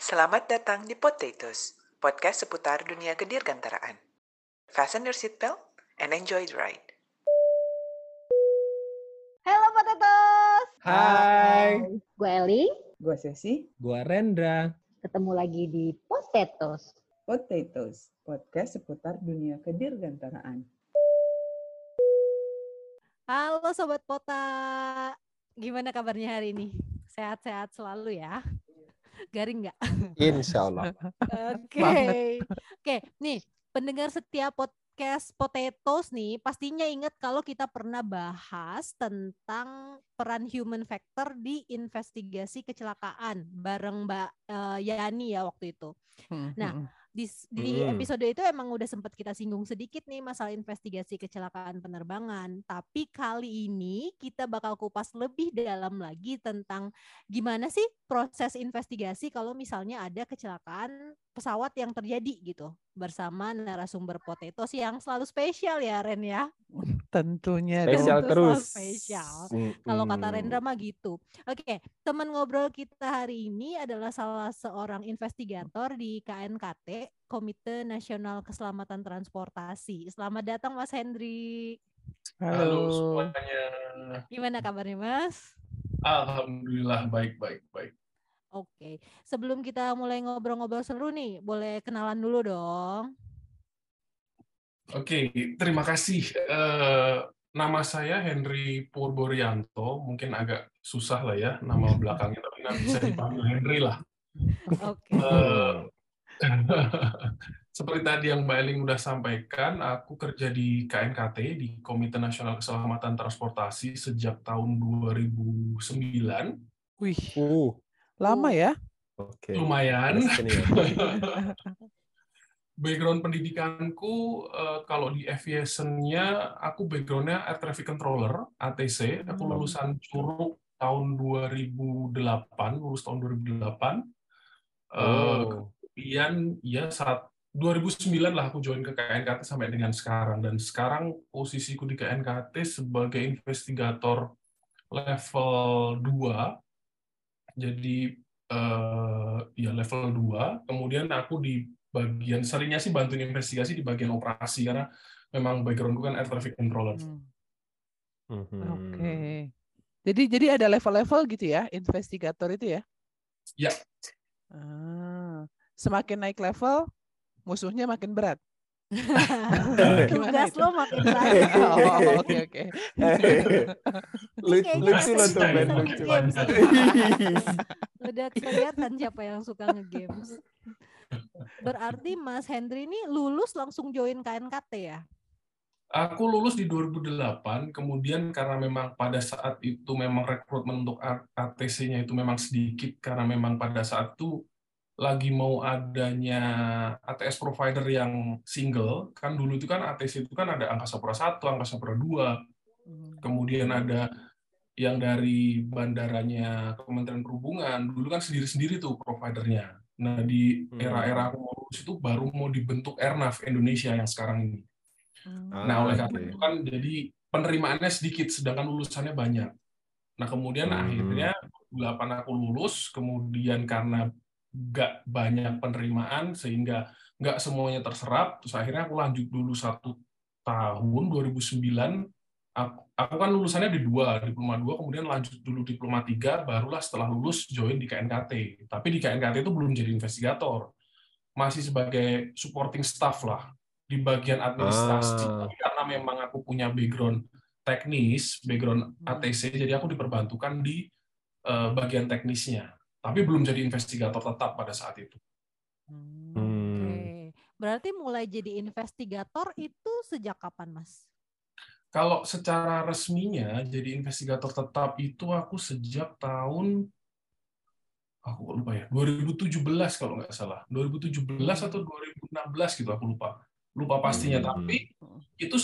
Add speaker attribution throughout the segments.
Speaker 1: Selamat datang di Potatoes, podcast seputar dunia kedirgantaraan. Fasten your seatbelt and enjoy the ride.
Speaker 2: Halo Potatoes.
Speaker 3: Hai,
Speaker 2: Gue Eli,
Speaker 4: Gue Sesi,
Speaker 3: gua Rendra.
Speaker 2: ketemu lagi di Potatoes.
Speaker 4: Potatoes, podcast seputar dunia kedirgantaraan.
Speaker 5: Halo Sobat Pota, gimana kabarnya hari ini? Sehat-sehat selalu ya? Garing nggak?
Speaker 3: Insya Allah.
Speaker 5: Oke, oke. Nih, pendengar setiap podcast Potatoes nih, pastinya ingat kalau kita pernah bahas tentang peran human factor di investigasi kecelakaan bareng Mbak eh, Yani ya waktu itu. Nah, di, di
Speaker 3: Hmm.
Speaker 5: episode itu emang udah sempat kita singgung sedikit nih masalah investigasi kecelakaan penerbangan. Tapi kali ini kita bakal kupas lebih dalam lagi tentang gimana sih proses investigasi kalau misalnya ada kecelakaan pesawat yang terjadi gitu bersama narasumber Potatoes yang selalu spesial ya Ren ya.
Speaker 6: Tentunya
Speaker 3: Spesial
Speaker 5: Tentu
Speaker 3: terus.
Speaker 5: spesial.
Speaker 3: Mm-mm.
Speaker 5: Kalau kata Rendra mah gitu. Oke, teman ngobrol kita hari ini adalah salah seorang investigator di KNKT, Komite Nasional Keselamatan Transportasi. Selamat datang Mas Hendri.
Speaker 6: Halo.
Speaker 7: Halo semuanya.
Speaker 5: Gimana kabarnya Mas?
Speaker 7: Alhamdulillah baik baik baik.
Speaker 5: Oke, sebelum kita mulai ngobrol-ngobrol seru nih, boleh kenalan dulu dong.
Speaker 7: Oke, terima kasih. Eh, nama saya Henry Purboryanto. Mungkin agak susah lah ya nama belakangnya, tapi nanti bisa dipanggil Henry lah.
Speaker 5: Oke.
Speaker 7: Eh, seperti tadi yang Mbak Eling udah sampaikan, aku kerja di KNKT di Komite Nasional Keselamatan Transportasi sejak tahun 2009.
Speaker 6: Wih,
Speaker 3: Uh,
Speaker 6: lama ya?
Speaker 3: oke.
Speaker 7: Lumayan.
Speaker 3: Senior.
Speaker 7: background pendidikanku eh, kalau di aviation-nya aku background-nya air traffic controller ATC aku
Speaker 5: Hmm.
Speaker 7: lulusan Curug tahun 2008 lulus tahun 2008 Eh,
Speaker 3: Oh,
Speaker 7: kemudian ya saat 2009 lah aku join ke KNKT sampai dengan sekarang dan sekarang posisiku di KNKT sebagai investigator level 2 jadi eh, ya level 2 kemudian aku di bagian seringnya sih bantuin investigasi di bagian operasi karena memang backgroundku kan air traffic controller
Speaker 6: Hmm,
Speaker 3: mhm.
Speaker 6: Oke. Jadi jadi ada level-level gitu ya, investigator itu ya?
Speaker 7: Ya.
Speaker 6: Ah, semakin naik level, musuhnya makin berat.
Speaker 5: Tugas lo makin banyak.
Speaker 6: oh, oke oke.
Speaker 3: Lu-
Speaker 5: Kayaknya
Speaker 3: lucu loh tuh, Ben, lucu.
Speaker 5: Udah kelihatan siapa yang suka nge-games. Berarti Mas Hendri ini lulus langsung join KNKT ya?
Speaker 7: Aku lulus di 2008, kemudian karena memang pada saat itu memang rekrutmen untuk ATC-nya itu memang sedikit, karena memang pada saat itu lagi mau adanya ATS provider yang single, kan dulu itu kan ATC itu kan ada Angkasa Pura 1, Angkasa Pura 2, kemudian ada yang dari bandaranya Kementerian Perhubungan, dulu kan sendiri-sendiri tuh providernya. Nah, di
Speaker 3: Hmm.
Speaker 7: era-era aku itu baru mau dibentuk Airnav Indonesia yang sekarang ini. Nah, oleh
Speaker 3: Ah,
Speaker 7: karena itu kan jadi penerimaannya sedikit, sedangkan lulusannya banyak. Nah, kemudian
Speaker 3: Hmm.
Speaker 7: akhirnya 8 aku lulus, kemudian karena nggak banyak penerimaan, sehingga nggak semuanya terserap, terus akhirnya aku lanjut dulu satu tahun, 2009, aku, aku kan lulusannya di dua, diploma dua, kemudian lanjut dulu diploma tiga, barulah setelah lulus join di KNKT. Tapi di KNKT itu belum jadi investigator, masih sebagai supporting staff lah, di bagian administrasi.
Speaker 3: Ah.
Speaker 7: Tapi karena memang aku punya background teknis, background
Speaker 5: Hmm.
Speaker 7: ATC, jadi aku diperbantukan di eh, bagian teknisnya. Tapi belum jadi investigator tetap pada saat itu.
Speaker 6: Hmm.
Speaker 5: Oke. Berarti mulai jadi investigator itu sejak kapan, Mas?
Speaker 7: Kalau secara resminya jadi investigator tetap itu aku sejak tahun aku kok lupa ya 2017 kalau nggak salah 2017 atau 2016 gitu aku lupa lupa pastinya
Speaker 3: Hmm.
Speaker 7: tapi itu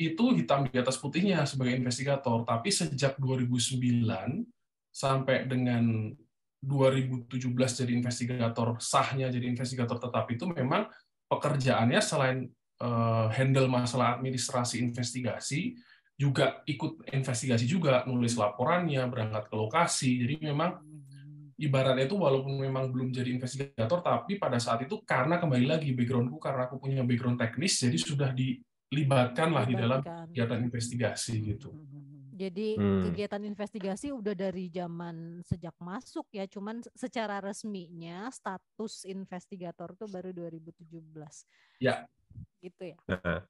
Speaker 7: itu hitam di atas putihnya sebagai investigator tapi sejak 2009 sampai dengan 2017 jadi investigator sahnya jadi investigator tetap itu memang pekerjaannya selain eh, handle masalah administrasi investigasi juga ikut investigasi juga nulis laporannya berangkat ke lokasi. Jadi memang ibaratnya itu walaupun memang belum jadi investigator, tapi pada saat itu karena kembali lagi backgroundku karena aku punya background teknis, jadi sudah dilibatkan lah di dalam kegiatan investigasi gitu.
Speaker 5: Jadi
Speaker 3: Hmm.
Speaker 5: kegiatan investigasi udah dari zaman sejak masuk ya, cuman secara resminya status investigator tuh baru 2017.
Speaker 7: Ya.
Speaker 5: Gitu ya.
Speaker 3: Nah,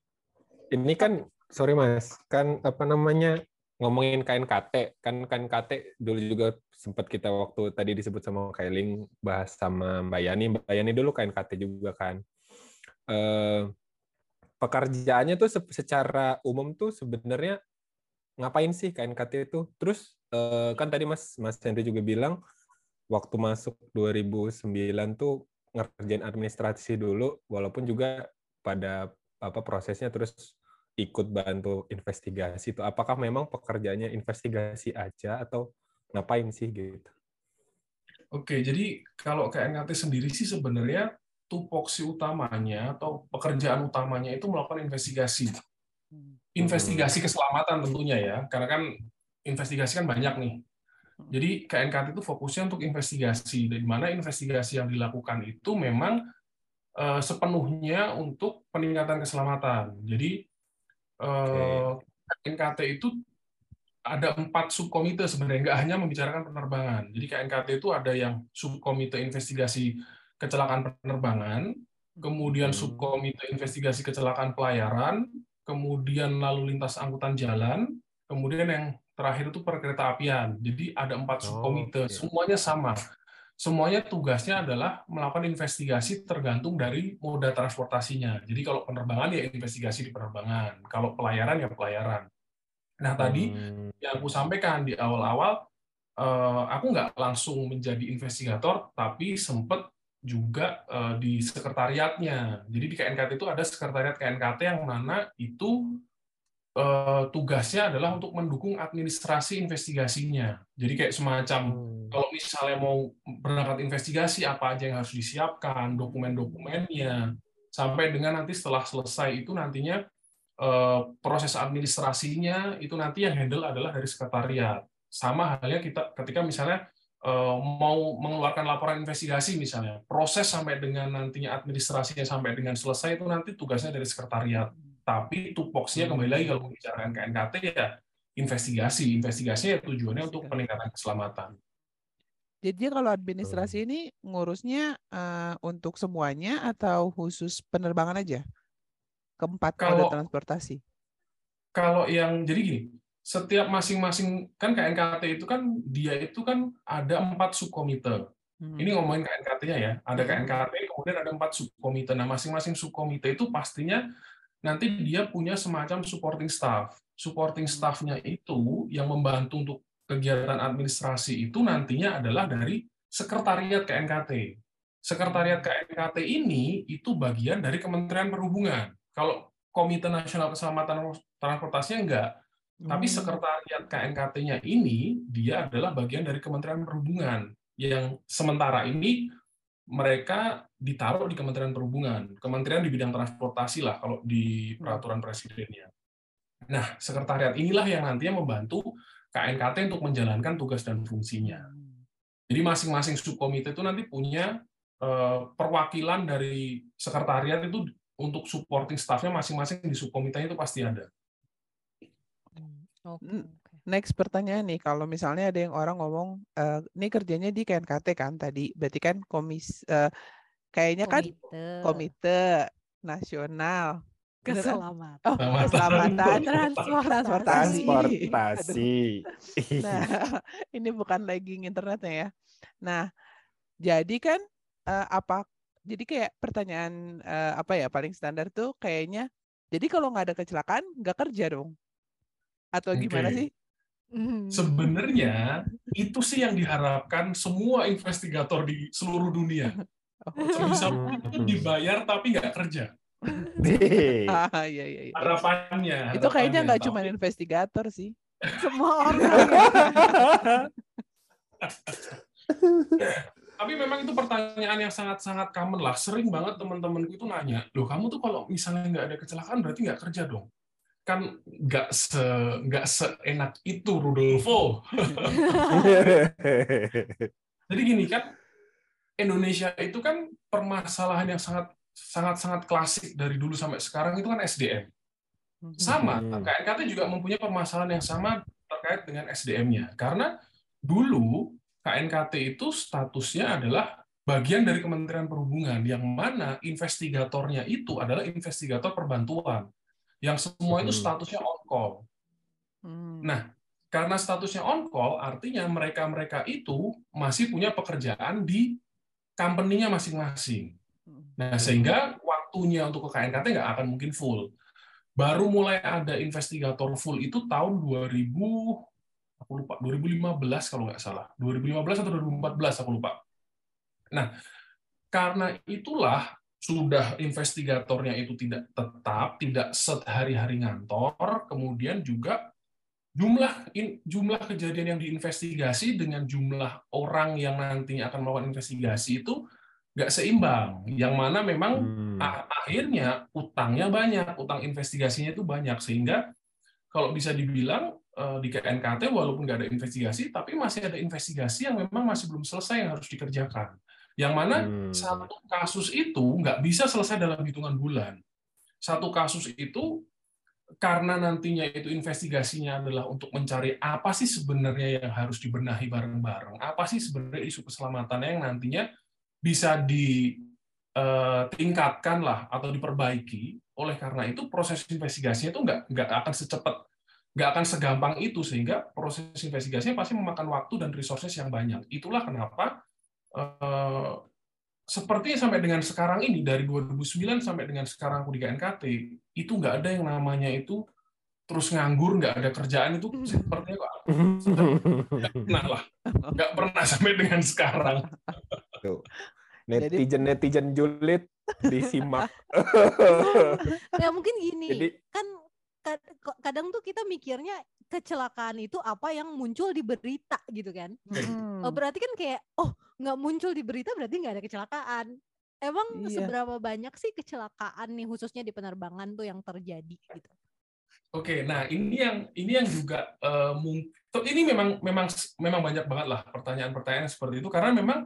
Speaker 3: ini kan sorry Mas, kan apa namanya ngomongin KNKT, kan KNKT dulu juga sempat kita waktu tadi disebut sama Kailing bahas sama Mbak Yani, Mbak Yani dulu KNKT juga kan. Eh, pekerjaannya tuh se- secara umum tuh sebenarnya ngapain sih KNKT itu? Terus eh, kan tadi Mas Mas Henry juga bilang waktu masuk 2009 tuh ngerjain administrasi dulu, walaupun juga pada apa prosesnya terus ikut bantu investigasi itu apakah memang pekerjaannya investigasi aja atau ngapain sih gitu
Speaker 7: Oke, jadi kalau KNKT sendiri sih sebenarnya tupoksi utamanya atau pekerjaan utamanya itu melakukan investigasi. Investigasi keselamatan tentunya ya, karena kan investigasi kan banyak nih. Jadi KNKT itu fokusnya untuk investigasi, di mana investigasi yang dilakukan itu memang eh, sepenuhnya untuk peningkatan keselamatan. Jadi eh, KNKT itu ada empat subkomite sebenarnya, nggak hanya membicarakan penerbangan. Jadi KNKT itu ada yang subkomite investigasi kecelakaan penerbangan, kemudian
Speaker 3: Hmm.
Speaker 7: subkomite investigasi kecelakaan pelayaran, kemudian lalu lintas angkutan jalan, kemudian yang terakhir itu perkereta apian. Jadi ada empat
Speaker 3: Oh,
Speaker 7: subkomite,
Speaker 3: oke.
Speaker 7: semuanya sama. Semuanya tugasnya adalah melakukan investigasi tergantung dari moda transportasinya. Jadi kalau penerbangan ya investigasi di penerbangan, kalau pelayaran ya pelayaran. Nah tadi
Speaker 3: Hmm.
Speaker 7: yang aku sampaikan di awal-awal, eh, aku nggak langsung menjadi investigator, tapi sempat juga eh, di sekretariatnya. Jadi di KNKT itu ada sekretariat KNKT yang mana itu eh, tugasnya adalah untuk mendukung administrasi investigasinya. Jadi kayak semacam
Speaker 3: Hmm.
Speaker 7: kalau misalnya mau berangkat investigasi apa aja yang harus disiapkan, dokumen-dokumennya, sampai dengan nanti setelah selesai itu nantinya eh, proses administrasinya itu nanti yang handle adalah dari sekretariat. Sama halnya kita ketika misalnya mau mengeluarkan laporan investigasi misalnya, proses sampai dengan nantinya administrasinya sampai dengan selesai itu nanti tugasnya dari sekretariat. Tapi tupoksinya kembali lagi kalau membicarakan KNKT ya investigasi. Investigasinya ya tujuannya untuk peningkatan keselamatan.
Speaker 6: Jadi kalau administrasi ini ngurusnya eh, untuk semuanya atau khusus penerbangan aja? Keempat moda
Speaker 7: Kalau-
Speaker 6: transportasi.
Speaker 7: kalau yang jadi gini, setiap masing-masing kan KNKT itu kan dia itu kan ada empat subkomite.
Speaker 6: Hmm.
Speaker 7: Ini ngomongin KNKT-nya ya, ada
Speaker 6: Hmm.
Speaker 7: KNKT kemudian ada empat subkomite. Nah masing-masing subkomite itu pastinya nanti dia punya semacam supporting staff. Supporting staff-nya itu yang membantu untuk kegiatan administrasi itu nantinya adalah dari sekretariat KNKT. Sekretariat KNKT ini itu bagian dari Kementerian Perhubungan. Kalau Komite Nasional Keselamatan Transportasinya enggak, tapi
Speaker 6: Hmm.
Speaker 7: sekretariat KNKT-nya ini dia adalah bagian dari Kementerian Perhubungan yang sementara ini mereka ditaruh di Kementerian Perhubungan, kementerian di bidang transportasi lah kalau di peraturan presidennya. Nah, sekretariat inilah yang nantinya membantu KNKT untuk menjalankan tugas dan fungsinya. Jadi masing-masing subkomite itu nanti punya eh, perwakilan dari sekretariat itu untuk supporting staff-nya masing-masing di subkomitenya itu pasti ada.
Speaker 5: Oke, oke.
Speaker 6: Next pertanyaan nih, kalau misalnya ada yang orang ngomong, eh, ini kerjanya di KNKT kan tadi, berarti kan komis, eh, kayaknya kan
Speaker 5: Komite
Speaker 6: Komite Nasional kan?
Speaker 5: keselamatan.
Speaker 6: Oh, keselamatan transportasi.
Speaker 3: transportasi
Speaker 6: Nah, ini bukan lagging internetnya ya. Nah, jadi kan eh, apa? Jadi kayak pertanyaan eh, apa ya paling standar tuh kayaknya. Jadi kalau nggak ada kecelakaan nggak kerja dong? Atau gimana sih?
Speaker 7: Sebenarnya itu sih yang diharapkan semua investigator di seluruh dunia.
Speaker 6: Oh,
Speaker 7: Sebisa
Speaker 3: Hmm.
Speaker 7: dibayar tapi nggak kerja.
Speaker 6: Ah, iya, iya, iya.
Speaker 7: Harapannya.
Speaker 6: Itu kayaknya nggak cuma investigator sih.
Speaker 5: Semua orang ya.
Speaker 7: Tapi memang itu pertanyaan yang sangat-sangat common lah. Sering banget teman-temanku itu nanya, loh kamu tuh kalau misalnya nggak ada kecelakaan berarti nggak kerja dong? Kan nggak se nggak seenak itu Rudolfo. Jadi gini kan, Indonesia itu kan permasalahan yang sangat sangat sangat klasik dari dulu sampai sekarang itu kan SDM. Sama,
Speaker 3: Hmm.
Speaker 7: KNKT juga mempunyai permasalahan yang sama terkait dengan SDM-nya. Karena dulu KNKT itu statusnya adalah bagian dari Kementerian Perhubungan, yang mana investigatornya itu adalah investigator perbantuan, yang semua itu
Speaker 3: Hmm.
Speaker 7: statusnya on call.
Speaker 6: Hmm.
Speaker 7: Nah, karena statusnya on call, artinya mereka-mereka itu masih punya pekerjaan di company-nya masing-masing. Nah, sehingga waktunya untuk ke KNKT nggak akan mungkin full. Baru mulai ada investigator full itu tahun 2000, aku lupa, 2015 kalau nggak salah. 2015 atau 2014, aku lupa. Nah, karena itulah sudah investigatornya itu tidak tetap, tidak sehari-hari ngantor, kemudian juga jumlah in- jumlah kejadian yang diinvestigasi dengan jumlah orang yang nantinya akan melakukan investigasi itu nggak seimbang. Yang mana memang
Speaker 3: Hmm.
Speaker 7: akhirnya utangnya banyak, utang investigasinya itu banyak sehingga kalau bisa dibilang eh, di KNKT walaupun nggak ada investigasi, tapi masih ada investigasi yang memang masih belum selesai yang harus dikerjakan. Yang mana
Speaker 3: Hmm.
Speaker 7: satu kasus itu nggak bisa selesai dalam hitungan bulan. Satu kasus itu karena nantinya itu investigasinya adalah untuk mencari apa sih sebenarnya yang harus dibenahi bareng-bareng, apa sih sebenarnya isu keselamatan yang nantinya bisa ditingkatkan lah atau diperbaiki. Oleh karena itu proses investigasinya itu nggak nggak akan secepat, nggak akan segampang itu sehingga proses investigasinya pasti memakan waktu dan resources yang banyak. Itulah kenapa eh, sepertinya sampai dengan sekarang ini dari 2009 sampai dengan sekarang aku di KNKT itu nggak ada yang namanya itu terus nganggur nggak ada kerjaan itu sepertinya kok nggak pernah lah nggak pernah sampai dengan sekarang
Speaker 3: Tuh. Netizen netizen julid disimak.
Speaker 5: Ya mungkin gini,
Speaker 3: Jadi
Speaker 5: kan kadang tuh kita mikirnya kecelakaan itu apa yang muncul di berita gitu kan.
Speaker 6: Hmm.
Speaker 5: Oh, berarti kan kayak oh nggak muncul di berita berarti nggak ada kecelakaan. Emang
Speaker 6: Iya.
Speaker 5: seberapa banyak sih kecelakaan nih khususnya di penerbangan tuh yang terjadi gitu?
Speaker 7: Oke, nah ini yang ini yang juga tuh, ini memang memang memang banyak banget lah pertanyaan-pertanyaan seperti itu karena memang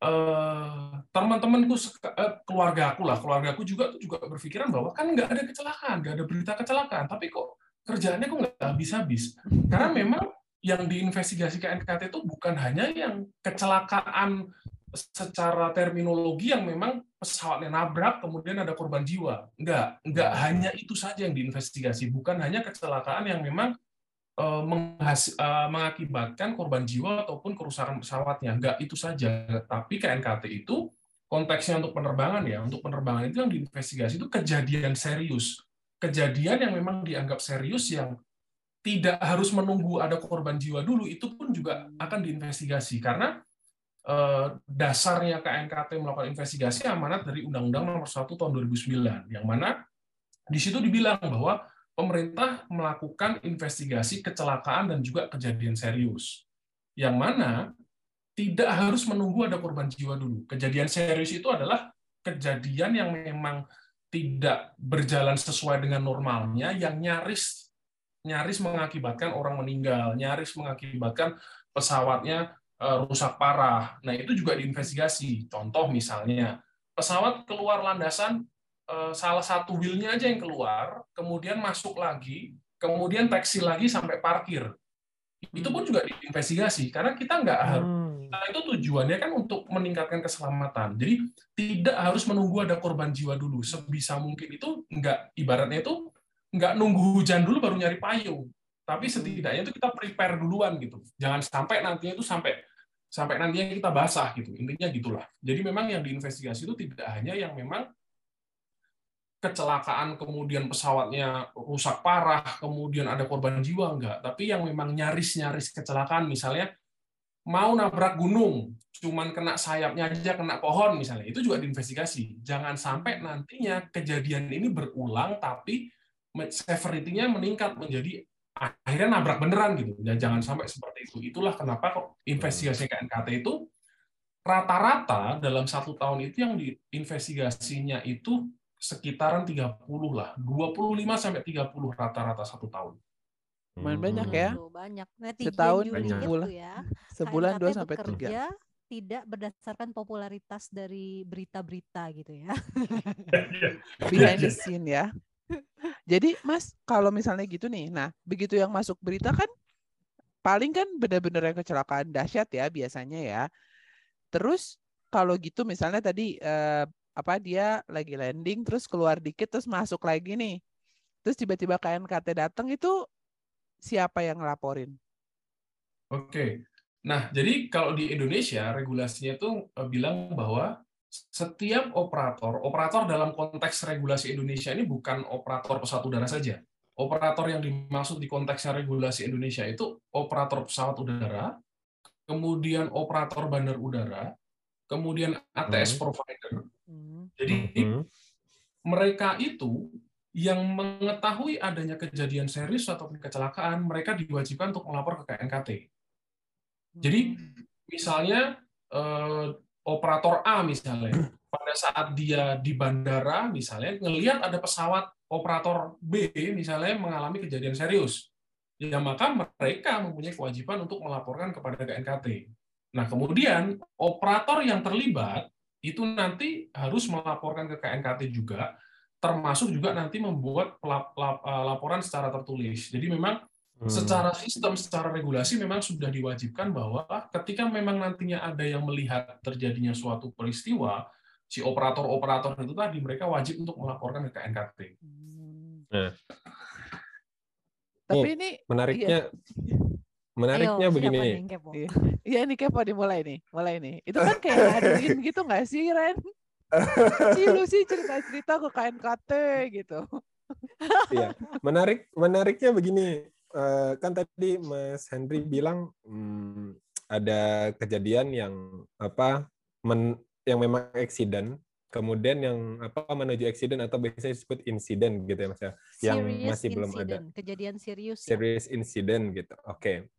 Speaker 7: eh, teman-temanku eh, keluarga aku lah keluarga aku juga tuh juga berpikiran bahwa kan nggak ada kecelakaan nggak ada berita kecelakaan tapi kok kerjaannya kok nggak habis-habis karena memang yang diinvestigasi KNKT itu bukan hanya yang kecelakaan secara terminologi yang memang pesawatnya nabrak kemudian ada korban jiwa. Enggak, enggak hanya itu saja yang diinvestigasi, bukan hanya kecelakaan yang memang eh, menghas- eh, mengakibatkan korban jiwa ataupun kerusakan pesawatnya. Enggak itu saja, tapi KNKT itu konteksnya untuk penerbangan ya, untuk penerbangan itu yang diinvestigasi itu kejadian serius. Kejadian yang memang dianggap serius yang tidak harus menunggu ada korban jiwa dulu itu pun juga akan diinvestigasi karena eh, dasarnya KNKT melakukan investigasi amanat dari Undang-Undang Nomor 1 Tahun 2009 yang mana di situ dibilang bahwa pemerintah melakukan investigasi kecelakaan dan juga kejadian serius yang mana tidak harus menunggu ada korban jiwa dulu. Kejadian serius itu adalah kejadian yang memang tidak berjalan sesuai dengan normalnya yang nyaris nyaris mengakibatkan orang meninggal, nyaris mengakibatkan pesawatnya eh, rusak parah. Nah, itu juga diinvestigasi. Contoh misalnya, pesawat keluar landasan eh, salah satu wheel-nya aja yang keluar, kemudian masuk lagi, kemudian taksi lagi sampai parkir. Itu pun juga diinvestigasi karena kita nggak harus Nah, itu tujuannya kan untuk meningkatkan keselamatan. Jadi tidak harus menunggu ada korban jiwa dulu. Sebisa mungkin itu nggak ibaratnya itu nggak nunggu hujan dulu baru nyari payung. Tapi setidaknya itu kita prepare duluan gitu. Jangan sampai nantinya itu sampai sampai nantinya kita basah gitu. Intinya gitulah. Jadi memang yang diinvestigasi itu tidak hanya yang memang kecelakaan kemudian pesawatnya rusak parah, kemudian ada korban jiwa enggak, tapi yang memang nyaris-nyaris kecelakaan misalnya mau nabrak gunung, cuman kena sayapnya aja kena pohon misalnya, itu juga diinvestigasi. Jangan sampai nantinya kejadian ini berulang tapi severity-nya meningkat menjadi akhirnya nabrak beneran gitu. Dan jangan sampai seperti itu. Itulah kenapa kok investigasi KNKT itu rata-rata dalam satu tahun itu yang diinvestigasinya itu sekitaran 30 lah, 25 sampai 30 rata-rata satu tahun.
Speaker 6: Lumayan banyak ya.
Speaker 5: Banyak netizen
Speaker 6: Setahun
Speaker 3: banyak.
Speaker 5: tuh ya.
Speaker 6: Sebulan dua sampai tiga.
Speaker 5: tidak berdasarkan popularitas dari berita-berita gitu ya.
Speaker 6: behind the scene ya. Jadi Mas, kalau misalnya gitu nih, nah begitu yang masuk berita kan paling kan benar-benar yang kecelakaan dahsyat ya biasanya ya. Terus kalau gitu misalnya tadi eh, apa dia lagi landing terus keluar dikit terus masuk lagi nih. Terus tiba-tiba KNKT datang itu siapa yang ngelaporin?
Speaker 7: Oke. Nah, jadi kalau di Indonesia regulasinya itu eh, bilang bahwa setiap operator, operator dalam konteks regulasi Indonesia ini bukan operator pesawat udara saja. Operator yang dimaksud di konteksnya regulasi Indonesia itu operator pesawat udara, kemudian operator bandar udara, kemudian ATS
Speaker 3: Hmm.
Speaker 7: provider.
Speaker 5: Hmm.
Speaker 7: Jadi
Speaker 3: Mhm.
Speaker 7: mereka itu yang mengetahui adanya kejadian serius ataupun kecelakaan, mereka diwajibkan untuk melapor ke KNKT. Jadi misalnya eh, operator A misalnya pada saat dia di bandara misalnya ngelihat ada pesawat operator B misalnya mengalami kejadian serius, ya maka mereka mempunyai kewajiban untuk melaporkan kepada KNKT. Nah kemudian operator yang terlibat itu nanti harus melaporkan ke KNKT juga, termasuk juga nanti membuat eh, laporan secara tertulis. Jadi memang
Speaker 3: Hmm.
Speaker 7: secara sistem, secara regulasi memang sudah diwajibkan bahwa ketika memang nantinya ada yang melihat terjadinya suatu peristiwa, si operator-operator itu tadi mereka wajib untuk melaporkan ke KNKT.
Speaker 6: Hmm.
Speaker 3: Nah.
Speaker 6: Tapi
Speaker 3: Nih,
Speaker 6: ini
Speaker 3: menariknya menariknya
Speaker 5: Ayo,
Speaker 3: begini?
Speaker 6: Iya. Iya nih kepo dimulai nih, mulai nih. Itu kan kayak ngaduin gitu nggak sih Ren? Sih lu sih cerita-cerita ke KNKT gitu.
Speaker 3: Iya, menarik menariknya begini. Eh, kan tadi Mas Henry bilang hmm, ada kejadian yang apa men- yang memang eksiden, kemudian yang apa menuju eksiden atau biasanya disebut insiden gitu ya Mas ya. Yang
Speaker 5: Serious
Speaker 3: masih belum ada.
Speaker 5: kejadian serius ya.
Speaker 3: serious incident gitu. Oke.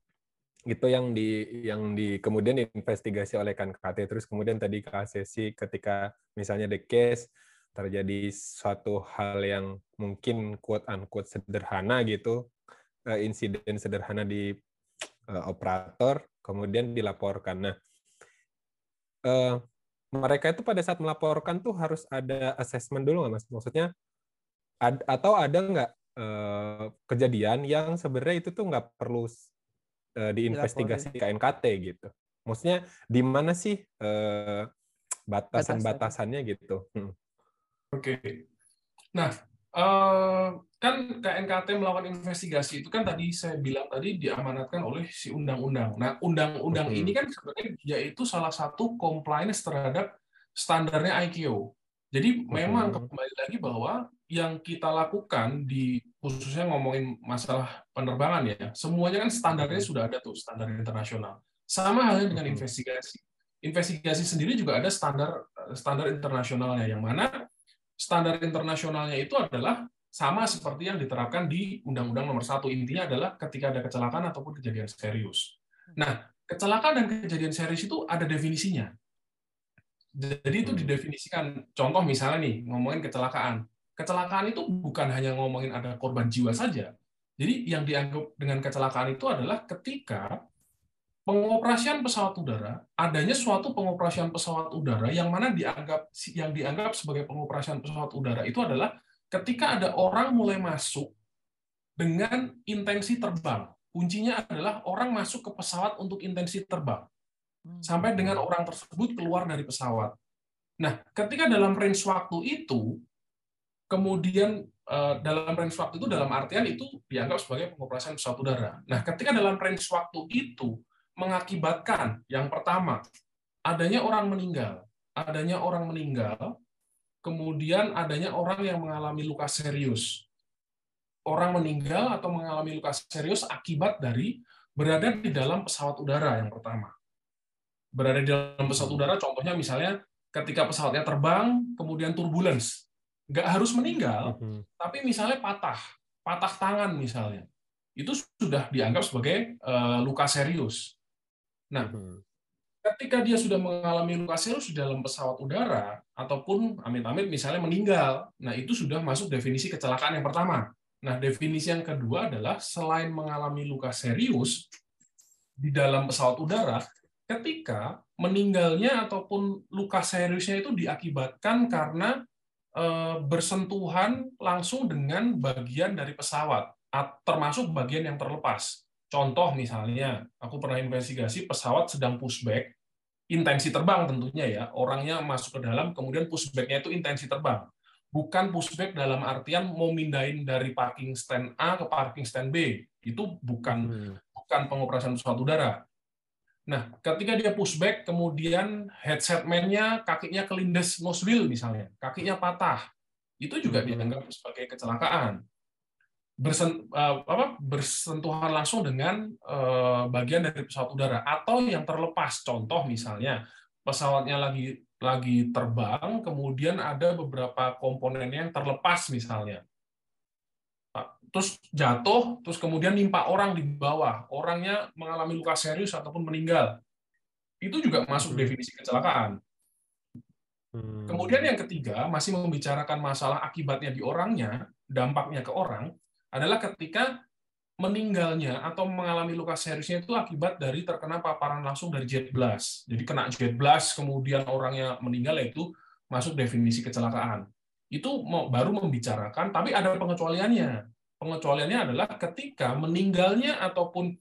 Speaker 3: Itu yang di yang di kemudian diinvestigasi oleh KNKT terus kemudian tadi ke ACC ketika misalnya the case terjadi suatu hal yang mungkin quote unquote sederhana gitu eh, insiden sederhana di eh, operator kemudian dilaporkan. Nah, eh, mereka itu pada saat melaporkan tuh harus ada assessment dulu nggak mas? Maksudnya ad- atau ada nggak eh, kejadian yang sebenarnya itu tuh nggak perlu eh, diinvestigasi KNKT gitu. Maksudnya di mana sih eh, batasan-batasannya gitu? Hmm.
Speaker 7: Oke. Nah, eh, kan KNKT melakukan investigasi itu kan tadi saya bilang tadi diamanatkan oleh si undang-undang. Nah, undang-undang ini kan sebenarnya yaitu salah satu compliance terhadap standarnya ICAO. Jadi memang kembali lagi bahwa yang kita lakukan di khususnya ngomongin masalah penerbangan ya, semuanya kan standarnya sudah ada tuh standar internasional. Sama halnya dengan investigasi. Investigasi sendiri juga ada standar standar internasionalnya yang mana standar internasionalnya itu adalah sama seperti yang diterapkan di Undang-Undang Nomor 1. Intinya adalah ketika ada kecelakaan ataupun kejadian serius. Nah, kecelakaan dan kejadian serius itu ada definisinya. Jadi itu
Speaker 3: Hmm.
Speaker 7: didefinisikan. Contoh misalnya nih, ngomongin kecelakaan. Kecelakaan itu bukan hanya ngomongin ada korban jiwa saja. Jadi yang dianggap dengan kecelakaan itu adalah ketika pengoperasian pesawat udara, adanya suatu pengoperasian pesawat udara yang mana dianggap yang dianggap sebagai pengoperasian pesawat udara itu adalah ketika ada orang mulai masuk dengan intensi terbang. Kuncinya adalah orang masuk ke pesawat untuk intensi terbang sampai dengan orang tersebut keluar dari pesawat. Nah, ketika dalam range waktu itu, kemudian eh, dalam range waktu itu dalam artian itu dianggap sebagai pengoperasian pesawat udara. Nah, ketika dalam range waktu itu mengakibatkan yang pertama adanya orang meninggal, adanya orang meninggal, kemudian adanya orang yang mengalami luka serius. Orang meninggal atau mengalami luka serius akibat dari berada di dalam pesawat udara yang pertama berada di dalam pesawat udara, contohnya misalnya ketika pesawatnya terbang, kemudian turbulence. Nggak harus meninggal,
Speaker 3: Mhm.
Speaker 7: tapi misalnya patah, patah tangan misalnya. Itu sudah dianggap sebagai eh, luka serius. Nah,
Speaker 3: Mhm.
Speaker 7: ketika dia sudah mengalami luka serius di dalam pesawat udara, ataupun amit-amit misalnya meninggal, nah itu sudah masuk definisi kecelakaan yang pertama. Nah, definisi yang kedua adalah selain mengalami luka serius di dalam pesawat udara, ketika meninggalnya ataupun luka seriusnya itu diakibatkan karena eh, bersentuhan langsung dengan bagian dari pesawat, at- termasuk bagian yang terlepas. Contoh misalnya, aku pernah investigasi pesawat sedang pushback, intensi terbang tentunya ya, orangnya masuk ke dalam, kemudian pushback-nya itu intensi terbang. Bukan pushback dalam artian mau mindahin dari parking stand A ke parking stand B. Itu bukan
Speaker 3: Hmm.
Speaker 7: bukan pengoperasian pesawat udara. Nah, ketika dia pushback, kemudian headset man-nya kakinya kelindes nose wheel misalnya, kakinya patah, itu juga
Speaker 3: Mhm.
Speaker 7: dianggap sebagai kecelakaan. Bersen, eh, apa, bersentuhan langsung dengan eh, bagian dari pesawat udara atau yang terlepas. Contoh misalnya pesawatnya lagi lagi terbang, kemudian ada beberapa komponennya yang terlepas misalnya terus jatuh, terus kemudian nimpa orang di bawah, orangnya mengalami luka serius ataupun meninggal. Itu juga masuk
Speaker 3: Hmm.
Speaker 7: definisi kecelakaan.
Speaker 3: Hmm.
Speaker 7: Kemudian yang ketiga, masih membicarakan masalah akibatnya di orangnya, dampaknya ke orang, adalah ketika meninggalnya atau mengalami luka seriusnya itu akibat dari terkena paparan langsung dari jet blast. Jadi kena jet blast, kemudian orangnya meninggal, itu masuk definisi kecelakaan. Itu baru membicarakan, tapi ada pengecualiannya. Pengecualiannya adalah ketika meninggalnya ataupun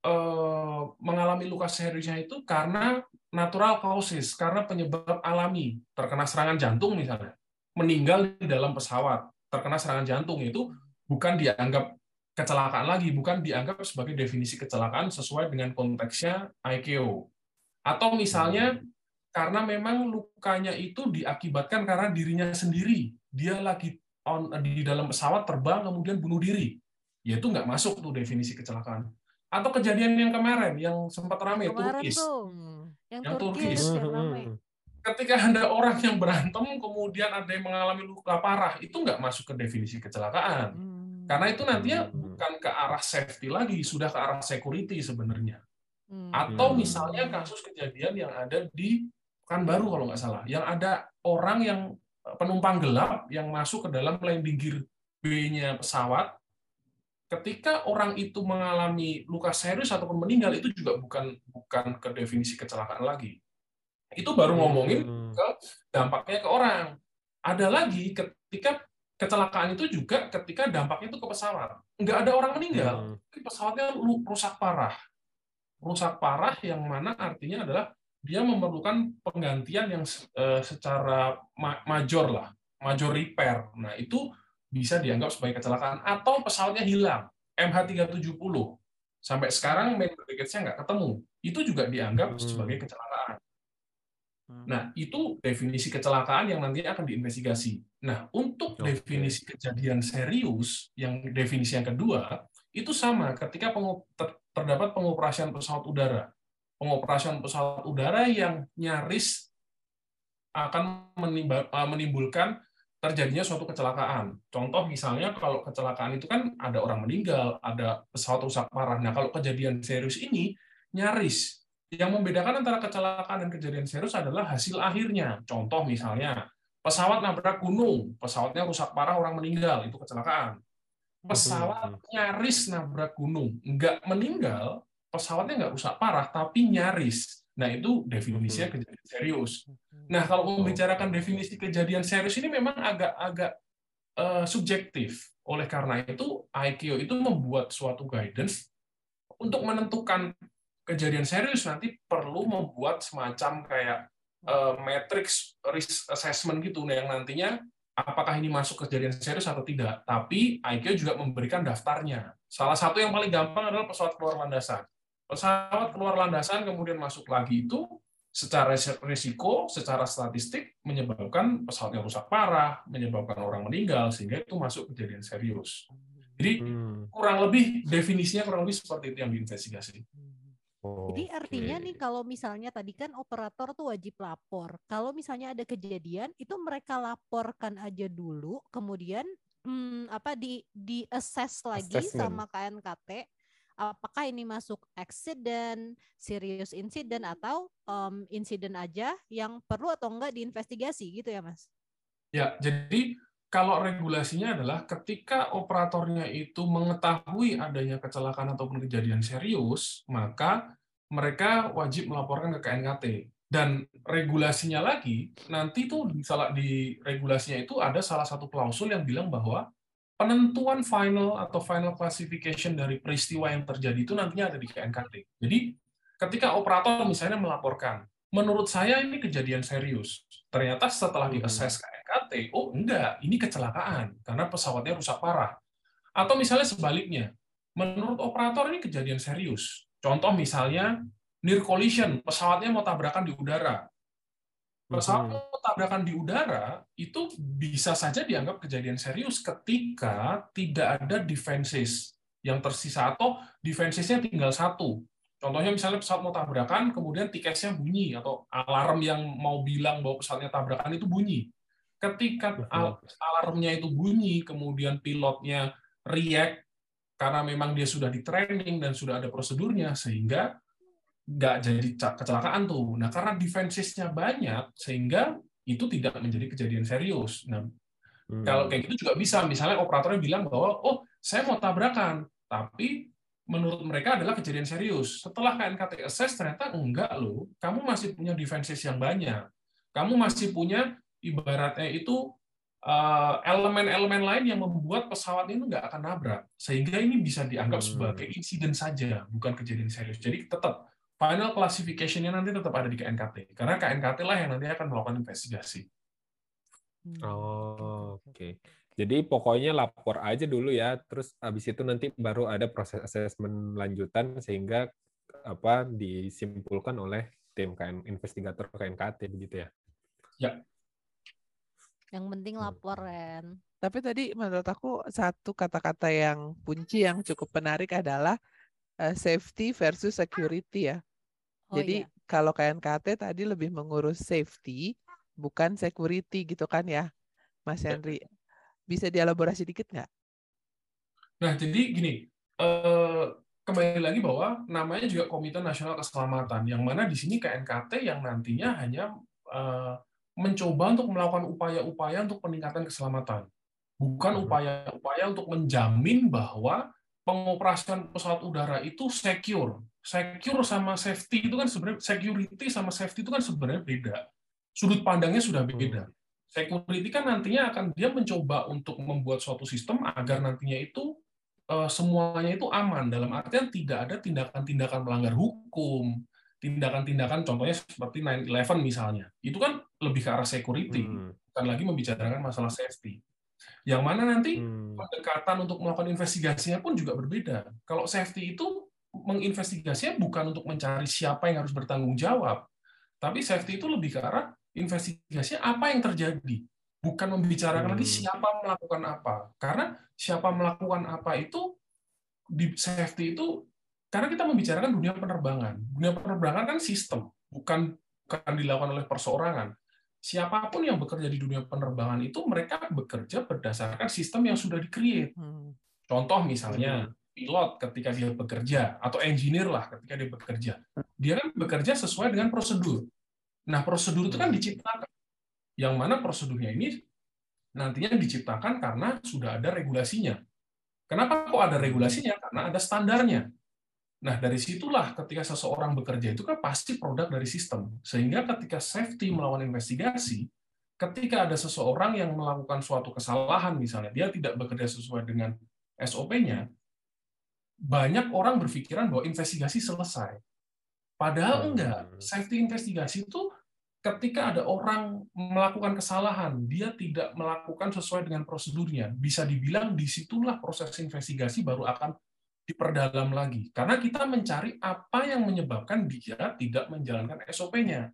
Speaker 7: eh, mengalami luka seriusnya itu karena natural causes, karena penyebab alami, terkena serangan jantung misalnya, meninggal di dalam pesawat, terkena serangan jantung itu bukan dianggap kecelakaan lagi, bukan dianggap sebagai definisi kecelakaan sesuai dengan konteksnya ICAO. Atau misalnya karena memang lukanya itu diakibatkan karena dirinya sendiri, dia lagi on, di dalam pesawat terbang kemudian bunuh diri, ya itu nggak masuk tuh definisi kecelakaan. Atau kejadian yang kemarin yang sempat ramai Turkis,
Speaker 5: tuh,
Speaker 6: Hmm.
Speaker 5: yang,
Speaker 7: Yang
Speaker 5: Turkis, yang ramai.
Speaker 3: Hmm.
Speaker 7: ketika ada orang yang berantem kemudian ada yang mengalami luka parah, itu nggak masuk ke definisi kecelakaan.
Speaker 6: Hmm.
Speaker 7: Karena itu nantinya
Speaker 3: Hmm.
Speaker 7: bukan ke arah safety lagi, sudah ke arah security sebenarnya.
Speaker 5: Hmm.
Speaker 7: Atau
Speaker 3: Hmm.
Speaker 7: misalnya kasus kejadian yang ada di Pekanbaru kalau nggak salah, yang ada orang yang penumpang gelap yang masuk ke dalam landing gear B-nya pesawat, ketika orang itu mengalami luka serius ataupun meninggal itu juga bukan bukan ke definisi kecelakaan lagi. Itu baru ngomongin
Speaker 3: Hmm.
Speaker 7: dampaknya ke orang. Ada lagi ketika kecelakaan itu juga ketika dampaknya itu ke pesawat. Nggak ada orang meninggal,
Speaker 3: Hmm.
Speaker 7: tapi pesawatnya rusak parah. Rusak parah yang mana artinya adalah dia memerlukan penggantian yang eh, secara ma- major lah, major repair. Nah, itu bisa dianggap sebagai kecelakaan atau pesawatnya hilang, MH370. Sampai sekarang main nggak ketemu. Itu juga dianggap
Speaker 3: Hmm.
Speaker 7: sebagai kecelakaan.
Speaker 6: Hmm.
Speaker 7: Nah, itu definisi kecelakaan yang nantinya akan diinvestigasi. Nah, untuk
Speaker 3: Oke.
Speaker 7: definisi kejadian serius, yang definisi yang kedua, itu sama ketika terdapat pengoperasian pesawat udara. Pengoperasian pesawat udara yang nyaris akan eh, menimbulkan terjadinya suatu kecelakaan. Contoh misalnya kalau kecelakaan itu kan ada orang meninggal, ada pesawat rusak parah. Nah, kalau kejadian serius ini nyaris yang membedakan antara kecelakaan dan kejadian serius adalah hasil akhirnya. Contoh misalnya, pesawat nabrak gunung, pesawatnya rusak parah, orang meninggal, itu kecelakaan. Pesawat nyaris nabrak gunung, nggak meninggal, pesawatnya nggak rusak parah, tapi nyaris. Nah, itu definisinya kejadian serius. Nah, kalau membicarakan definisi kejadian serius ini memang agak-agak eh, subjektif. Oleh karena itu, ICAO itu membuat suatu guidance untuk menentukan kejadian serius nanti perlu membuat semacam kayak eh, matrix risk assessment gitu nah, yang nantinya apakah ini masuk kejadian serius atau tidak. Tapi ICAO juga memberikan daftarnya. Salah satu yang paling gampang adalah pesawat keluar landasan. Pesawat keluar landasan kemudian masuk lagi itu secara risiko, secara statistik menyebabkan pesawatnya rusak parah, menyebabkan orang meninggal sehingga itu masuk kejadian serius. Jadi
Speaker 3: Hmm.
Speaker 7: kurang lebih definisinya kurang lebih seperti itu yang diinvestigasi.
Speaker 5: Jadi artinya nih kalau misalnya tadi kan operator tuh wajib lapor. Kalau misalnya ada kejadian itu mereka laporkan aja dulu, kemudian hmm, apa di di assess lagi
Speaker 3: Assessment.
Speaker 5: sama KNKT apakah ini masuk accident, serious incident atau em, insiden aja yang perlu atau enggak diinvestigasi gitu ya, Mas?
Speaker 7: Ya, jadi kalau regulasinya adalah ketika operatornya itu mengetahui adanya kecelakaan ataupun kejadian serius, maka mereka wajib melaporkan ke KNKT. Dan regulasinya lagi, nanti tuh di, salah di regulasinya itu ada salah satu klausul yang bilang bahwa penentuan final atau final classification dari peristiwa yang terjadi itu nantinya ada di KNKT. Jadi ketika operator misalnya melaporkan, menurut saya ini kejadian serius. Ternyata setelah di KNKT, oh enggak, ini kecelakaan karena pesawatnya rusak parah. Atau misalnya sebaliknya, menurut operator ini kejadian serius. Contoh misalnya near collision, pesawatnya mau tabrakan di udara. Pesawat
Speaker 3: Mhm.
Speaker 7: mau tabrakan di udara itu bisa saja dianggap kejadian serius ketika tidak ada defenses yang tersisa atau defensesnya tinggal satu. Contohnya misalnya pesawat mau tabrakan, kemudian tiketnya bunyi atau alarm yang mau bilang bahwa pesawatnya tabrakan itu bunyi. Ketika al- alarmnya itu bunyi, kemudian pilotnya react karena memang dia sudah di training dan sudah ada prosedurnya, sehingga nggak jadi kecelakaan tuh. Nah, karena defensesnya banyak, sehingga itu tidak menjadi kejadian serius. Nah,
Speaker 3: Hmm.
Speaker 7: kalau kayak gitu juga bisa. Misalnya operatornya bilang bahwa, oh, saya mau tabrakan, tapi menurut mereka adalah kejadian serius. Setelah KNKT assess, ternyata enggak loh. Kamu masih punya defenses yang banyak. Kamu masih punya ibaratnya itu eh, elemen-elemen lain yang membuat pesawat itu nggak akan nabrak. Sehingga ini bisa dianggap
Speaker 3: Hmm.
Speaker 7: sebagai insiden saja, bukan kejadian serius. Jadi tetap final classification-nya nanti tetap ada di KNKT. Karena KNKT lah yang nanti akan melakukan investigasi.
Speaker 5: Hmm,
Speaker 3: Oh, oke. Jadi pokoknya lapor aja dulu ya, terus habis itu nanti baru ada proses asesmen lanjutan sehingga apa disimpulkan oleh tim KN investigator KNKT begitu ya.
Speaker 5: Yang penting lapor, Ren.
Speaker 6: Tapi tadi menurut aku satu kata-kata yang kunci yang cukup menarik adalah eh, safety versus security ya.
Speaker 5: Oh
Speaker 6: Jadi
Speaker 5: iya.
Speaker 6: kalau KNKT tadi lebih mengurus safety bukan security gitu kan ya, Mas
Speaker 7: Ya.
Speaker 6: Henry. Bisa dielaborasi dikit nggak?
Speaker 7: Nah, jadi gini, eh, kembali lagi bahwa namanya juga Komite Nasional Keselamatan, yang mana di sini KNKT yang nantinya hanya eh, mencoba untuk melakukan upaya-upaya untuk peningkatan keselamatan, bukan
Speaker 3: Mhm.
Speaker 7: upaya-upaya untuk menjamin bahwa pengoperasian pesawat udara itu secure. Secure sama safety itu kan sebenarnya security sama safety itu kan sebenarnya beda. Sudut pandangnya sudah beda. Security kan nantinya akan dia mencoba untuk membuat suatu sistem agar nantinya itu eh, semuanya itu aman dalam artian tidak ada tindakan-tindakan melanggar hukum, tindakan-tindakan contohnya seperti 9/11 misalnya. Itu kan lebih ke arah security,
Speaker 3: Hmm.
Speaker 7: bukan lagi membicarakan masalah safety. Yang mana nanti
Speaker 3: Hmm.
Speaker 7: pendekatan untuk melakukan investigasinya pun juga berbeda. Kalau safety itu menginvestigasinya bukan untuk mencari siapa yang harus bertanggung jawab, tapi safety itu lebih ke arah investigasinya apa yang terjadi, bukan membicarakan lagi
Speaker 3: Hmm.
Speaker 7: siapa melakukan apa. Karena siapa melakukan apa itu di safety itu karena kita membicarakan dunia penerbangan. Dunia penerbangan kan sistem, bukan bukan dilakukan oleh perseorangan. Siapa pun yang bekerja di dunia penerbangan itu mereka bekerja berdasarkan sistem yang sudah di-create.
Speaker 6: Hmm.
Speaker 7: Contoh misalnya pilot ketika dia bekerja atau engineer lah ketika dia bekerja, dia kan bekerja sesuai dengan prosedur. Nah prosedur itu kan diciptakan, yang mana prosedurnya ini nantinya diciptakan karena sudah ada regulasinya. Kenapa kok ada regulasinya? Karena ada standarnya. Nah dari situlah ketika seseorang bekerja itu kan pasti produk dari sistem. Sehingga ketika safety melawan investigasi, ketika ada seseorang yang melakukan suatu kesalahan misalnya, dia tidak bekerja sesuai dengan SOP-nya, banyak orang berpikiran bahwa investigasi selesai. Padahal
Speaker 3: Hmm.
Speaker 7: enggak. Safety investigasi itu ketika ada orang melakukan kesalahan, dia tidak melakukan sesuai dengan prosedurnya. Bisa dibilang di situlah proses investigasi baru akan diperdalam lagi. Karena kita mencari apa yang menyebabkan dia tidak menjalankan SOP-nya.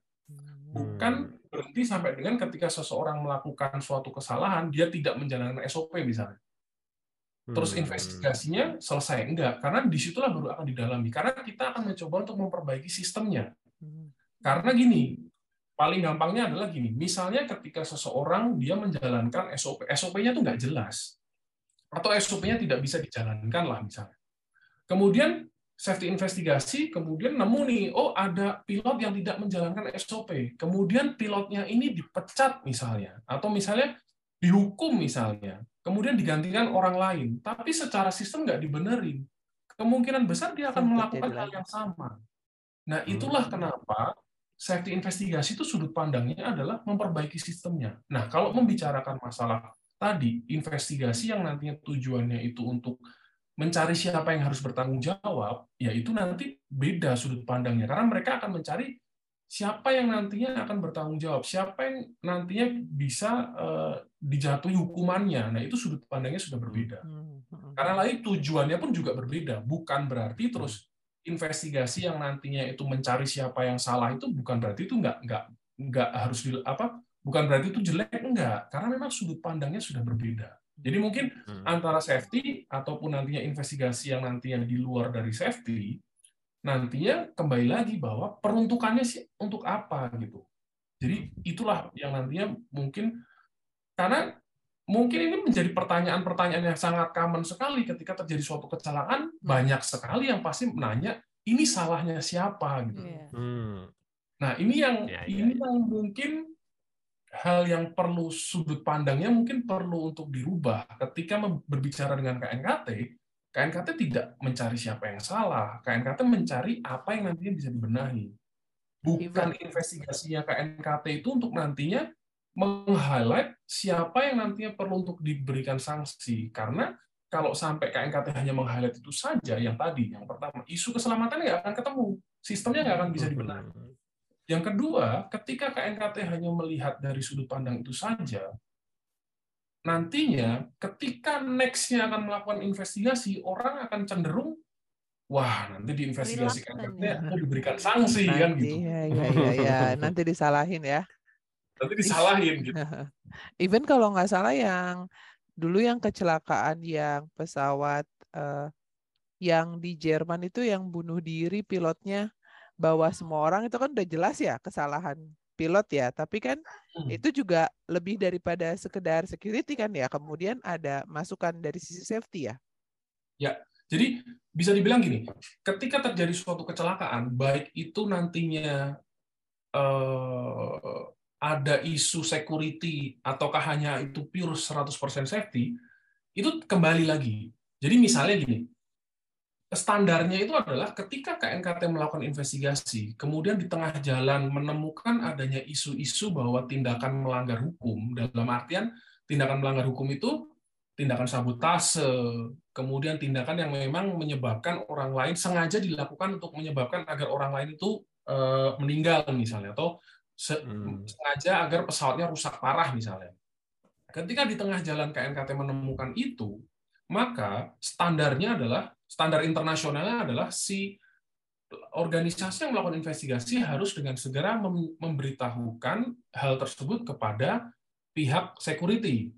Speaker 7: Bukan berhenti sampai dengan ketika seseorang melakukan suatu kesalahan, dia tidak menjalankan SOP misalnya. Terus
Speaker 3: Hmm.
Speaker 7: investigasinya selesai. Enggak, karena di situlah baru akan didalami. Karena kita akan mencoba untuk memperbaiki sistemnya.
Speaker 6: Hmm.
Speaker 7: Karena gini, paling gampangnya adalah gini, misalnya ketika seseorang dia menjalankan SOP, SOP-nya tuh nggak jelas. Atau SOP-nya tidak bisa dijalankan lah misalnya. Kemudian safety investigasi, kemudian nemu nih, oh ada pilot yang tidak menjalankan SOP. Kemudian pilotnya ini dipecat misalnya. Atau misalnya dihukum misalnya. Kemudian digantikan orang lain. Tapi secara sistem nggak dibenerin. Kemungkinan besar dia akan melakukan hal yang sama. Nah, itulah kenapa safety investigasi itu sudut pandangnya adalah memperbaiki sistemnya. Nah, kalau membicarakan masalah tadi investigasi yang nantinya tujuannya itu untuk mencari siapa yang harus bertanggung jawab, ya itu nanti beda sudut pandangnya karena mereka akan mencari siapa yang nantinya akan bertanggung jawab, siapa yang nantinya bisa uh, dijatuhi hukumannya. Nah, itu sudut pandangnya sudah berbeda.
Speaker 6: Hmm, hmm.
Speaker 7: Karena lain tujuannya pun juga berbeda. Bukan berarti terus investigasi yang nantinya itu mencari siapa yang salah itu bukan berarti itu nggak nggak nggak harus di, apa bukan berarti itu jelek enggak karena memang sudut pandangnya sudah berbeda. Jadi mungkin
Speaker 3: Hmm.
Speaker 7: antara safety ataupun nantinya investigasi yang nantinya di luar dari safety nantinya kembali lagi bahwa peruntukannya sih untuk apa gitu. Jadi itulah yang nantinya mungkin karena mungkin ini menjadi pertanyaan-pertanyaan yang sangat common sekali ketika terjadi suatu kecelakaan banyak sekali yang pasti menanya ini salahnya siapa gitu.
Speaker 5: Iya.
Speaker 3: Hmm.
Speaker 7: Nah ini yang
Speaker 3: Ya, ya,
Speaker 7: ini yang mungkin hal yang perlu sudut pandangnya mungkin perlu untuk dirubah ketika berbicara dengan KNKT. KNKT tidak mencari siapa yang salah, KNKT mencari apa yang nantinya bisa dibenahi. Bukan investigasinya KNKT itu untuk nantinya meng-highlight siapa yang nantinya perlu untuk diberikan sanksi. Karena kalau sampai KNKT hanya meng-highlight itu saja, yang tadi, yang pertama, isu keselamatan nggak akan ketemu. Sistemnya nggak akan bisa dibenahi. Yang kedua, ketika KNKT hanya melihat dari sudut pandang itu saja, nantinya ketika next-nya akan melakukan investigasi, orang akan cenderung, wah nanti di investigasi
Speaker 5: Reluctant
Speaker 7: KNKT
Speaker 5: ya.
Speaker 7: aku diberikan sanksi kan
Speaker 6: Nanti,
Speaker 7: gitu.
Speaker 6: ya, ya, ya, ya. nanti disalahin ya.
Speaker 7: Nanti disalahin gitu.
Speaker 6: Even kalau nggak salah yang dulu yang kecelakaan yang pesawat eh, yang di Jerman itu yang bunuh diri pilotnya bawa semua orang itu kan udah jelas ya kesalahan pilot ya. Tapi kan
Speaker 7: Hmm.
Speaker 6: itu juga lebih daripada sekedar security kan ya. Kemudian ada masukan dari sisi safety ya.
Speaker 7: Jadi bisa dibilang gini, ketika terjadi suatu kecelakaan, baik itu nantinya eh, ada isu security ataukah hanya itu pure 100% safety, itu kembali lagi. Jadi misalnya gini, standarnya itu adalah ketika KNKT melakukan investigasi, kemudian di tengah jalan menemukan adanya isu-isu bahwa tindakan melanggar hukum, dalam artian tindakan melanggar hukum itu tindakan sabotase, kemudian tindakan yang memang menyebabkan orang lain sengaja dilakukan untuk menyebabkan agar orang lain itu eh, meninggal misalnya atau se-
Speaker 3: Hmm.
Speaker 7: sengaja agar pesawatnya rusak parah misalnya. Ketika di tengah jalan KNKT menemukan itu, maka standarnya adalah standar internasionalnya adalah si organisasi yang melakukan investigasi harus dengan segera mem- memberitahukan hal tersebut kepada pihak security.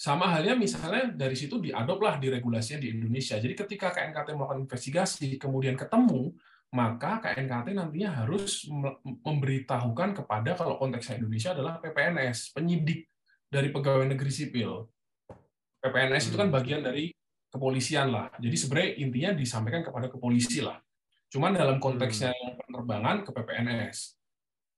Speaker 7: Sama halnya misalnya dari situ diadoplah di regulasinya di Indonesia. Jadi ketika KNKT melakukan investigasi kemudian ketemu, maka KNKT nantinya harus me- memberitahukan kepada kalau konteksnya Indonesia adalah PPNS, penyidik dari pegawai negeri sipil. PPNS itu kan
Speaker 3: Hmm.
Speaker 7: bagian dari kepolisian lah. Jadi sebenarnya intinya disampaikan kepada kepolisi lah. Cuman dalam konteksnya yang penerbangan ke PPNS.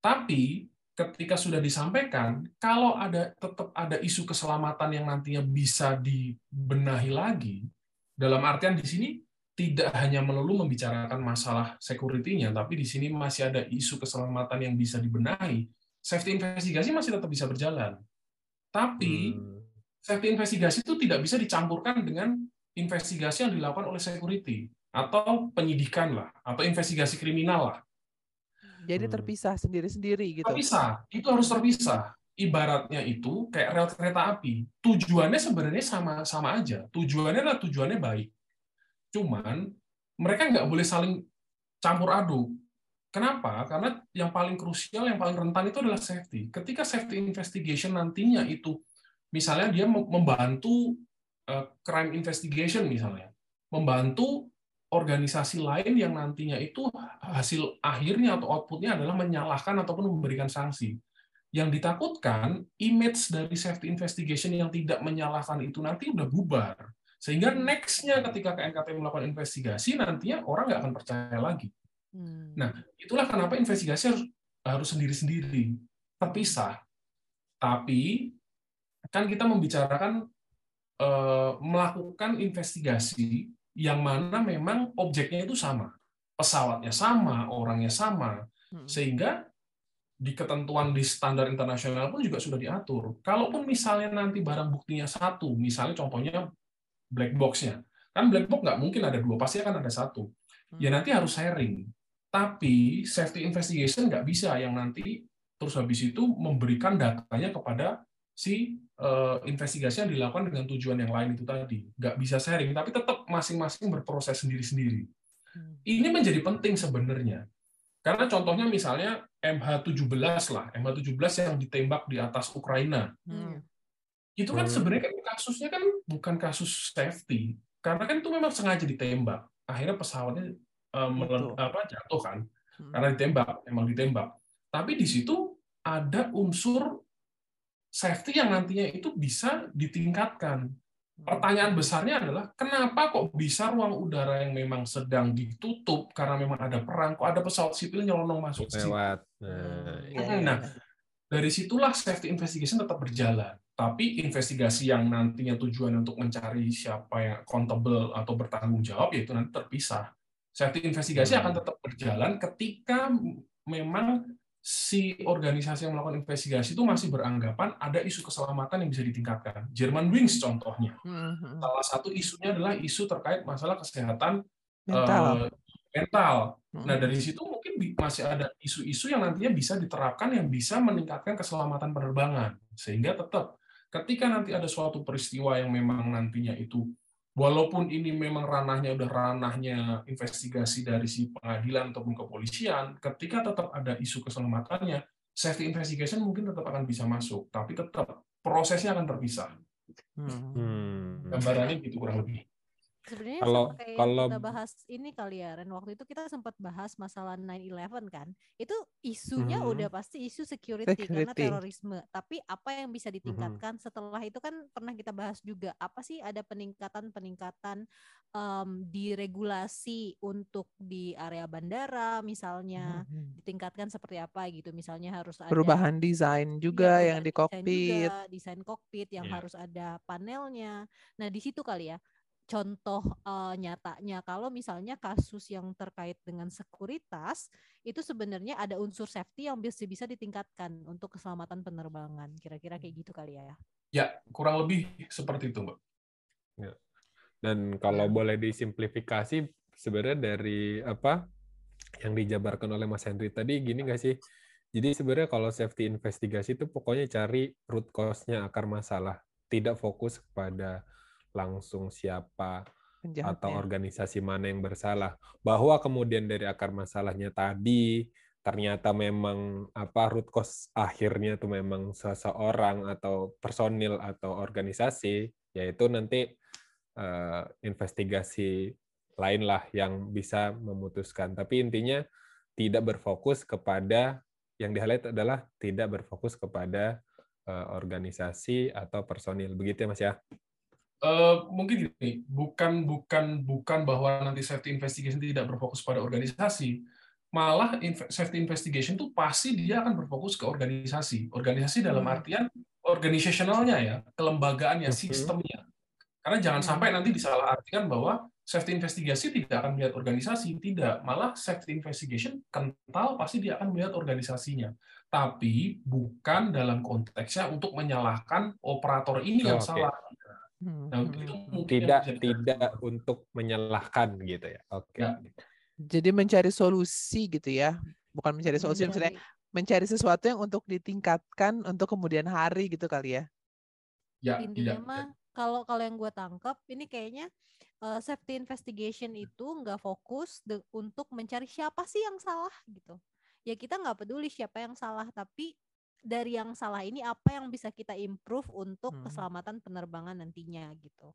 Speaker 7: Tapi ketika sudah disampaikan, kalau ada tetap ada isu keselamatan yang nantinya bisa dibenahi lagi, dalam artian di sini tidak hanya melulu membicarakan masalah security-nya, tapi di sini masih ada isu keselamatan yang bisa dibenahi, safety investigasi masih tetap bisa berjalan. Tapi
Speaker 3: Hmm.
Speaker 7: safety investigasi itu tidak bisa dicampurkan dengan investigasi yang dilakukan oleh security atau penyidikan lah atau investigasi kriminal lah.
Speaker 6: Jadi
Speaker 3: Hmm.
Speaker 6: terpisah sendiri-sendiri gitu.
Speaker 7: Terpisah, itu harus terpisah. Ibaratnya itu kayak rel kereta api. Tujuannya sebenarnya sama sama aja. Tujuannya adalah tujuannya baik. Cuman mereka nggak boleh saling campur aduk. Kenapa? Karena yang paling krusial, yang paling rentan itu adalah safety. Ketika safety investigation nantinya itu, misalnya dia mem- membantu crime investigation misalnya, membantu organisasi lain yang nantinya itu hasil akhirnya atau outputnya adalah menyalahkan ataupun memberikan sanksi. Yang ditakutkan, image dari safety investigation yang tidak menyalahkan itu nanti udah bubar. Sehingga next-nya ketika KNKT melakukan investigasi, nantinya orang nggak akan percaya lagi.
Speaker 6: Hmm.
Speaker 7: Nah, itulah kenapa investigasi harus harus sendiri-sendiri, terpisah. Tapi kan kita membicarakan eh, melakukan investigasi yang mana memang objeknya itu sama. pesawatnya sama, orangnya sama,
Speaker 6: Hmm.
Speaker 7: sehingga di ketentuan di standar internasional pun juga sudah diatur. Kalaupun misalnya nanti barang buktinya satu, misalnya contohnya black box-nya, kan black box nggak mungkin ada dua, pasti akan ada satu. Ya
Speaker 6: Hmm.
Speaker 7: nanti harus sharing. Tapi safety investigation nggak bisa yang nanti terus habis itu memberikan datanya kepada si eh, investigasi yang dilakukan dengan tujuan yang lain itu tadi. Nggak bisa sharing, tapi tetap masing-masing berproses sendiri-sendiri.
Speaker 6: Hmm.
Speaker 7: Ini menjadi penting sebenarnya. Karena contohnya misalnya MH17 lah, MH17 yang ditembak di atas Ukraina.
Speaker 6: Hmm.
Speaker 7: Itu kan
Speaker 3: Hmm.
Speaker 7: sebenarnya kan kasusnya kan bukan kasus safety. Karena kan itu memang sengaja ditembak. Akhirnya pesawatnya melen-
Speaker 6: Jatuh.
Speaker 7: apa, jatuh kan.
Speaker 6: Hmm.
Speaker 7: Karena ditembak, emang ditembak. Tapi di situ ada unsur safety yang nantinya itu bisa ditingkatkan. Pertanyaan besarnya adalah kenapa kok bisa ruang udara yang memang sedang ditutup karena memang ada perang, kok ada pesawat sipil nyelonong masuk ke situ?
Speaker 6: Hmm,
Speaker 3: Nah,
Speaker 6: iya,
Speaker 7: Hmm,
Speaker 6: iya,
Speaker 7: nah,
Speaker 6: iya.
Speaker 7: Dari situlah safety investigation tetap berjalan. Tapi investigasi yang nantinya tujuan untuk mencari siapa yang accountable atau bertanggung jawab, yaitu nanti terpisah. Safety investigasi
Speaker 3: Hmm.
Speaker 7: akan tetap berjalan ketika memang si organisasi yang melakukan investigasi itu masih beranggapan ada isu keselamatan yang bisa ditingkatkan. German Wings contohnya.
Speaker 6: Hmm, hmm.
Speaker 7: Salah satu isunya adalah isu terkait masalah kesehatan
Speaker 6: Mental.
Speaker 7: eh, mental. Nah, dari situ mungkin masih ada isu-isu yang nantinya bisa diterapkan yang bisa meningkatkan keselamatan penerbangan. Sehingga tetap ketika nanti ada suatu peristiwa yang memang nantinya itu walaupun ini memang ranahnya udah ranahnya investigasi dari si pengadilan ataupun kepolisian, ketika tetap ada isu keselamatannya, safety investigation mungkin tetap akan bisa masuk, tapi tetap prosesnya akan terpisah.
Speaker 6: Hmm.
Speaker 3: hmm.
Speaker 7: Gambarannya gitu kurang lebih.
Speaker 5: Sebenarnya
Speaker 3: Kalau-
Speaker 5: kayak
Speaker 3: kalau-
Speaker 5: kita bahas ini kali ya, Ren. Waktu itu kita sempat bahas masalah 9/11 kan. Itu isunya
Speaker 3: Mhm.
Speaker 5: udah pasti isu security, karena
Speaker 6: Security.
Speaker 5: terorisme. Tapi apa yang bisa ditingkatkan setelah itu kan pernah kita bahas juga. Apa sih ada peningkatan-peningkatan em, di regulasi untuk di area bandara misalnya
Speaker 6: Hmm.
Speaker 5: ditingkatkan seperti apa gitu. Misalnya harus ada
Speaker 6: Perubahan desain
Speaker 5: Iya,
Speaker 6: juga
Speaker 5: perubahan
Speaker 6: yang di kokpit.
Speaker 5: desain kokpit yang
Speaker 3: Iya.
Speaker 5: harus ada panelnya. Nah, di situ kali ya contoh eh, nyatanya kalau misalnya kasus yang terkait dengan sekuritas itu sebenarnya ada unsur safety yang bisa bisa ditingkatkan untuk keselamatan penerbangan. Kira-kira kayak gitu kali ya.
Speaker 7: Ya, kurang lebih seperti itu, Mbak.
Speaker 3: Dan kalau boleh disimplifikasi, sebenarnya dari apa yang dijabarkan oleh Mas Henry tadi, gini nggak sih? Jadi sebenarnya kalau safety investigasi itu pokoknya cari root cause-nya akar masalah, tidak fokus kepada langsung siapa atau
Speaker 6: Penjahatnya.
Speaker 3: organisasi mana yang bersalah. Bahwa kemudian dari akar masalahnya tadi ternyata memang apa root cause akhirnya itu memang seseorang atau personil atau organisasi, yaitu nanti eh, investigasi lain lah yang bisa memutuskan. Tapi intinya tidak berfokus kepada yang di-highlight adalah tidak berfokus kepada eh, organisasi atau personil. Begitu ya Mas ya?
Speaker 7: Eh, mungkin gini, bukan bukan bukan bahwa nanti safety investigation tidak berfokus pada organisasi, malah safety investigation itu pasti dia akan berfokus ke organisasi. Organisasi dalam
Speaker 5: Hmm.
Speaker 7: artian organisasionalnya ya, kelembagaannya,
Speaker 3: Mhm.
Speaker 7: sistemnya. Karena jangan
Speaker 5: Hmm.
Speaker 7: sampai nanti disalahartikan bahwa safety investigasi tidak akan melihat organisasi, tidak. Malah safety investigation kental pasti dia akan melihat organisasinya. Tapi bukan dalam konteksnya untuk menyalahkan operator ini yang
Speaker 3: Oke.
Speaker 7: salah.
Speaker 6: Hmm,
Speaker 7: Nah,
Speaker 6: hmm,
Speaker 7: itu
Speaker 6: hmm.
Speaker 7: mungkin yang
Speaker 3: Tidak
Speaker 7: bisa
Speaker 3: tidak untuk menyalahkan gitu ya. Oke.
Speaker 7: Ya.
Speaker 6: Jadi mencari solusi gitu ya. Bukan mencari solusi, maksudnya
Speaker 5: Mencari-
Speaker 6: mencari sesuatu yang untuk ditingkatkan untuk kemudian hari gitu kali ya.
Speaker 7: Ya,
Speaker 5: intinya
Speaker 7: tidak.
Speaker 5: mah kalau kalau yang gue tangkap ini kayaknya eh, safety investigation itu nggak fokus de- untuk mencari siapa sih yang salah gitu ya kita nggak peduli siapa yang salah tapi dari yang salah ini apa yang bisa kita improve untuk
Speaker 6: Hmm.
Speaker 5: keselamatan penerbangan nantinya gitu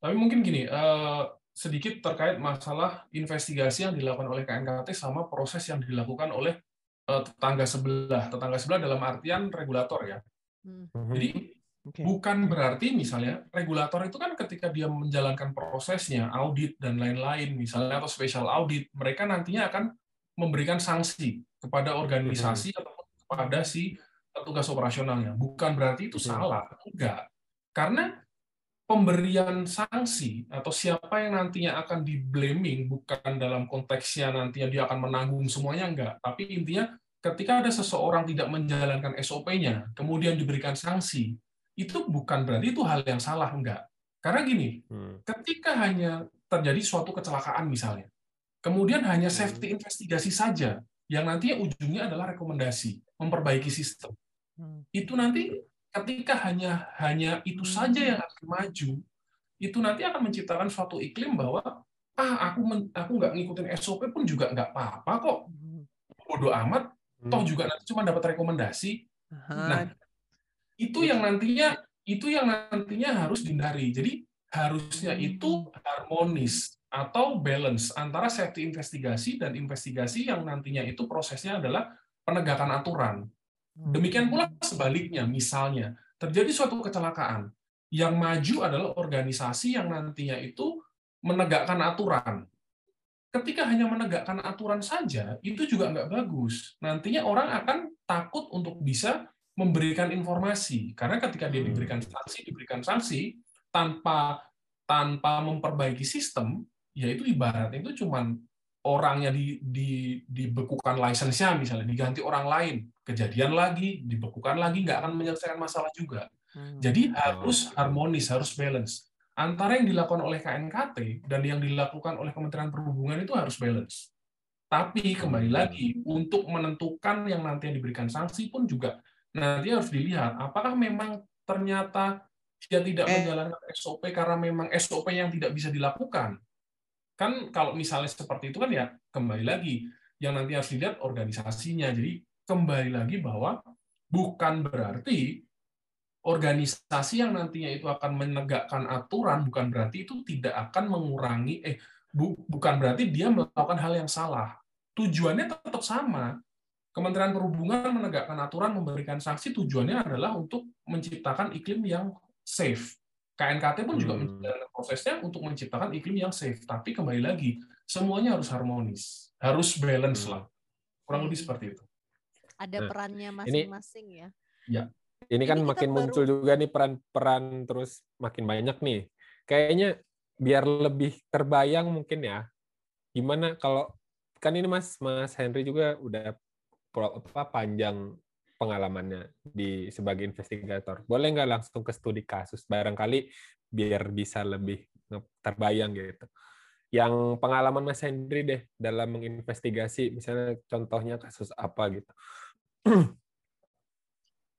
Speaker 7: Tapi mungkin gini, eh, sedikit terkait masalah investigasi yang dilakukan oleh KNKT sama proses yang dilakukan oleh eh, tetangga sebelah. Tetangga sebelah dalam artian regulator ya.
Speaker 5: Hmm.
Speaker 3: Mhm.
Speaker 7: Jadi
Speaker 6: Oke.
Speaker 7: bukan berarti misalnya regulator itu kan ketika dia menjalankan prosesnya, audit dan lain-lain misalnya atau special audit, mereka nantinya akan memberikan sanksi kepada organisasi atau kepada si petugas operasionalnya. Bukan berarti itu salah, enggak. Karena pemberian sanksi atau siapa yang nantinya akan di blaming bukan dalam konteksnya nantinya dia akan menanggung semuanya enggak, tapi intinya ketika ada seseorang tidak menjalankan SOP-nya, kemudian diberikan sanksi, itu bukan berarti itu hal yang salah enggak. Karena gini,
Speaker 3: Hmm.
Speaker 7: ketika hanya terjadi suatu kecelakaan misalnya, kemudian hanya safety investigasi saja yang nantinya ujungnya adalah rekomendasi, memperbaiki sistem.
Speaker 6: Hmm.
Speaker 7: Itu nanti ketika hanya hanya itu saja yang akan maju, itu nanti akan menciptakan suatu iklim bahwa ah aku men- aku nggak ngikutin SOP pun juga nggak apa-apa kok,
Speaker 6: Hmm.
Speaker 7: bodoh amat, toh
Speaker 3: Hmm.
Speaker 7: juga nanti cuma dapat rekomendasi. Nah, itu yang nantinya itu yang nantinya harus dihindari. Jadi harusnya itu harmonis atau balance antara safety investigasi dan investigasi yang nantinya itu prosesnya adalah penegakan aturan. Demikian pula sebaliknya, misalnya terjadi suatu kecelakaan, yang maju adalah organisasi yang nantinya itu menegakkan aturan. Ketika hanya menegakkan aturan saja, itu juga nggak bagus. Nantinya orang akan takut untuk bisa memberikan informasi, karena ketika dia
Speaker 3: Hmm.
Speaker 7: diberikan sanksi, diberikan sanksi tanpa tanpa memperbaiki sistem, yaitu ibaratnya itu cuman orangnya di, di, dibekukan license-nya misalnya diganti orang lain kejadian lagi dibekukan lagi nggak akan menyelesaikan masalah juga.
Speaker 6: Hmm.
Speaker 7: jadi harus harmonis harus balance. Antara yang dilakukan oleh KNKT dan yang dilakukan oleh Kementerian Perhubungan itu harus balance. Tapi kembali lagi untuk menentukan yang nanti yang diberikan sanksi pun juga nanti harus dilihat apakah memang ternyata dia tidak
Speaker 6: Eh.
Speaker 7: menjalankan SOP karena memang SOP yang tidak bisa dilakukan kan kalau misalnya seperti itu kan ya kembali lagi yang nanti harus dilihat organisasinya. Jadi kembali lagi bahwa bukan berarti organisasi yang nantinya itu akan menegakkan aturan bukan berarti itu tidak akan mengurangi eh bu- bukan berarti dia melakukan hal yang salah. Tujuannya tetap sama. Kementerian Perhubungan menegakkan aturan memberikan sanksi. Tujuannya adalah untuk menciptakan iklim yang safe KNKT pun juga
Speaker 3: Hmm.
Speaker 7: menjalankan prosesnya untuk menciptakan iklim yang safe. Tapi kembali lagi, semuanya harus harmonis, harus balance
Speaker 3: Hmm.
Speaker 7: lah. Kurang lebih seperti itu.
Speaker 5: Ada
Speaker 3: Nah,
Speaker 5: perannya masing-masing ya.
Speaker 3: Ini kan
Speaker 5: Ini
Speaker 3: makin
Speaker 5: baru-
Speaker 3: muncul juga nih peran-peran terus makin banyak nih. Kayaknya biar lebih terbayang mungkin ya. Gimana kalau kan ini Mas Mas Henry juga udah pro- apa panjang pengalamannya di sebagai investigator. Boleh nggak langsung ke studi kasus barangkali biar bisa lebih terbayang gitu. Yang pengalaman Mas Henry deh dalam menginvestigasi misalnya contohnya kasus apa gitu.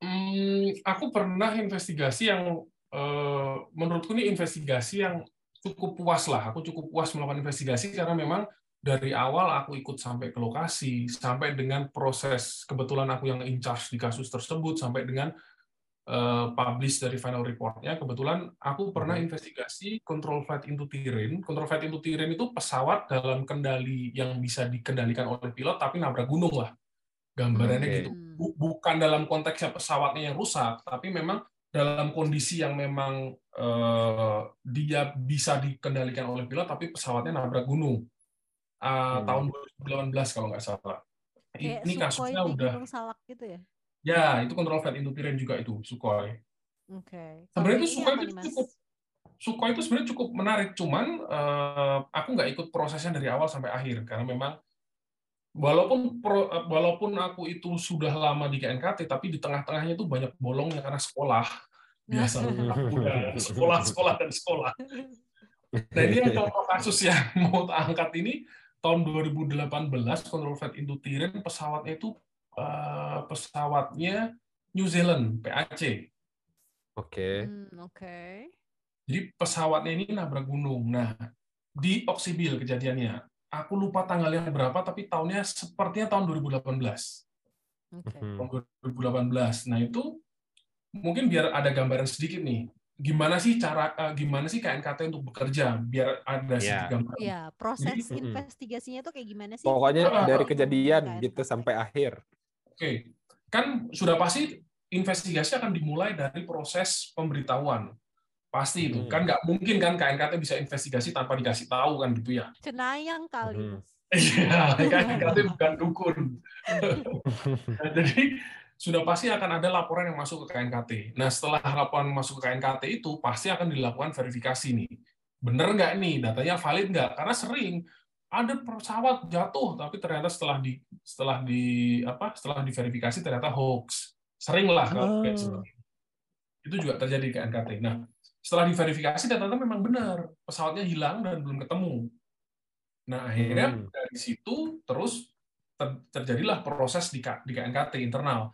Speaker 7: Hmm, aku pernah investigasi yang eh, menurutku ini investigasi yang cukup puas lah. Aku cukup puas melakukan investigasi karena memang dari awal aku ikut sampai ke lokasi, sampai dengan proses kebetulan aku yang in charge di kasus tersebut, sampai dengan eh, publish dari final report-nya. Kebetulan aku pernah
Speaker 3: Mhm.
Speaker 7: investigasi control flight into terrain. Control flight into terrain itu pesawat dalam kendali yang bisa dikendalikan oleh pilot tapi nabrak gunung lah. Gambarannya
Speaker 3: Oke.
Speaker 7: gitu bu- bukan dalam konteksnya pesawatnya yang rusak, tapi memang dalam kondisi yang memang eh, dia bisa dikendalikan oleh pilot, tapi pesawatnya nabrak gunung. Ah,
Speaker 3: Hmm.
Speaker 7: Tahun 2018 kalau nggak salah.
Speaker 5: Kayak
Speaker 7: Ini
Speaker 5: Sukhoi
Speaker 7: kasusnya udah,
Speaker 5: Salak gitu ya.
Speaker 7: ya itu control flight into terrain juga itu Sukhoi.
Speaker 5: Oke.
Speaker 7: Sebenarnya
Speaker 5: Kalau
Speaker 7: itu Sukhoi itu cukup Sukhoi itu sebenarnya cukup menarik, cuman eh, aku nggak ikut prosesnya dari awal sampai akhir karena memang walaupun pro- eh, walaupun aku itu sudah lama di KNKT, tapi di tengah-tengahnya itu banyak bolongnya karena sekolah biasa sekolah, sekolah dan sekolah. Nah ini yang contoh kasus yang mau tak angkat ini tahun 2018 Control Flight into Terrain pesawatnya itu eh, pesawatnya New Zealand PAC.
Speaker 3: Oke.
Speaker 5: Hmm, Oke.
Speaker 7: Jadi pesawatnya ini nabrak gunung. Nah, di Oksibil kejadiannya. Aku lupa tanggalnya berapa, tapi tahunnya sepertinya tahun 2018.
Speaker 5: Oke.
Speaker 3: Hmm.
Speaker 7: Tahun 2018. Nah, itu mungkin biar ada gambaran sedikit nih. Gimana sih cara, eh, gimana sih KNKT untuk bekerja? Biar ada sedikit
Speaker 3: Ya.
Speaker 7: gambaran.
Speaker 5: Ya, proses
Speaker 3: Mm-mm.
Speaker 5: investigasinya tuh kayak gimana sih?
Speaker 3: Pokoknya
Speaker 7: Ah,
Speaker 3: dari
Speaker 5: Yang
Speaker 3: kejadian
Speaker 5: KNKT.
Speaker 3: gitu sampai akhir.
Speaker 7: Oke, kan sudah pasti investigasi akan dimulai dari proses pemberitahuan. Pasti itu.
Speaker 3: Hmm.
Speaker 7: Kan nggak mungkin kan KNKT bisa investigasi tanpa dikasih tahu kan gitu ya.
Speaker 5: Cenayang kali. Mas.
Speaker 7: Iya, KNKT bukan dukun. Nah, Jadi sudah pasti akan ada laporan yang masuk ke KNKT. Nah, setelah laporan masuk ke KNKT itu pasti akan dilakukan verifikasi nih. Bener nggak nih, datanya valid nggak? Karena sering ada pesawat jatuh, tapi ternyata setelah di setelah di apa setelah diverifikasi ternyata hoax. Sering lah kalau kayak
Speaker 6: Oh.
Speaker 7: seperti itu. Itu juga terjadi di KNKT. Nah, setelah diverifikasi ternyata memang benar pesawatnya hilang dan belum ketemu. Nah, akhirnya
Speaker 3: Hmm.
Speaker 7: dari situ terus ter- terjadilah proses di, di KNKT internal.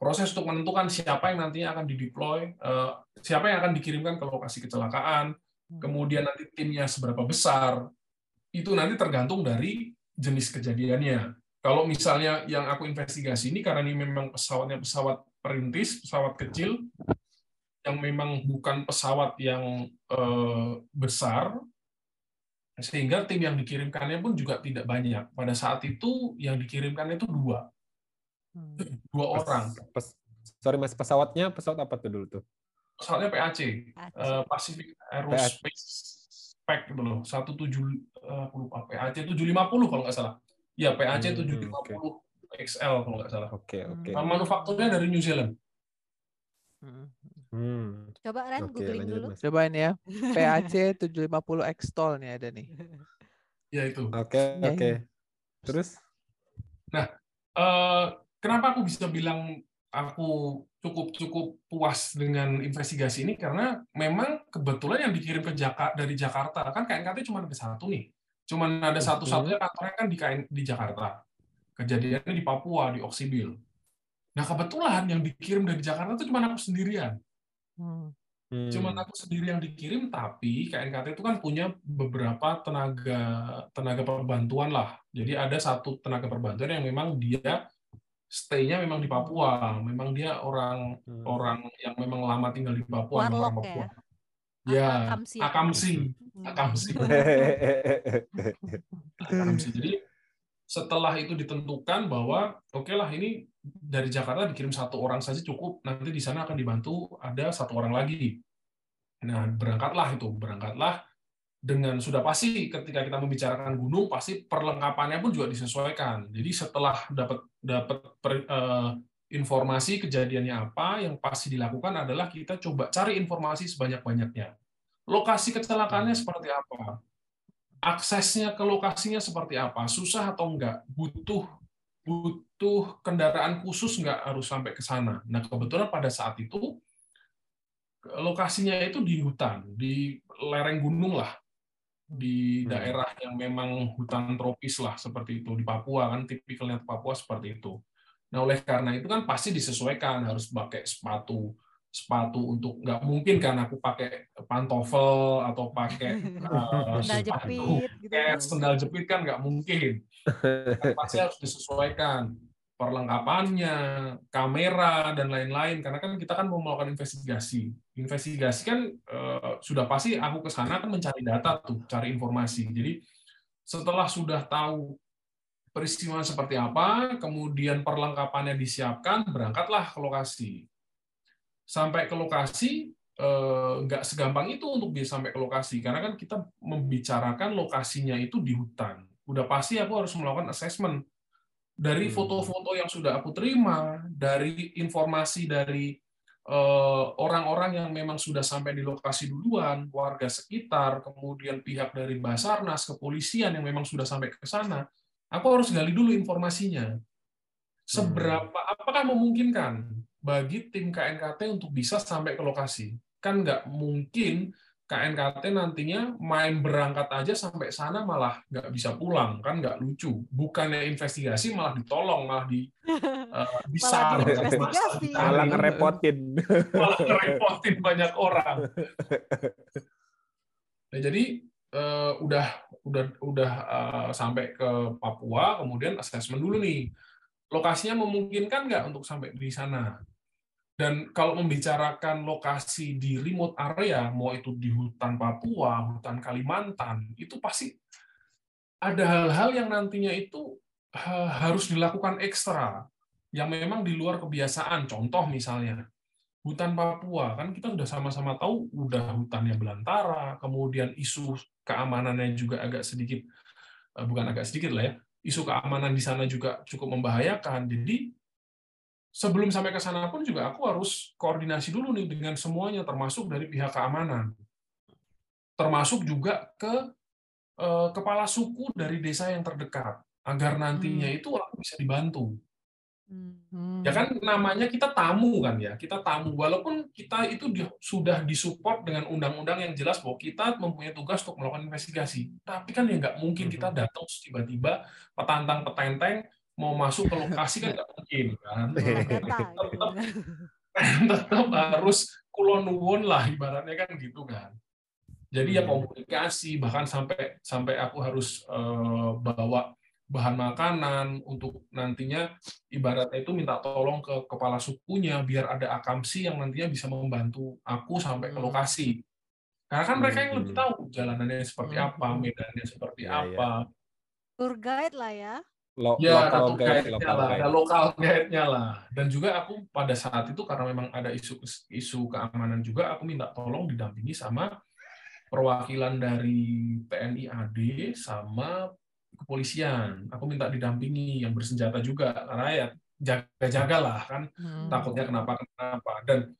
Speaker 7: Proses untuk menentukan siapa yang nantinya akan dideploy, eh, siapa yang akan dikirimkan ke lokasi kecelakaan, kemudian nanti timnya seberapa besar, itu nanti tergantung dari jenis kejadiannya. Kalau misalnya yang aku investigasi ini karena ini memang pesawatnya pesawat perintis, pesawat kecil, yang memang bukan pesawat yang eh, besar, sehingga tim yang dikirimkannya pun juga tidak banyak. Pada saat itu yang dikirimkan itu dua,
Speaker 6: Hmm.
Speaker 7: dua
Speaker 3: Pes-
Speaker 7: orang.
Speaker 3: pes- sorry mas, pesawatnya pesawat apa tuh dulu tuh?
Speaker 7: Pesawatnya PAC,
Speaker 5: Aceh.
Speaker 7: eh, Pacific Aerospace Pack gitu loh, 17 eh, aku lupa PAC 750 kalau nggak salah. Ya PAC
Speaker 3: Hmm,
Speaker 7: 750 XL kalau nggak salah.
Speaker 3: Oke oke.
Speaker 7: Eh, Manufakturnya dari New Zealand.
Speaker 6: Hmm.
Speaker 3: Hmm.
Speaker 5: Coba Ren
Speaker 3: Oke
Speaker 5: googling
Speaker 3: lanjut
Speaker 5: dulu.
Speaker 3: mas.
Speaker 6: Cobain ya. PAC 750 X-Tol nih ada nih.
Speaker 7: Ya itu.
Speaker 3: Oke
Speaker 6: Ya,
Speaker 3: oke.
Speaker 6: ya.
Speaker 3: Terus?
Speaker 7: Eh, kenapa aku bisa bilang aku cukup cukup puas dengan investigasi ini karena memang kebetulan yang dikirim ke Jakarta dari Jakarta kan KNKT cuma ada satu nih, cuma ada satu-satunya kantornya kan di KN, di Jakarta. Kejadiannya di Papua di Oksibil. Nah kebetulan yang dikirim dari Jakarta itu cuma aku sendirian.
Speaker 6: Hmm.
Speaker 3: Hmm.
Speaker 7: Cuman aku sendiri yang dikirim, tapi KNKT itu kan punya beberapa tenaga tenaga perbantuan lah. Jadi ada satu tenaga perbantuan yang memang dia stay-nya memang di Papua. Memang dia orang
Speaker 3: Hmm.
Speaker 7: orang yang memang lama tinggal di Papua, memang orang
Speaker 5: Warlock
Speaker 7: Papua.
Speaker 5: ya?
Speaker 7: Ya,
Speaker 5: Akamsi,
Speaker 7: Akamsi,
Speaker 5: Hmm.
Speaker 7: Akamsi, Akamsi. Jadi setelah itu ditentukan bahwa oke lah ini dari Jakarta dikirim satu orang saja cukup, nanti di sana akan dibantu ada satu orang lagi. Nah, berangkatlah itu, berangkatlah dengan sudah pasti ketika kita membicarakan gunung pasti perlengkapannya pun juga disesuaikan. Jadi setelah dapat dapat per- eh, informasi kejadiannya apa, yang pasti dilakukan adalah kita coba cari informasi sebanyak-banyaknya. Lokasi kecelakaannya seperti apa? Aksesnya ke lokasinya seperti apa? Susah atau enggak? Butuh butuh kendaraan khusus nggak harus sampai ke sana. Nah, kebetulan pada saat itu lokasinya itu di hutan, di lereng gunung lah, di
Speaker 3: Hmm.
Speaker 7: daerah yang memang hutan tropis lah seperti itu di Papua kan tipikalnya Papua seperti itu. Nah oleh karena itu kan pasti disesuaikan harus pakai sepatu sepatu untuk nggak mungkin kan aku pakai pantofel atau pakai
Speaker 5: Sendal
Speaker 7: sepatu
Speaker 5: jepit gitu.
Speaker 7: kayak sendal jepit kan nggak mungkin Kan pasti harus disesuaikan perlengkapannya, kamera dan lain-lain karena kan kita kan mau melakukan investigasi. Investigasi kan eh, sudah pasti aku ke sana kan mencari data tuh, cari informasi. Jadi setelah sudah tahu peristiwa seperti apa, kemudian perlengkapannya disiapkan, berangkatlah ke lokasi. Sampai ke lokasi eh, nggak segampang itu untuk bisa sampai ke lokasi karena kan kita membicarakan lokasinya itu di hutan. Udah pasti aku harus melakukan assessment dari
Speaker 3: Hmm.
Speaker 7: foto-foto yang sudah aku terima, dari informasi dari eh, orang-orang yang memang sudah sampai di lokasi duluan, warga sekitar, kemudian pihak dari Basarnas, kepolisian yang memang sudah sampai ke sana, aku harus gali dulu informasinya. Seberapa, apakah memungkinkan bagi tim KNKT untuk bisa sampai ke lokasi? Kan nggak mungkin KNKT nantinya main berangkat aja sampai sana malah nggak bisa pulang kan nggak lucu. Bukannya investigasi malah ditolong malah di eh, disar
Speaker 5: Malah
Speaker 3: ngerepotin.
Speaker 7: malah ngerepotin banyak orang. Nah jadi eh, udah udah udah eh, sampai ke Papua kemudian assessment dulu nih. Lokasinya memungkinkan nggak untuk sampai di sana dan kalau membicarakan lokasi di remote area, mau itu di hutan Papua, hutan Kalimantan, itu pasti ada hal-hal yang nantinya itu eh, harus dilakukan ekstra, yang memang di luar kebiasaan. Contoh misalnya, hutan Papua, kan kita sudah sama-sama tahu, udah hutannya belantara, kemudian isu keamanannya juga agak sedikit, eh, bukan agak sedikit lah ya, isu keamanan di sana juga cukup membahayakan. Jadi sebelum sampai ke sana pun juga aku harus koordinasi dulu nih dengan semuanya, termasuk dari pihak keamanan, termasuk juga ke eh, kepala suku dari desa yang terdekat, agar nantinya
Speaker 5: Hmm.
Speaker 7: itu aku bisa dibantu.
Speaker 5: Hmm.
Speaker 7: Ya kan namanya kita tamu kan ya, kita tamu. Walaupun kita itu di- sudah disupport dengan undang-undang yang jelas bahwa kita mempunyai tugas untuk melakukan investigasi. Tapi kan ya nggak mungkin kita datang terus tiba-tiba petantang petenteng mau masuk ke lokasi kan nggak mungkin kan.
Speaker 5: Olah data gitu.
Speaker 7: Tetap, tetap harus kulon nuwun lah ibaratnya kan gitu kan. Jadi ya komunikasi bahkan sampai sampai aku harus eh, bawa bahan makanan untuk nantinya ibaratnya itu minta tolong ke kepala sukunya biar ada akamsi yang nantinya bisa membantu aku sampai ke
Speaker 6: Hmm.
Speaker 7: lokasi. Karena kan mereka yang lebih
Speaker 3: Hmm.
Speaker 7: tahu jalanannya seperti
Speaker 6: Hmm.
Speaker 7: apa, medannya seperti
Speaker 3: Ya, ya.
Speaker 7: apa.
Speaker 5: Tour guide lah ya.
Speaker 3: Lo,
Speaker 7: Ya,
Speaker 3: local
Speaker 7: ada
Speaker 3: guide,
Speaker 7: guide-nya
Speaker 3: local
Speaker 7: lah,
Speaker 3: guide.
Speaker 7: ada lokal guide-nya lah. Dan juga aku pada saat itu karena memang ada isu isu keamanan juga, aku minta tolong didampingi sama perwakilan dari TNI AD sama kepolisian. Aku minta didampingi yang bersenjata juga karena ya jaga-jaga lah kan
Speaker 6: Hmm.
Speaker 7: takutnya kenapa kenapa dan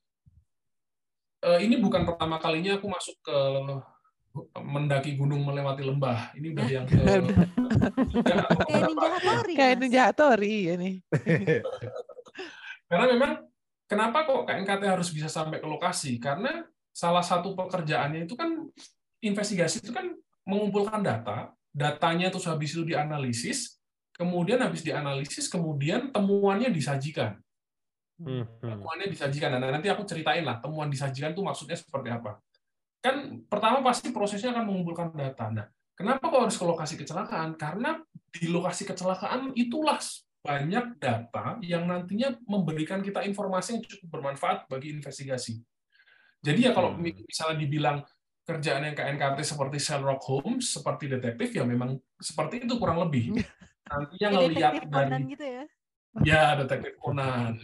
Speaker 7: eh, ini bukan pertama kalinya aku masuk ke mendaki gunung melewati lembah. Ini udah yang ke
Speaker 5: Kayak. Ninja Hattori.
Speaker 6: Kayak. Ninja ya nih.
Speaker 7: Karena memang kenapa kok KNKT harus bisa sampai ke lokasi? Karena salah satu pekerjaannya itu kan investigasi itu kan mengumpulkan data, datanya terus habis itu dianalisis, kemudian habis dianalisis, kemudian temuannya disajikan.
Speaker 3: Hmm, hmm.
Speaker 7: Temuannya disajikan. Nah, nanti aku ceritain lah temuan disajikan itu maksudnya seperti apa. Kan pertama pasti prosesnya akan mengumpulkan data. Nah, kenapa kok harus ke lokasi kecelakaan? Karena di lokasi kecelakaan itulah banyak data yang nantinya memberikan kita informasi yang cukup bermanfaat bagi investigasi. Jadi ya kalau
Speaker 3: Hmm.
Speaker 7: misalnya dibilang kerjaan yang KNKT seperti Sherlock Holmes, seperti detektif ya memang seperti itu kurang lebih. Nantinya
Speaker 5: Kayak
Speaker 7: ngelihat dari
Speaker 5: gitu ya.
Speaker 7: Ya, detektif Conan.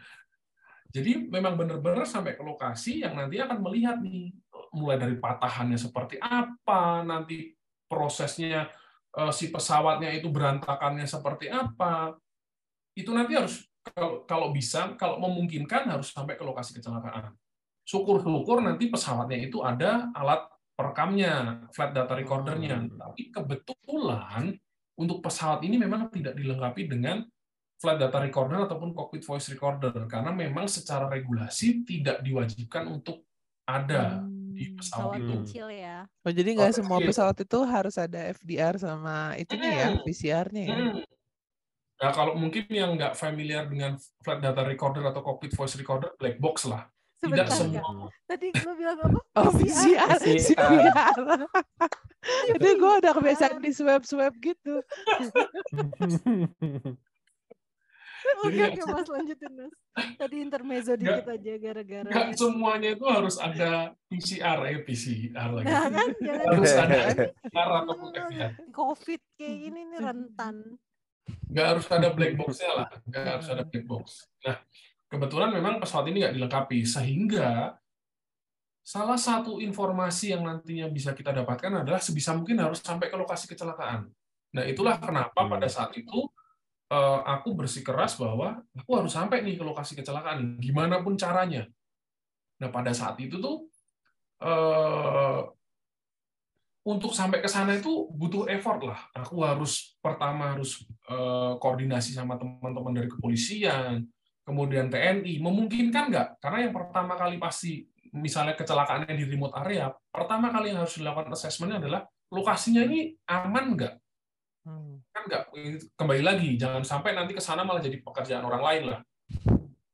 Speaker 7: Jadi memang benar-benar sampai ke lokasi yang nanti akan melihat nih mulai dari patahannya seperti apa, nanti prosesnya eh, si pesawatnya itu berantakannya seperti apa. Itu nanti harus kalau kalau bisa, kalau memungkinkan harus sampai ke lokasi kecelakaan. Syukur-syukur nanti pesawatnya itu ada alat perekamnya, flight data recordernya.
Speaker 3: Hmm.
Speaker 7: Tapi kebetulan untuk pesawat ini memang tidak dilengkapi dengan flight data recorder ataupun cockpit voice recorder karena memang secara regulasi tidak diwajibkan untuk ada di
Speaker 5: Hmm,
Speaker 7: pesawat
Speaker 5: pesawat
Speaker 7: itu.
Speaker 5: kecil ya.
Speaker 6: Oh jadi nggak
Speaker 7: Oh,
Speaker 6: semua
Speaker 7: kecil.
Speaker 6: pesawat itu harus ada FDR sama itunya ya,
Speaker 7: Hmm.
Speaker 6: PCR-nya ya.
Speaker 7: Hmm. Nah, kalau mungkin yang nggak familiar dengan flight data recorder atau cockpit voice recorder, black box lah. Tidak
Speaker 5: Sebentar,
Speaker 7: semua.
Speaker 5: Kak. Tadi lo bilang apa?
Speaker 6: Oh
Speaker 5: PCR.
Speaker 6: PCR,
Speaker 3: PCR.
Speaker 6: Itu gue udah kebiasaan di swab-swab gitu.
Speaker 5: Oke,
Speaker 7: Jadi
Speaker 5: oke, Mas lanjutin, Mas. Tadi intermezzo dikit aja gara-gara.
Speaker 7: Nggak semuanya itu harus ada PCR, eh PCR lagi.
Speaker 5: Nah, kan jangan
Speaker 7: harus ada PCR ataupun FDR.
Speaker 5: COVID kayak gini nih rentan.
Speaker 7: nggak harus ada black box-nya lah, nggak harus ada black box. Nah, kebetulan memang pesawat ini nggak dilengkapi, sehingga salah satu informasi yang nantinya bisa kita dapatkan adalah sebisa mungkin harus sampai ke lokasi kecelakaan. Nah, itulah kenapa pada saat itu aku bersikeras bahwa aku harus sampai nih ke lokasi kecelakaan, gimana pun caranya. Nah, pada saat itu tuh eh, untuk sampai ke sana itu butuh effort lah. Aku harus pertama harus eh, koordinasi sama teman-teman dari kepolisian, kemudian TNI. Memungkinkan nggak? Karena yang pertama kali pasti misalnya kecelakaannya di remote area, pertama kali yang harus dilakukan assessment adalah lokasinya ini aman nggak?
Speaker 6: Hmm.
Speaker 7: Kan nggak kembali lagi, jangan sampai nanti ke sana malah jadi pekerjaan orang lain lah.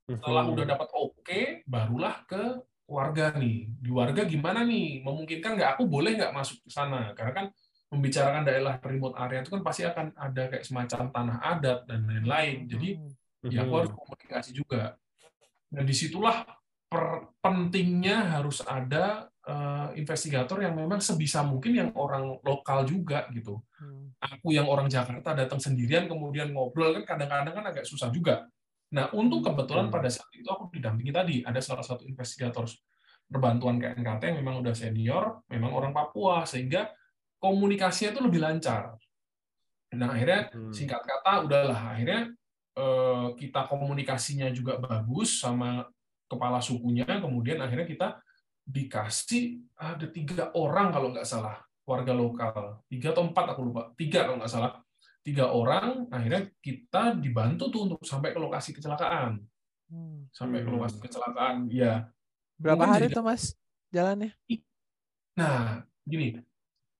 Speaker 7: Setelah udah dapat oke, barulah ke warga nih. Di warga gimana nih? Memungkinkan nggak? Aku boleh nggak masuk ke sana? Karena kan membicarakan daerah remote area itu kan pasti akan ada kayak semacam tanah adat dan lain-lain. Jadi ya aku harus komunikasi juga. Dan di situlah per- pentingnya harus ada investigator yang memang sebisa mungkin yang orang lokal juga gitu.
Speaker 6: Hmm.
Speaker 7: Aku yang orang Jakarta datang sendirian kemudian ngobrol kan kadang-kadang kan agak susah juga. Nah, untuk kebetulan
Speaker 3: Hmm.
Speaker 7: pada saat itu aku didampingi tadi ada salah satu investigator perbantuan KNKT yang memang udah senior, memang orang Papua sehingga komunikasinya itu lebih lancar. Nah, akhirnya
Speaker 3: Hmm.
Speaker 7: singkat kata udahlah akhirnya eh, kita komunikasinya juga bagus sama kepala sukunya, kemudian akhirnya kita dikasih ada tiga orang kalau nggak salah warga lokal, tiga atau empat aku lupa, tiga kalau nggak salah, tiga orang, akhirnya kita dibantu tuh untuk sampai ke lokasi kecelakaan,
Speaker 6: Hmm.
Speaker 7: sampai ke
Speaker 3: Hmm.
Speaker 7: lokasi kecelakaan, ya.
Speaker 6: Berapa
Speaker 7: Mungkin
Speaker 6: hari
Speaker 7: jadi-
Speaker 6: tuh Mas jalannya?
Speaker 7: Nah, gini,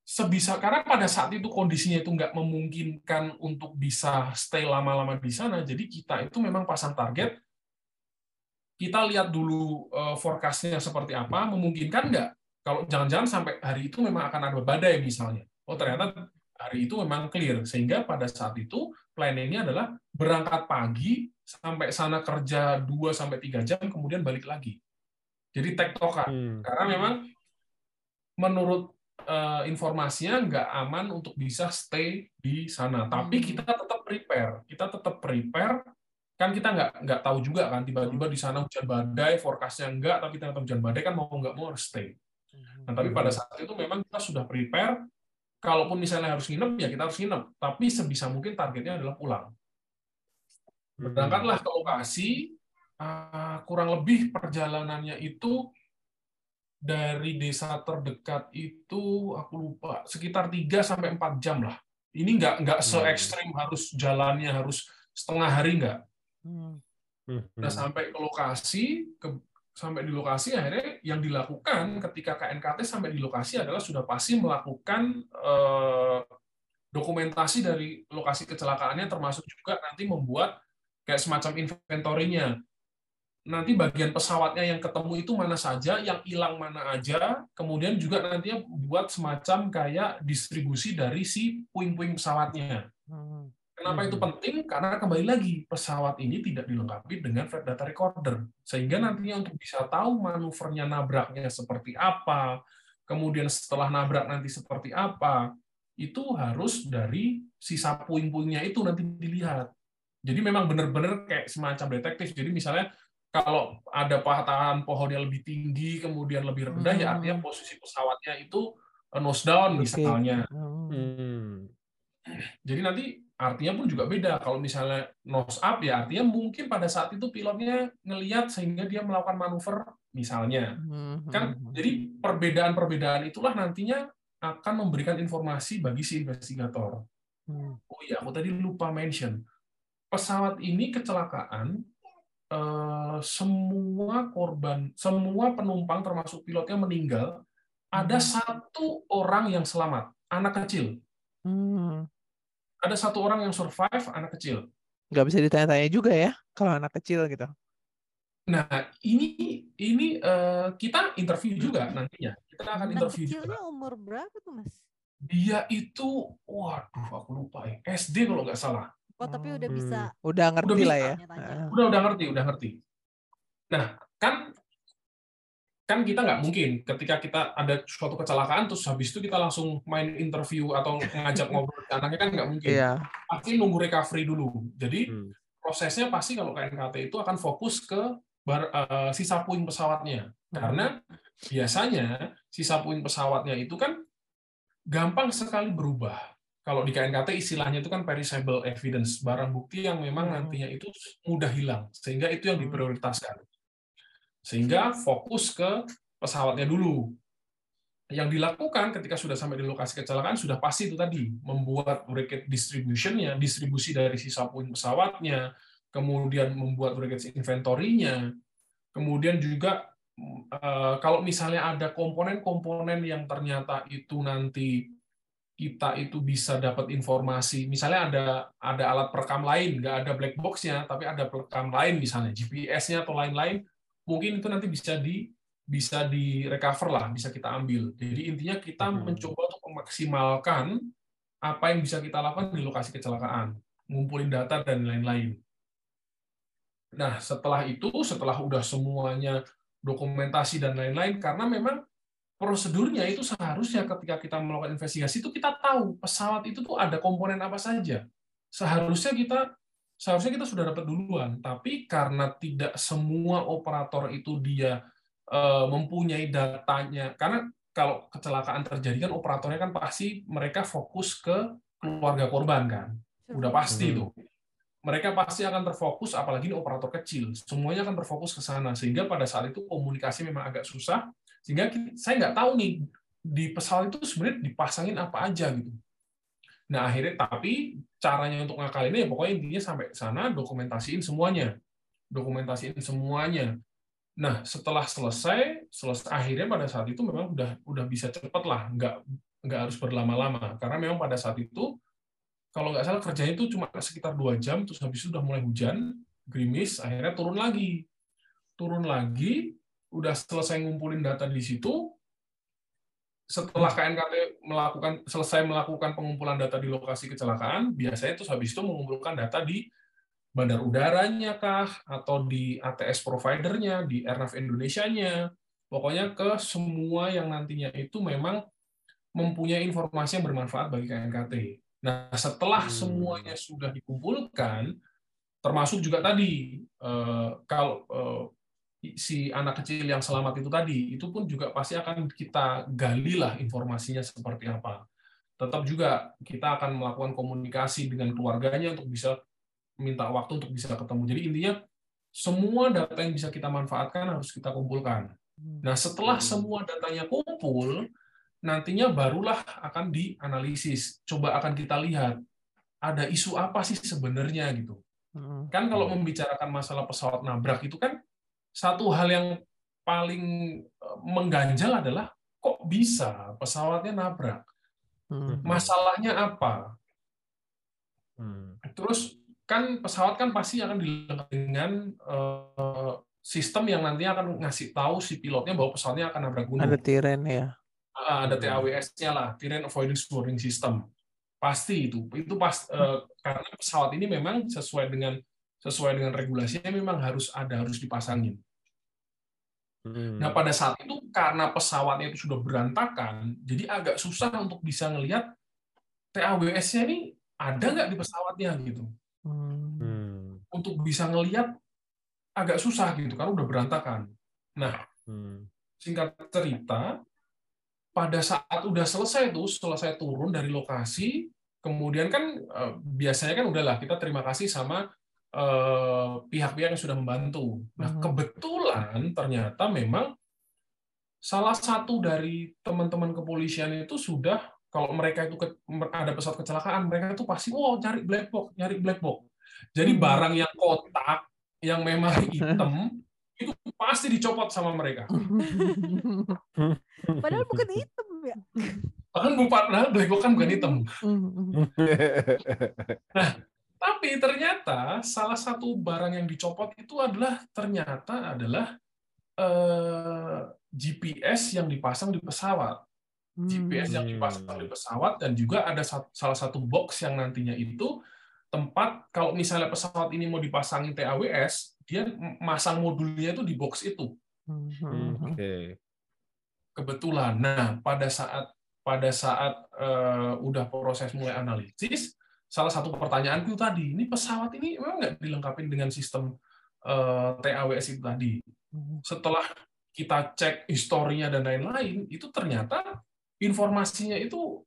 Speaker 7: sebisa karena pada saat itu kondisinya itu nggak memungkinkan untuk bisa stay lama-lama di sana, jadi kita itu memang pasang target. Kita lihat dulu eh, forecast-nya seperti apa, memungkinkan nggak? Kalau jangan-jangan sampai hari itu memang akan ada badai misalnya. Oh ternyata hari itu memang clear, sehingga pada saat itu planningnya adalah berangkat pagi sampai sana kerja 2 sampai 3 jam, kemudian balik lagi. Jadi tektokan.
Speaker 3: Hmm.
Speaker 7: Karena memang menurut eh, informasinya nggak aman untuk bisa stay di sana. Tapi
Speaker 5: Hmm.
Speaker 7: kita tetap prepare. Kita tetap prepare. Kan kita nggak nggak tahu juga kan tiba-tiba di sana hujan badai, forecastnya nggak, tapi ternyata hujan badai kan mau nggak mau harus stay. Nah, tapi pada saat itu memang kita sudah prepare. Kalaupun misalnya harus nginep, ya kita harus nginep. Tapi sebisa mungkin targetnya adalah pulang. Berangkatlah ke lokasi, eh, kurang lebih perjalanannya itu dari desa terdekat itu aku lupa sekitar 3 sampai 4 jam lah. Ini nggak nggak se ekstrim harus jalannya harus setengah hari nggak.
Speaker 6: Hmm.
Speaker 7: Nah sampai ke lokasi ke sampai di lokasi akhirnya yang dilakukan ketika KNKT sampai di lokasi adalah sudah pasti melakukan eh, dokumentasi dari lokasi kecelakaannya termasuk juga nanti membuat kayak semacam inventorinya nanti bagian pesawatnya yang ketemu itu mana saja, yang hilang mana aja, kemudian juga nantinya buat semacam kayak distribusi dari si puing-puing pesawatnya.
Speaker 6: Hmm.
Speaker 7: Kenapa itu
Speaker 3: Mhm.
Speaker 7: penting? Karena kembali lagi pesawat ini tidak dilengkapi dengan flight data recorder, sehingga nantinya untuk bisa tahu manuvernya nabraknya seperti apa, kemudian setelah nabrak nanti seperti apa, itu harus dari sisa puing-puingnya itu nanti dilihat. Jadi memang benar-benar kayak semacam detektif. Jadi misalnya kalau ada patahan pohon yang lebih tinggi kemudian lebih rendah ya artinya posisi pesawatnya itu eh, nose down misalnya.
Speaker 6: Hmm.
Speaker 3: Hmm.
Speaker 7: Jadi nanti artinya pun juga beda. Kalau misalnya nose up ya artinya mungkin pada saat itu pilotnya ngelihat sehingga dia melakukan manuver misalnya.
Speaker 6: Hmm.
Speaker 7: Kan
Speaker 6: Hmm.
Speaker 7: jadi perbedaan-perbedaan itulah nantinya akan memberikan informasi bagi si investigator.
Speaker 6: Hmm.
Speaker 7: Oh iya, aku tadi lupa mention. Pesawat ini kecelakaan eh, semua korban, semua penumpang termasuk pilotnya meninggal. Ada
Speaker 6: Hmm.
Speaker 7: satu orang yang selamat, anak kecil.
Speaker 6: Hmm.
Speaker 7: Ada satu orang yang survive, anak kecil.
Speaker 6: Nggak bisa ditanya-tanya juga ya kalau anak kecil gitu.
Speaker 7: Nah, ini ini eh, kita interview juga nantinya. Kita akan
Speaker 5: Anak
Speaker 7: interview
Speaker 5: kecilnya
Speaker 7: juga.
Speaker 5: umur berapa tuh mas?
Speaker 7: Dia itu, waduh, aku lupa ya. SD kalau nggak salah.
Speaker 5: Oh tapi udah
Speaker 3: Hmm.
Speaker 5: bisa
Speaker 6: Udah ngerti
Speaker 7: bisa
Speaker 6: lah ya.
Speaker 7: Udah udah ngerti, udah ngerti. Nah, kan kan kita nggak mungkin ketika kita ada suatu kecelakaan terus habis itu kita langsung main interview atau ngajak ngobrol ke anaknya kan nggak mungkin.
Speaker 6: Iya.
Speaker 7: Pasti nunggu recovery dulu. Jadi
Speaker 3: Hmm.
Speaker 7: prosesnya pasti kalau KNKT itu akan fokus ke bar- eh, sisa puing pesawatnya. Karena biasanya sisa puing pesawatnya itu kan gampang sekali berubah. Kalau di KNKT istilahnya itu kan perishable evidence, barang bukti yang memang
Speaker 6: Hmm.
Speaker 7: nantinya itu mudah hilang, sehingga itu yang
Speaker 6: Hmm.
Speaker 7: diprioritaskan. Sehingga fokus ke pesawatnya dulu. Yang dilakukan ketika sudah sampai di lokasi kecelakaan sudah pasti itu tadi membuat bracket distribution-nya, distribusi dari sisa puing pesawatnya, kemudian membuat bracket inventory-nya, kemudian juga eh, kalau misalnya ada komponen-komponen yang ternyata itu nanti kita itu bisa dapat informasi, misalnya ada ada alat perekam lain, nggak ada black box-nya, tapi ada perekam lain misalnya GPS-nya atau lain-lain, mungkin itu nanti bisa di bisa di recover lah, bisa kita ambil. Jadi intinya kita
Speaker 3: Hmm.
Speaker 7: mencoba untuk memaksimalkan apa yang bisa kita lakukan di lokasi kecelakaan, ngumpulin data dan lain-lain. Nah, setelah itu, setelah udah semuanya dokumentasi dan lain-lain, karena memang prosedurnya itu seharusnya ketika kita melakukan investigasi itu kita tahu pesawat itu tuh ada komponen apa saja. Seharusnya kita seharusnya kita sudah dapat duluan, tapi karena tidak semua operator itu dia eh, mempunyai datanya, karena kalau kecelakaan terjadi kan operatornya kan pasti mereka fokus ke keluarga korban kan, udah pasti
Speaker 3: Hmm.
Speaker 7: itu. mereka pasti akan terfokus, apalagi ini operator kecil, semuanya akan terfokus ke sana, sehingga pada saat itu komunikasi memang agak susah, sehingga saya nggak tahu nih di pesawat itu sebenarnya dipasangin apa aja gitu. Nah akhirnya tapi caranya untuk ngakalinnya ya pokoknya intinya sampai sana dokumentasiin semuanya, dokumentasiin semuanya. Nah setelah selesai, selesai akhirnya pada saat itu memang udah udah bisa cepet lah, nggak nggak harus berlama-lama. Karena memang pada saat itu kalau nggak salah kerjanya itu cuma sekitar dua jam terus habis itu udah mulai hujan gerimis akhirnya turun lagi. Turun lagi udah selesai ngumpulin data di situ setelah KNKT melakukan selesai melakukan pengumpulan data di lokasi kecelakaan biasanya terus habis itu mengumpulkan data di bandar udaranya kah atau di ATS providernya di Airnav Indonesia-nya pokoknya ke semua yang nantinya itu memang mempunyai informasi yang bermanfaat bagi KNKT. Nah, setelah
Speaker 3: Hmm.
Speaker 7: semuanya sudah dikumpulkan, termasuk juga tadi eh, kalau eh, si anak kecil yang selamat itu tadi, itu pun juga pasti akan kita gali lah informasinya seperti apa. Tetap juga kita akan melakukan komunikasi dengan keluarganya untuk bisa minta waktu untuk bisa ketemu. Jadi intinya semua data yang bisa kita manfaatkan harus kita kumpulkan. Nah, setelah
Speaker 3: Hmm.
Speaker 7: semua datanya kumpul, nantinya barulah akan dianalisis. Coba akan kita lihat ada isu apa sih sebenarnya gitu.
Speaker 6: Mm.
Speaker 7: Kan kalau membicarakan masalah pesawat nabrak itu kan satu hal yang paling eh, mengganjal adalah kok bisa pesawatnya nabrak?
Speaker 6: Mm.
Speaker 7: Masalahnya apa?
Speaker 3: Hmm.
Speaker 7: Terus kan pesawat kan pasti akan dilengkapi dengan eh, sistem yang nantinya akan ngasih tahu si pilotnya bahwa pesawatnya akan nabrak gunung.
Speaker 6: Ada tiren ya.
Speaker 7: Ada
Speaker 3: Hmm.
Speaker 7: TAWS-nya lah, Terrain Avoidance Warning System. Pasti itu. Itu pas eh, karena pesawat ini memang sesuai dengan sesuai dengan regulasinya memang harus ada, harus dipasangin.
Speaker 3: Hmm.
Speaker 7: Nah, pada saat itu karena pesawatnya itu sudah berantakan, jadi agak susah untuk bisa ngelihat TAWS-nya ini ada nggak di pesawatnya gitu.
Speaker 6: Mm.
Speaker 3: Hmm.
Speaker 7: Untuk bisa ngelihat agak susah gitu karena udah berantakan. Nah,
Speaker 3: Hmm.
Speaker 7: singkat cerita, pada saat udah selesai tuh, selesai turun dari lokasi, kemudian kan eh, biasanya kan udahlah kita terima kasih sama pihak-pihak yang sudah membantu. Nah,
Speaker 6: Mhm.
Speaker 7: kebetulan ternyata memang salah satu dari teman-teman kepolisian itu sudah kalau mereka itu ke- ada pesawat kecelakaan, mereka itu pasti wow cari black box, nyari black box. Jadi
Speaker 6: Hmm.
Speaker 7: barang yang kotak, yang memang hitam itu pasti dicopot sama mereka.
Speaker 5: Padahal bukan hitam ya.
Speaker 7: Bahkan bukan, nah, black box kan bukan hitam.
Speaker 6: Mm.
Speaker 7: Tapi ternyata salah satu barang yang dicopot itu adalah ternyata adalah eh, GPS yang dipasang di pesawat. GPS yang
Speaker 3: Hmm.
Speaker 7: dipasang di pesawat dan juga ada salah satu box yang nantinya itu tempat kalau misalnya pesawat ini mau dipasangin TAWS, dia masang modulnya itu di box itu.
Speaker 6: Mm.
Speaker 3: Oke.
Speaker 7: kebetulan. Nah, pada saat pada saat eh, udah proses mulai analisis, salah satu pertanyaan itu tadi, ini pesawat ini memang nggak dilengkapi dengan sistem eh, TAWS itu tadi. Setelah kita cek historinya dan lain-lain, itu ternyata informasinya itu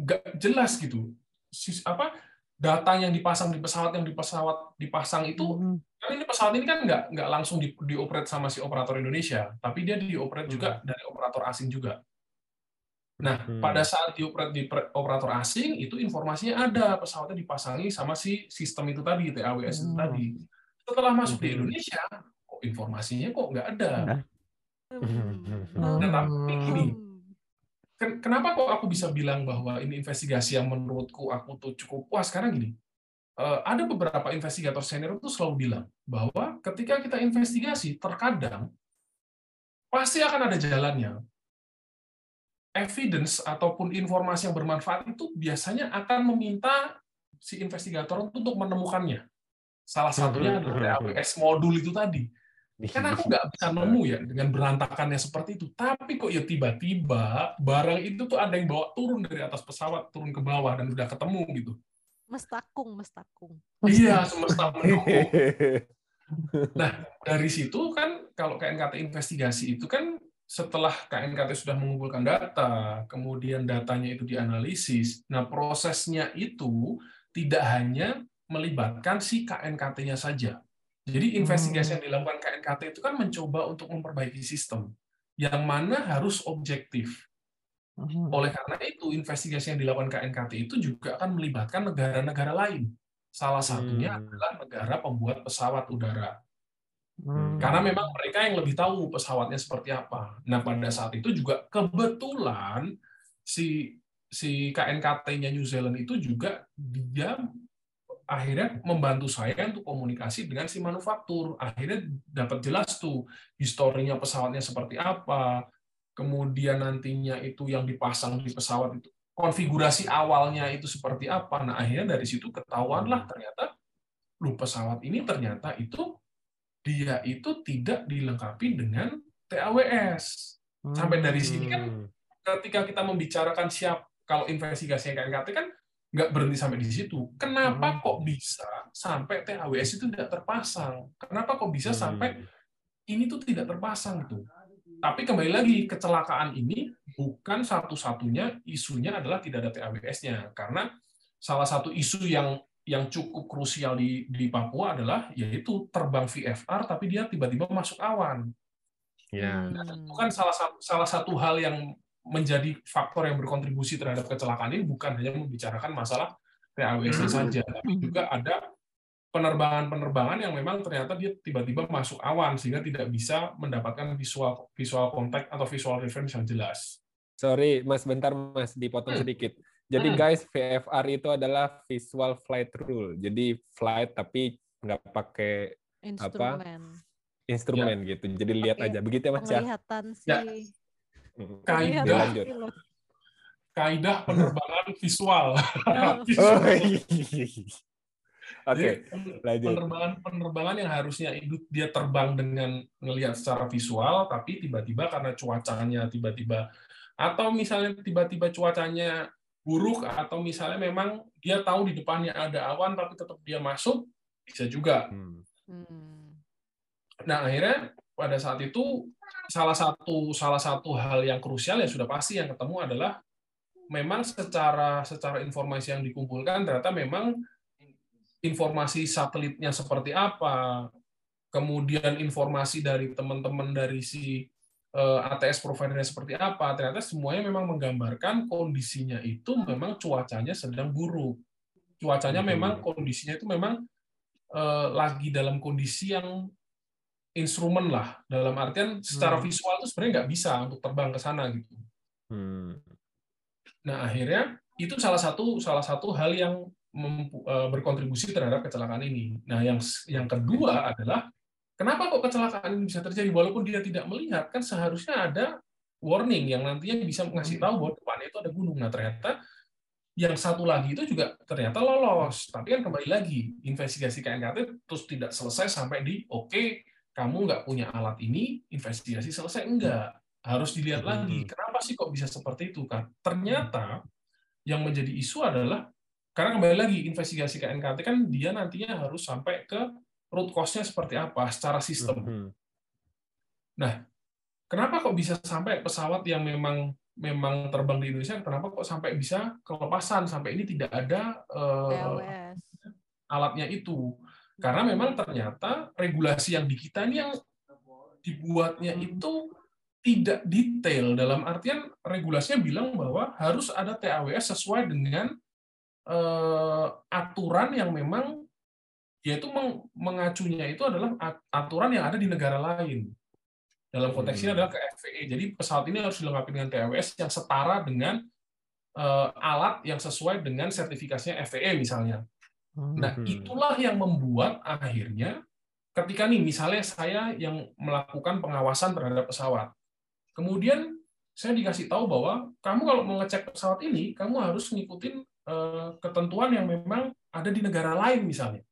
Speaker 7: nggak jelas gitu. Sis- apa data yang dipasang di pesawat yang di pesawat dipasang itu
Speaker 6: Mm.
Speaker 7: kan ini pesawat ini kan nggak nggak langsung di, dioperate sama si operator Indonesia, tapi dia dioperate juga dari operator asing juga. Nah,
Speaker 3: Hmm.
Speaker 7: pada saat di per- operator asing itu informasinya ada pesawatnya dipasangi sama si sistem itu tadi TAWS itu
Speaker 6: Hmm.
Speaker 7: tadi. Setelah masuk di
Speaker 3: Hmm.
Speaker 7: Indonesia, kok informasinya kok nggak ada.
Speaker 6: Nah.
Speaker 5: Hmm.
Speaker 7: Nah, tapi gini. Ken- kenapa kok aku bisa bilang bahwa ini investigasi yang menurutku aku tuh cukup puas karena gini eh, ada beberapa investigator senior itu selalu bilang bahwa ketika kita investigasi terkadang pasti akan ada jalannya evidence ataupun informasi yang bermanfaat itu biasanya akan meminta si investigator untuk menemukannya salah satunya adalah TAWS modul itu tadi kan aku nggak bisa nemu ya dengan berantakannya seperti itu. Tapi kok ya tiba-tiba barang itu tuh ada yang bawa turun dari atas pesawat turun ke bawah dan udah ketemu gitu.
Speaker 5: Mestakung, mestakung.
Speaker 7: Iya semesta mendukung. Nah dari situ kan kalau KNKT investigasi itu kan setelah KNKT sudah mengumpulkan data, kemudian datanya itu dianalisis. Nah prosesnya itu tidak hanya melibatkan si KNKT-nya saja. Jadi investigasi yang dilakukan KNKT itu kan mencoba untuk memperbaiki sistem yang mana harus objektif. Oleh karena itu, investigasi yang dilakukan KNKT itu juga akan melibatkan negara-negara lain. Salah satunya
Speaker 3: Hmm.
Speaker 7: adalah negara pembuat pesawat udara.
Speaker 3: Hmm.
Speaker 7: Karena memang mereka yang lebih tahu pesawatnya seperti apa. Nah, pada saat itu juga kebetulan si si KNKT-nya New Zealand itu juga dia akhirnya membantu saya untuk komunikasi dengan si manufaktur. Akhirnya dapat jelas tuh historinya pesawatnya seperti apa, kemudian nantinya itu yang dipasang di pesawat itu konfigurasi awalnya itu seperti apa. Nah, akhirnya dari situ ketahuanlah ternyata lu pesawat ini ternyata itu dia itu tidak dilengkapi dengan TAWS. Sampai dari sini kan
Speaker 3: Hmm.
Speaker 7: ketika kita membicarakan siap kalau investigasi yang KNKT kan nggak berhenti sampai di situ. Kenapa kok bisa sampai TAWS itu tidak terpasang? Kenapa kok bisa sampai ini tuh tidak terpasang tuh? Tapi kembali lagi kecelakaan ini bukan satu-satunya isunya adalah tidak ada TAWS-nya karena salah satu isu yang yang cukup krusial di di Papua adalah yaitu terbang VFR tapi dia tiba-tiba masuk awan.
Speaker 3: Ya.
Speaker 7: Nah, itu kan salah satu salah satu hal yang menjadi faktor yang berkontribusi terhadap kecelakaan ini bukan hanya membicarakan masalah TAWS saja, tapi juga ada penerbangan-penerbangan yang memang ternyata dia tiba-tiba masuk awan sehingga tidak bisa mendapatkan visual visual contact atau visual reference yang jelas.
Speaker 3: Sorry, Mas, bentar Mas, dipotong
Speaker 7: Hmm.
Speaker 3: sedikit. Jadi
Speaker 7: Hmm.
Speaker 3: guys, VFR itu adalah visual flight rule. Jadi flight tapi nggak pakai
Speaker 5: Instrumen.
Speaker 3: instrumen gitu. Jadi lihat aja. Begitu ya Mas ya.
Speaker 5: Penglihatan
Speaker 7: Ya.
Speaker 5: sih.
Speaker 3: Mm.
Speaker 5: Penglihatan
Speaker 7: Kaidah kaidah penerbangan visual.
Speaker 3: Oh, iya. Oke,
Speaker 7: Jadi,
Speaker 3: lanjut.
Speaker 7: penerbangan-penerbangan yang harusnya itu dia terbang dengan ngelihat secara visual, tapi tiba-tiba karena cuacanya tiba-tiba atau misalnya tiba-tiba cuacanya buruk atau misalnya memang dia tahu di depannya ada awan tapi tetap dia masuk bisa juga.
Speaker 3: Hmm.
Speaker 5: Hmm.
Speaker 7: Nah akhirnya pada saat itu salah satu salah satu hal yang krusial yang sudah pasti yang ketemu adalah memang secara secara informasi yang dikumpulkan ternyata memang informasi satelitnya seperti apa, kemudian informasi dari teman-teman dari si ATS providernya seperti apa, ternyata semuanya memang menggambarkan kondisinya itu memang cuacanya sedang buruk. Cuacanya memang kondisinya itu memang eh, lagi dalam kondisi yang instrumen lah, dalam artian secara
Speaker 3: Hmm.
Speaker 7: visual itu sebenarnya nggak bisa untuk terbang ke sana gitu.
Speaker 3: Hmm.
Speaker 7: Nah, akhirnya itu salah satu salah satu hal yang eh, berkontribusi terhadap kecelakaan ini. Nah, yang yang kedua adalah kenapa kok kecelakaan ini bisa terjadi walaupun dia tidak melihat kan seharusnya ada warning yang nantinya bisa ngasih tahu bahwa depannya itu ada gunung. Nah, ternyata yang satu lagi itu juga ternyata lolos. Tapi kan kembali lagi investigasi KNKT terus tidak selesai sampai di oke kamu nggak punya alat ini investigasi selesai enggak harus dilihat
Speaker 3: Mhm.
Speaker 7: lagi kenapa sih kok bisa seperti itu kan ternyata yang menjadi isu adalah karena kembali lagi investigasi KNKT kan dia nantinya harus sampai ke root cause-nya seperti apa secara sistem.
Speaker 3: Mhm.
Speaker 7: Kenapa kok bisa sampai pesawat yang memang memang terbang di Indonesia kenapa kok sampai bisa kelepasan sampai ini tidak ada eh,
Speaker 5: TLS.
Speaker 7: alatnya itu karena memang ternyata regulasi yang di kita ini yang dibuatnya itu tidak detail dalam artian regulasinya bilang bahwa harus ada TAWS sesuai dengan eh, aturan yang memang yaitu meng- mengacunya itu adalah at- aturan yang ada di negara lain. Dalam konteks ini
Speaker 3: Hmm.
Speaker 7: adalah ke FVE. Jadi pesawat ini harus dilengkapi dengan TAWS yang setara dengan eh, alat yang sesuai dengan sertifikasinya FVE misalnya. Nah,
Speaker 3: Mhm.
Speaker 7: itulah yang membuat akhirnya ketika nih misalnya saya yang melakukan pengawasan terhadap pesawat. Kemudian saya dikasih tahu bahwa kamu kalau mau ngecek pesawat ini, kamu harus ngikutin eh, ketentuan yang memang ada di negara lain misalnya.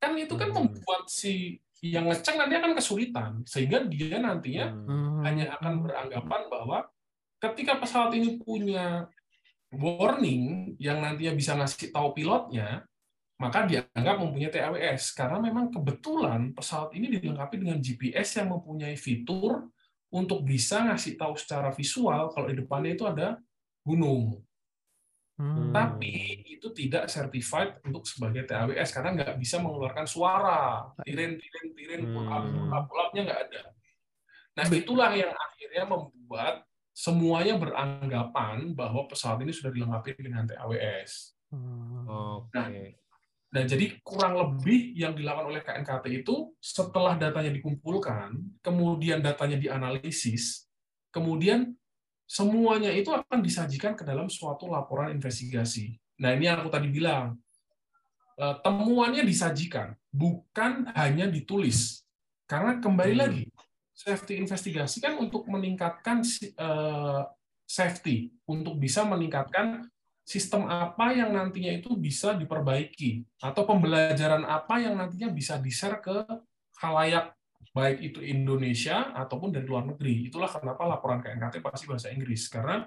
Speaker 7: Kan itu kan
Speaker 3: Mhm.
Speaker 7: membuat si yang ngecek nanti akan kesulitan sehingga dia nantinya
Speaker 3: Hmm.
Speaker 7: hanya akan beranggapan bahwa ketika pesawat ini punya warning yang nantinya bisa ngasih tahu pilotnya, maka dianggap mempunyai TAWS karena memang kebetulan pesawat ini dilengkapi dengan GPS yang mempunyai fitur untuk bisa ngasih tahu secara visual kalau di depannya itu ada gunung.
Speaker 6: Hmm.
Speaker 7: Tapi itu tidak certified untuk sebagai TAWS karena nggak bisa mengeluarkan suara. Tiren, tiren, tiren, pull up, pull up, pull up-nya nggak ada. Nah, itulah yang akhirnya membuat semuanya beranggapan bahwa pesawat ini sudah dilengkapi dengan TAWS.
Speaker 3: Oke.
Speaker 7: Nah, Nah, jadi kurang lebih yang dilakukan oleh KNKT itu setelah datanya dikumpulkan, kemudian datanya dianalisis, kemudian semuanya itu akan disajikan ke dalam suatu laporan investigasi. Nah, ini yang aku tadi bilang. Eh, Temuannya disajikan, bukan hanya ditulis. Karena kembali
Speaker 3: Hmm.
Speaker 7: lagi, safety investigasi kan untuk meningkatkan eh, safety, untuk bisa meningkatkan sistem apa yang nantinya itu bisa diperbaiki atau pembelajaran apa yang nantinya bisa di-share ke khalayak baik itu Indonesia ataupun dari luar negeri. Itulah kenapa laporan KNKT pasti bahasa Inggris karena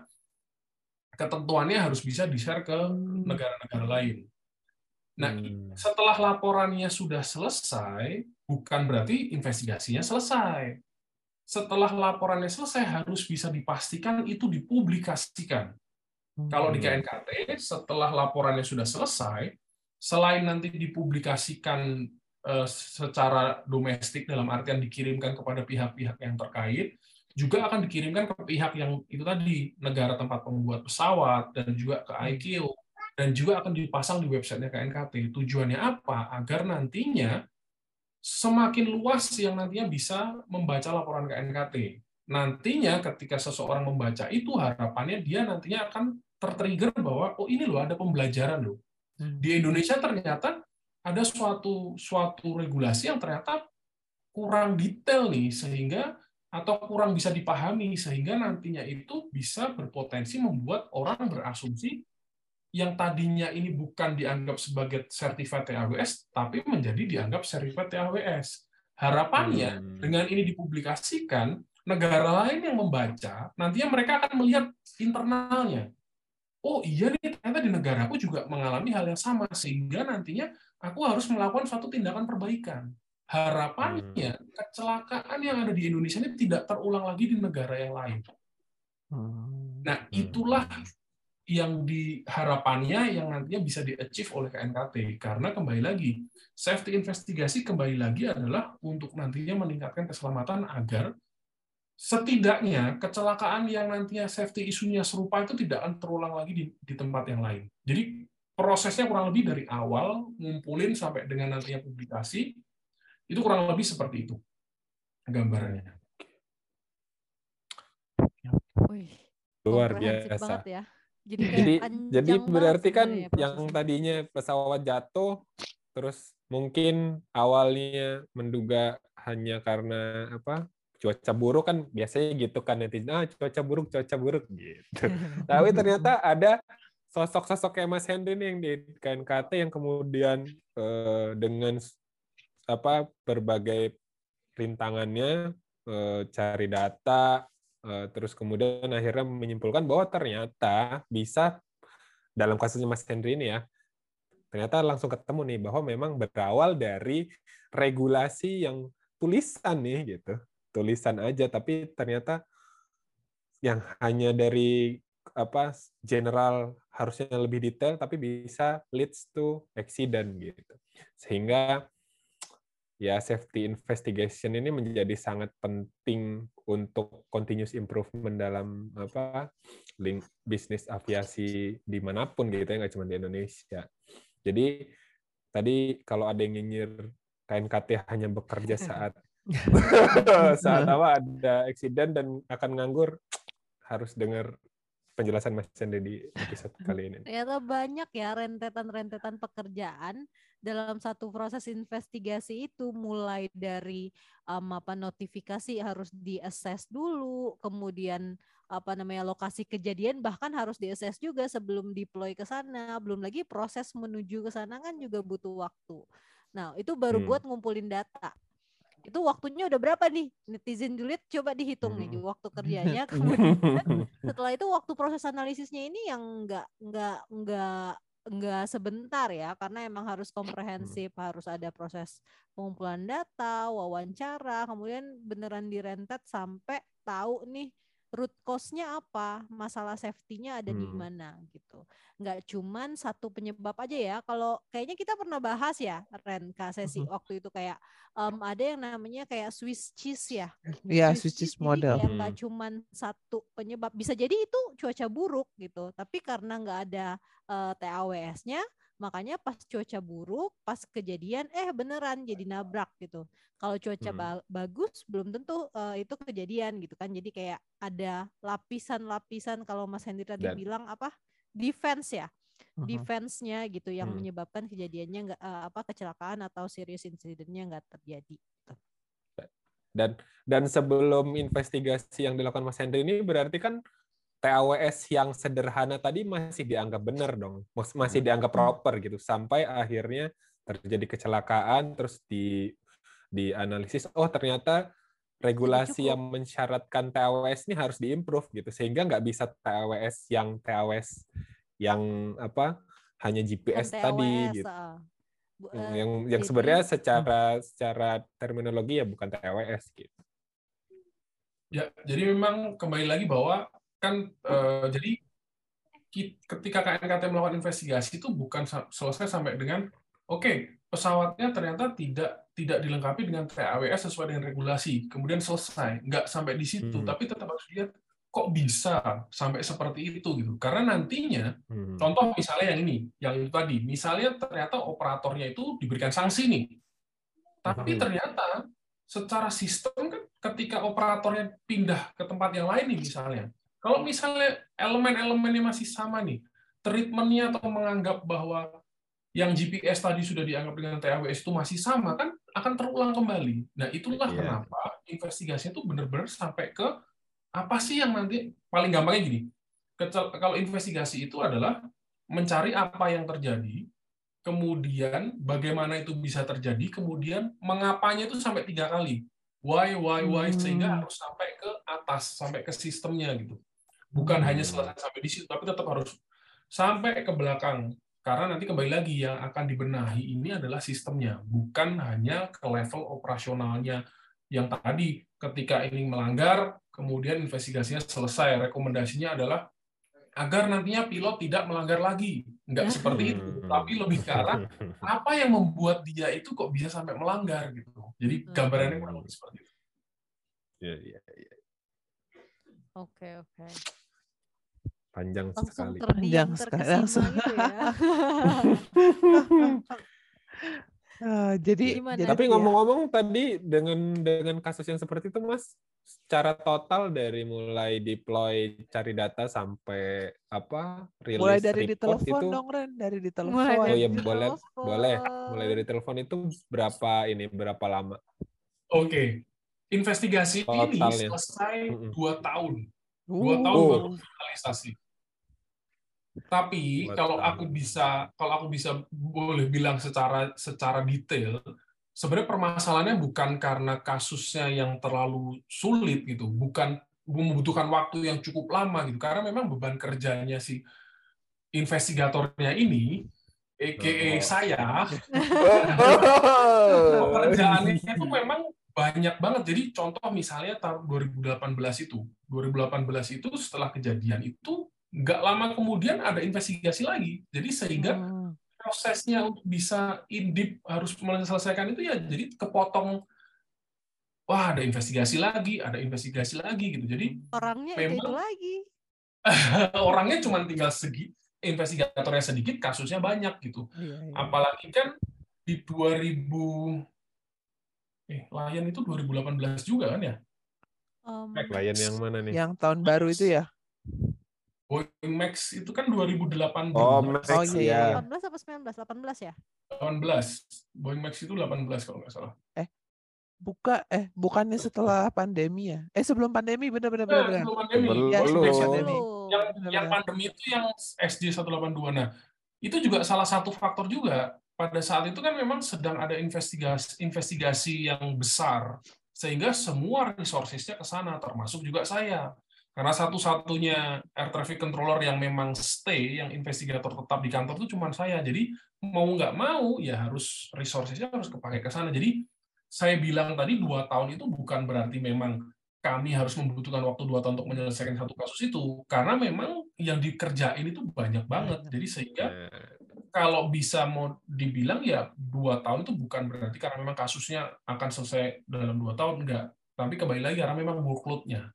Speaker 7: ketentuannya harus bisa di-share ke negara-negara lain. Nah,
Speaker 3: Hmm.
Speaker 7: setelah laporannya sudah selesai, bukan berarti investigasinya selesai. Setelah laporannya selesai harus bisa dipastikan itu dipublikasikan. Kalau di
Speaker 3: Hmm.
Speaker 7: KNKT, setelah laporannya sudah selesai, selain nanti dipublikasikan secara domestik dalam artian dikirimkan kepada pihak-pihak yang terkait, juga akan dikirimkan ke pihak yang itu tadi negara tempat pembuat pesawat dan juga ke IQ dan juga akan dipasang di websitenya KNKT. Tujuannya apa? Agar nantinya semakin luas yang nantinya bisa membaca laporan KNKT. Nantinya ketika seseorang membaca itu harapannya dia nantinya akan tertrigger bahwa oh ini loh ada pembelajaran loh. Di Indonesia ternyata ada suatu suatu regulasi yang ternyata kurang detail nih sehingga atau kurang bisa dipahami sehingga nantinya itu bisa berpotensi membuat orang berasumsi yang tadinya ini bukan dianggap sebagai sertifikat TAWS tapi menjadi dianggap sertifikat TAWS. Harapannya
Speaker 3: Hmm.
Speaker 7: dengan ini dipublikasikan negara lain yang membaca nantinya mereka akan melihat internalnya. Oh iya nih ternyata di negaraku juga mengalami hal yang sama sehingga nantinya aku harus melakukan suatu tindakan perbaikan. Harapannya kecelakaan yang ada di Indonesia ini tidak terulang lagi di negara yang lain. Nah, itulah yang diharapannya yang nantinya bisa di-achieve oleh KNKT. Karena kembali lagi, safety investigasi kembali lagi adalah untuk nantinya meningkatkan keselamatan agar setidaknya kecelakaan yang nantinya safety isunya serupa itu tidak akan terulang lagi di, di tempat yang lain. Jadi prosesnya kurang lebih dari awal ngumpulin sampai dengan nantinya publikasi itu kurang lebih seperti itu gambarannya.
Speaker 5: Wih,
Speaker 3: Luar biasa.
Speaker 5: banget ya. Jadi,
Speaker 3: Jadi berarti kan
Speaker 5: sebenarnya
Speaker 3: yang tadinya pesawat jatuh terus mungkin awalnya menduga hanya karena apa cuaca buruk kan biasanya gitu kan netizen ah cuaca buruk cuaca buruk gitu. Tapi ternyata ada sosok-sosok kayak Mas Henry nih yang di KNKT yang kemudian eh, dengan apa berbagai rintangannya eh, cari data eh, terus kemudian akhirnya menyimpulkan bahwa ternyata bisa dalam kasusnya Mas Henry ini ya ternyata langsung ketemu nih bahwa memang berawal dari regulasi yang tulisan nih gitu. Tulisan aja tapi ternyata yang hanya dari apa general harusnya lebih detail tapi bisa leads to accident gitu. Sehingga ya safety investigation ini menjadi sangat penting untuk continuous improvement dalam apa link bisnis aviasi di mana pun gitu ya nggak cuma di Indonesia. Jadi tadi kalau ada yang nyinyir KNKT hanya bekerja saat saat apa ada accident dan akan nganggur harus dengar penjelasan Mas Chandra di episode kali ini.
Speaker 5: Ternyata banyak ya rentetan-rentetan pekerjaan dalam satu proses investigasi itu mulai dari um, apa notifikasi harus di-assess dulu, kemudian apa namanya lokasi kejadian bahkan harus di-assess juga sebelum deploy ke sana, belum lagi proses menuju ke sana kan juga butuh waktu. Nah, itu baru
Speaker 3: Hmm.
Speaker 5: buat ngumpulin data. Itu waktunya udah berapa nih? Netizen julid coba dihitung nih
Speaker 3: Hmm.
Speaker 5: waktu kerjanya kemudian setelah itu waktu proses analisisnya ini yang enggak enggak enggak enggak sebentar ya karena emang harus komprehensif harus ada proses pengumpulan data wawancara kemudian beneran direntet sampai tahu nih root cause-nya apa, masalah safety-nya ada di
Speaker 3: Hmm.
Speaker 5: mana gitu. Nggak cuman satu penyebab aja ya. Kalau kayaknya kita pernah bahas ya, Ren, Kak Sesi
Speaker 6: Mhm.
Speaker 5: waktu itu kayak em, ada yang namanya kayak Swiss cheese ya.
Speaker 6: Iya,
Speaker 5: Swiss
Speaker 6: Swiss cheese
Speaker 5: jadi
Speaker 6: model.
Speaker 5: kayak nggak
Speaker 3: Hmm.
Speaker 5: cuman satu penyebab. Bisa jadi itu cuaca buruk gitu. Tapi karena nggak ada eh, TAWS-nya, makanya pas cuaca buruk, pas kejadian, eh beneran jadi nabrak gitu. Kalau cuaca
Speaker 3: Hmm.
Speaker 5: ba- bagus, belum tentu eh, itu kejadian gitu kan. Jadi kayak ada lapisan-lapisan kalau Mas Hendy tadi
Speaker 3: Dan-
Speaker 5: bilang apa? Defense ya.
Speaker 6: Mhm.
Speaker 5: Defense-nya gitu yang
Speaker 3: Hmm.
Speaker 5: menyebabkan kejadiannya nggak eh, apa kecelakaan atau serious incident-nya nggak terjadi. gitu.
Speaker 3: Dan dan sebelum investigasi yang dilakukan Mas Henry ini berarti kan TAWS yang sederhana tadi masih dianggap benar dong, Mas- masih dianggap proper gitu. Sampai akhirnya terjadi kecelakaan terus di dianalisis oh ternyata regulasi
Speaker 5: cukup.
Speaker 3: yang mensyaratkan TAWS ini harus diimprove gitu. Sehingga nggak bisa TAWS yang TAWS yang apa hanya GPS tadi
Speaker 5: TAWS,
Speaker 3: gitu.
Speaker 5: ah. Bu-
Speaker 3: yang yang
Speaker 5: jadi-
Speaker 3: sebenarnya secara secara terminologi ya bukan TAWS gitu.
Speaker 7: Ya, jadi memang kembali lagi bahwa kan eh, jadi ketika KNKT melakukan investigasi itu bukan sa- selesai sampai dengan oke pesawatnya ternyata tidak tidak dilengkapi dengan TAWS sesuai dengan regulasi kemudian selesai nggak sampai di situ
Speaker 3: Hmm.
Speaker 7: tapi tetap harus lihat kok bisa sampai seperti itu gitu karena nantinya
Speaker 3: Hmm.
Speaker 7: contoh misalnya yang ini yang itu tadi misalnya ternyata operatornya itu diberikan sanksi nih tapi
Speaker 3: Hmm.
Speaker 7: ternyata secara sistem kan ketika operatornya pindah ke tempat yang lain nih misalnya kalau misalnya elemen-elemennya masih sama nih treatmentnya atau menganggap bahwa yang GPS tadi sudah dianggap dengan TAWS itu masih sama kan akan terulang kembali. Nah itulah
Speaker 3: Iya.
Speaker 7: kenapa investigasinya itu benar-benar sampai ke apa sih yang nanti paling gampangnya gini. Kalau investigasi itu adalah mencari apa yang terjadi, kemudian bagaimana itu bisa terjadi, kemudian mengapanya itu sampai tiga kali. Why, why, why, sehingga
Speaker 6: Hmm.
Speaker 7: harus sampai ke atas, sampai ke sistemnya gitu. Bukan hanya selesai sampai di situ, tapi tetap harus sampai ke belakang. Karena nanti kembali lagi yang akan dibenahi ini adalah sistemnya, bukan hanya ke level operasionalnya yang tadi ketika ini melanggar, kemudian investigasinya selesai. Rekomendasinya adalah agar nantinya pilot tidak melanggar lagi. Enggak seperti itu,
Speaker 3: Hmm.
Speaker 7: tapi lebih ke arah apa yang membuat dia itu kok bisa sampai melanggar gitu. Jadi gambarannya kurang lebih seperti itu.
Speaker 3: Iya, iya, iya.
Speaker 5: Oke oke.
Speaker 3: Panjang
Speaker 5: Langsung
Speaker 3: sekali.
Speaker 6: Panjang sekali, langsung.
Speaker 5: gitu ya.
Speaker 6: Ah, jadi,
Speaker 5: Gimana?
Speaker 6: jadi
Speaker 3: Tapi
Speaker 6: ya,
Speaker 3: ngomong-ngomong tadi dengan dengan kasus yang seperti itu, Mas, secara total dari mulai deploy cari data sampai apa rilis
Speaker 6: mulai dari di
Speaker 3: report
Speaker 6: telepon
Speaker 3: itu
Speaker 6: dong Ren, dari di telepon.
Speaker 5: Mulai
Speaker 3: oh
Speaker 5: dari
Speaker 3: ya boleh
Speaker 5: telepon.
Speaker 3: boleh mulai dari telepon itu berapa ini berapa lama
Speaker 7: Oke, investigasi ini
Speaker 3: Totalnya.
Speaker 7: selesai
Speaker 3: Mm-mm.
Speaker 7: dua tahun. Dua
Speaker 6: Uh,
Speaker 7: tahun
Speaker 3: Oh.
Speaker 7: baru finalisasi. Tapi
Speaker 3: Dua
Speaker 7: kalau aku bisa, kalau aku bisa boleh bilang secara secara detail, sebenarnya permasalahannya bukan karena kasusnya yang terlalu sulit gitu, bukan membutuhkan waktu yang cukup lama gitu, karena memang beban kerjanya si investigatornya ini,
Speaker 3: Oh.
Speaker 7: a.k.a. saya, pekerjaannya itu memang banyak banget. Jadi contoh misalnya tahun 2018 itu, 2018 itu setelah kejadian itu nggak lama kemudian ada investigasi lagi. Jadi sehingga
Speaker 6: Hmm.
Speaker 7: prosesnya untuk bisa indip harus menyelesaikan itu ya jadi kepotong wah ada investigasi lagi, ada investigasi lagi gitu. Jadi
Speaker 5: Orangnya itu, itu
Speaker 7: Memang-
Speaker 5: lagi.
Speaker 7: orangnya cuma tinggal segi investigatornya sedikit, kasusnya banyak gitu.
Speaker 6: Iya, iya.
Speaker 7: Apalagi kan di 2000 eh Lion itu 2018 juga kan ya?
Speaker 5: Em,
Speaker 3: klien yang mana nih
Speaker 6: Yang tahun baru itu ya.
Speaker 7: Boeing Max itu kan 2018.
Speaker 3: oh Max
Speaker 6: Oh, iya,
Speaker 3: ya
Speaker 5: 18 apa 19? 18 ya?
Speaker 7: 18. Boeing Max itu 18 kalau nggak salah.
Speaker 6: Buka eh bukannya setelah pandemi ya? Eh sebelum pandemi bener bener bener.
Speaker 7: Nah,
Speaker 6: bener.
Speaker 7: sebelum pandemi.
Speaker 6: Ya, sebelum
Speaker 3: Belum.
Speaker 6: pandemi.
Speaker 7: Yang
Speaker 6: Benar-benar.
Speaker 7: yang pandemi itu yang SJ 182. Nah, itu juga salah satu faktor juga. Pada saat itu kan memang sedang ada investigasi investigasi yang besar sehingga semua resources-nya ke sana termasuk juga saya. Karena satu-satunya air traffic controller yang memang stay, yang investigator tetap di kantor itu cuma saya. Jadi mau nggak mau ya harus resources-nya harus kepake ke sana. Jadi saya bilang tadi dua tahun itu bukan berarti memang kami harus membutuhkan waktu dua tahun untuk menyelesaikan satu kasus itu karena memang yang dikerjain itu banyak banget jadi sehingga
Speaker 3: Nah,
Speaker 7: kalau bisa mau dibilang ya dua tahun itu bukan berarti karena memang kasusnya akan selesai dalam dua tahun enggak tapi kembali lagi karena memang workload-nya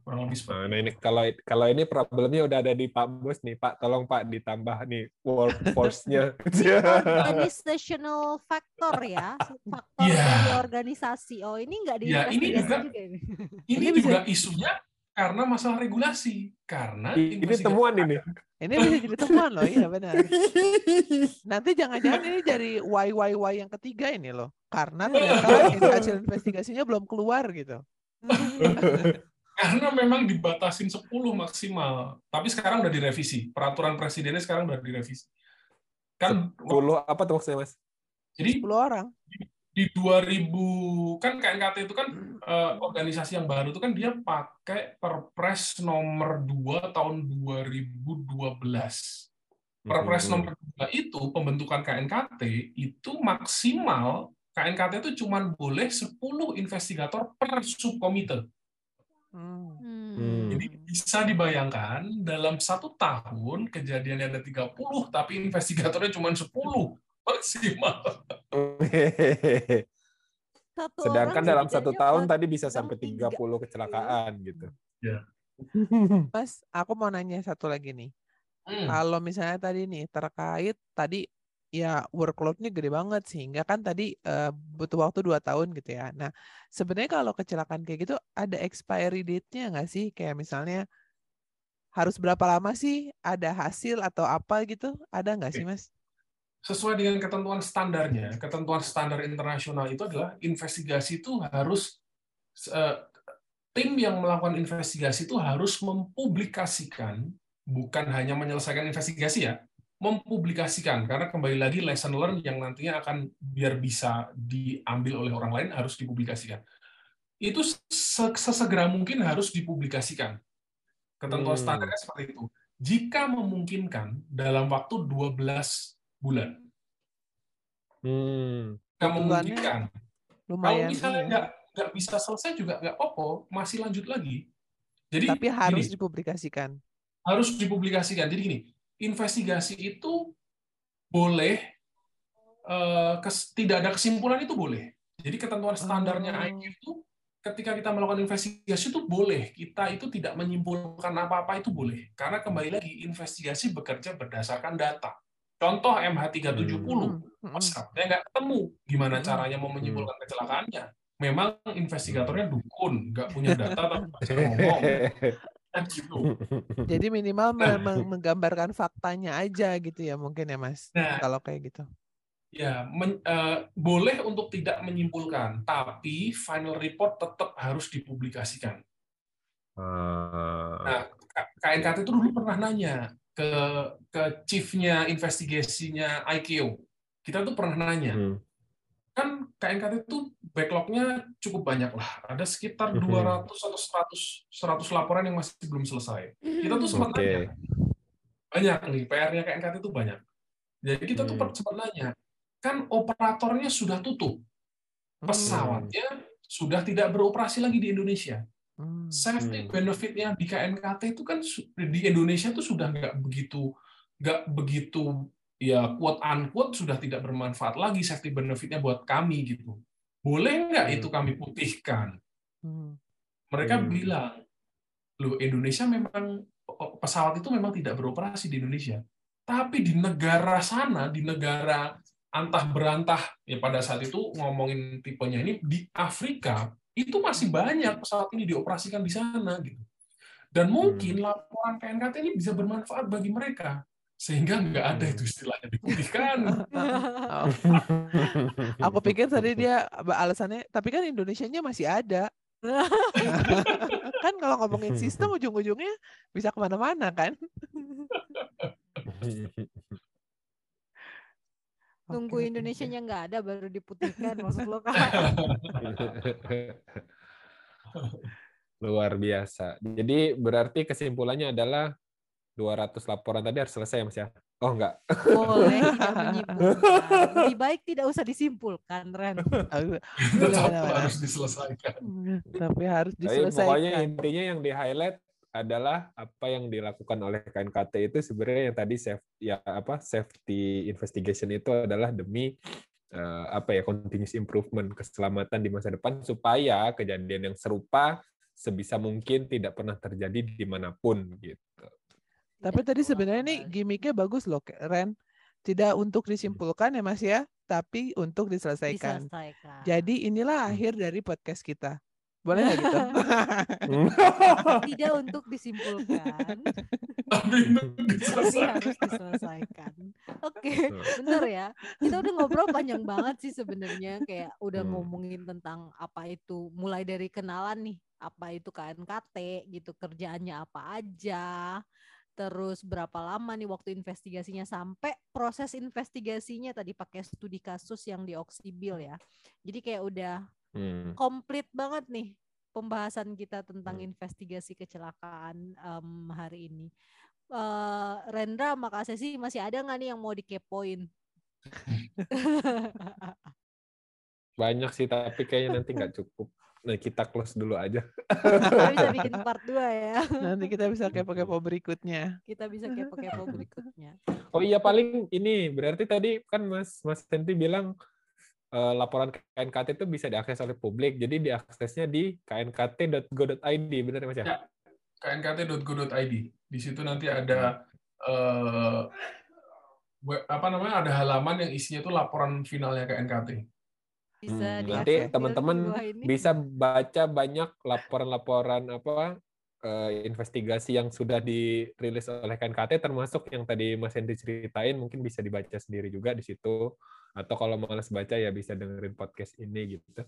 Speaker 7: kurang lebih seperti
Speaker 3: Nah, ini kalau kalau ini problemnya udah ada di Pak Bos nih, Pak. Tolong Pak ditambah nih workforce-nya.
Speaker 5: organizational factor ya, faktor
Speaker 7: Iya.
Speaker 5: dari organisasi. Oh, ini nggak
Speaker 7: Ya, ini juga-
Speaker 5: juga ini.
Speaker 7: ini juga isunya karena masalah regulasi karena
Speaker 3: ini temuan ini.
Speaker 6: Ini bisa jadi temuan loh, iya benar. Nanti jangan-jangan ini dari YYY yang ketiga ini loh. Karena ternyata hasil investigasinya belum keluar gitu.
Speaker 7: karena memang dibatasin 10 maksimal tapi sekarang udah direvisi peraturan presidennya sekarang udah direvisi kan
Speaker 3: Puluh apa tuh maksudnya, Mas?
Speaker 7: jadi
Speaker 6: 10 orang.
Speaker 7: Di 2000 kan KNKT itu kan eh, organisasi yang baru itu kan dia pakai Perpres nomor 2 tahun 2012. Perpres
Speaker 3: Mhm.
Speaker 7: nomor 2 itu pembentukan KNKT itu maksimal KNKT itu cuma boleh 10 investigator per subkomite.
Speaker 6: Hmm.
Speaker 5: Hmm.
Speaker 7: Jadi bisa dibayangkan dalam satu tahun kejadiannya ada 30 tapi investigatornya cuma 10 maksimal.
Speaker 5: Satu
Speaker 3: Sedangkan
Speaker 5: orang
Speaker 3: dalam satu tahun tadi bisa sampai
Speaker 5: tiga.
Speaker 3: 30 kecelakaan gitu.
Speaker 6: Mas, aku mau nanya satu lagi nih.
Speaker 7: Hmm.
Speaker 6: Kalau misalnya tadi nih terkait tadi ya workload-nya gede banget sehingga kan tadi eh, butuh waktu dua tahun gitu ya. Nah, sebenarnya kalau kecelakaan kayak gitu ada expiry date-nya nggak sih? Kayak misalnya harus berapa lama sih ada hasil atau apa gitu? Ada nggak sih, Mas?
Speaker 7: Sesuai dengan ketentuan standarnya, ketentuan standar internasional itu adalah investigasi itu harus eh, tim yang melakukan investigasi itu harus mempublikasikan, bukan hanya menyelesaikan investigasi ya, mempublikasikan karena kembali lagi lesson learn yang nantinya akan biar bisa diambil oleh orang lain harus dipublikasikan. Itu se- sesegera mungkin harus dipublikasikan. Ketentuan
Speaker 3: Hmm.
Speaker 7: standarnya seperti itu. Jika memungkinkan dalam waktu 12 bulan.
Speaker 3: Hmm.
Speaker 7: Nggak
Speaker 6: Hitungannya
Speaker 7: memungkinkan. Kalau misalnya
Speaker 6: ini ya.
Speaker 7: nggak nggak bisa selesai juga nggak apa-apa, masih lanjut lagi. Jadi
Speaker 6: Tapi harus
Speaker 7: gini,
Speaker 6: dipublikasikan.
Speaker 7: harus dipublikasikan. Jadi gini, investigasi itu boleh eh, kes- tidak ada kesimpulan itu boleh. Jadi ketentuan standarnya
Speaker 6: Oh.
Speaker 7: IQ itu ketika kita melakukan investigasi itu boleh. Kita itu tidak menyimpulkan apa-apa itu boleh. Karena kembali lagi investigasi bekerja berdasarkan data. Contoh MH370
Speaker 6: Hmm, hmm,
Speaker 7: pesawatnya nggak ketemu. Gimana
Speaker 6: Hmm.
Speaker 7: caranya mau menyimpulkan kecelakaannya? Memang investigatornya dukun, nggak punya data tapi ngomong. Kan gitu.
Speaker 6: Jadi minimal me- menggambarkan faktanya aja gitu ya mungkin ya Mas.
Speaker 7: Nah,
Speaker 6: Kalau kayak gitu.
Speaker 7: ya men- eh, boleh untuk tidak menyimpulkan, tapi final report tetap harus dipublikasikan.
Speaker 3: Ah.
Speaker 7: Nah, KNKT itu dulu pernah nanya ke ke chiefnya investigasinya IKO. Kita tuh pernah nanya,
Speaker 3: Hmm.
Speaker 7: kan KNKT itu backlognya cukup banyak lah. Ada sekitar
Speaker 3: Mhm.
Speaker 7: 200 atau 100 100 laporan yang masih belum selesai. Kita tuh sempat
Speaker 3: Oke.
Speaker 7: nanya, banyak nih PR-nya KNKT itu banyak. Jadi kita tuh
Speaker 3: Hmm.
Speaker 7: sempat nanya, kan operatornya sudah tutup,
Speaker 6: Hmm,
Speaker 7: pesawatnya sudah tidak beroperasi lagi di Indonesia.
Speaker 6: Hmm,
Speaker 7: Safety
Speaker 3: Hmm.
Speaker 7: benefitnya di KNKT itu kan di Indonesia tuh sudah nggak begitu nggak begitu ya quote unquote sudah tidak bermanfaat lagi safety benefitnya buat kami gitu. Boleh nggak
Speaker 3: Hmm.
Speaker 7: itu kami putihkan?
Speaker 6: hmm.
Speaker 7: Mereka
Speaker 3: Hmm.
Speaker 7: bilang, loh Indonesia memang pesawat itu memang tidak beroperasi di Indonesia. Tapi di negara sana, di negara antah berantah, ya pada saat itu ngomongin tipenya ini di Afrika itu masih banyak pesawat ini dioperasikan di sana gitu. Dan mungkin laporan KNKT ini bisa bermanfaat bagi mereka sehingga nggak ada itu istilahnya diputihkan.
Speaker 6: Oh, Aku pikir tadi dia alasannya, tapi kan Indonesianya masih ada. kan kalau ngomongin sistem ujung-ujungnya bisa ke mana-mana kan?
Speaker 5: Nunggu
Speaker 6: Oke, oke,
Speaker 5: Indonesianya nggak ada baru diputihkan maksud lo kak?
Speaker 3: Luar biasa. Jadi berarti kesimpulannya adalah 200 laporan tadi harus selesai ya Mas ya? Oh enggak.
Speaker 5: Boleh tidak menyimpulkan. Lebih baik tidak usah disimpulkan, Ren.
Speaker 7: Tetap harus diselesaikan.
Speaker 6: Tapi harus
Speaker 3: Tapi pokoknya
Speaker 6: diselesaikan.
Speaker 3: intinya yang di highlight adalah apa yang dilakukan oleh KNKT itu sebenarnya yang tadi safe ya apa safety investigation itu adalah demi eh, apa ya continuous improvement keselamatan di masa depan supaya kejadian yang serupa sebisa mungkin tidak pernah terjadi di mana pun gitu.
Speaker 6: Tapi tadi sebenarnya nih
Speaker 5: kembali.
Speaker 6: gimmicknya bagus loh, Ren. Tidak untuk disimpulkan ya Mas ya, tapi untuk diselesaikan.
Speaker 5: diselesaikan.
Speaker 6: Jadi inilah akhir dari podcast kita. Boleh nggak gitu?
Speaker 5: tidak untuk disimpulkan,
Speaker 7: Tapi
Speaker 5: harus diselesaikan. Oke, bener ya. Kita udah ngobrol panjang banget sih sebenarnya kayak udah
Speaker 3: Hmm.
Speaker 5: ngomongin tentang apa itu mulai dari kenalan nih, apa itu KNKT gitu, kerjaannya apa aja. Terus berapa lama nih waktu investigasinya sampai proses investigasinya tadi pakai studi kasus yang di Oksibil ya. Jadi kayak udah
Speaker 3: Hmm.
Speaker 5: komplit banget nih pembahasan kita tentang
Speaker 3: Hmm.
Speaker 5: investigasi kecelakaan em, hari ini. Eh, Rendra, makasih sih masih ada nggak nih yang mau dikepoin?
Speaker 3: Banyak sih tapi kayaknya nanti nggak cukup. Nah, kita close dulu aja.
Speaker 5: Kita bisa bikin part 2 ya.
Speaker 6: Nanti kita bisa kepo-kepo berikutnya.
Speaker 5: Kita bisa kepo-kepo berikutnya.
Speaker 3: Oh iya paling ini berarti tadi kan Mas Mas Tenti bilang eh, laporan KNKT itu bisa diakses oleh publik. Jadi diaksesnya di knkt.go.id, benar ya Mas ya?
Speaker 7: Ya. knkt.go.id. Di situ nanti ada eh, we- apa namanya ada halaman yang isinya itu laporan finalnya KNKT.
Speaker 5: Bisa
Speaker 3: Hmm, nanti
Speaker 5: di
Speaker 3: teman-teman bisa baca banyak laporan-laporan apa eh, investigasi yang sudah dirilis oleh KNKT termasuk yang tadi Mas Henry ceritain mungkin bisa dibaca sendiri juga di situ atau kalau malas baca ya bisa dengerin podcast ini gitu.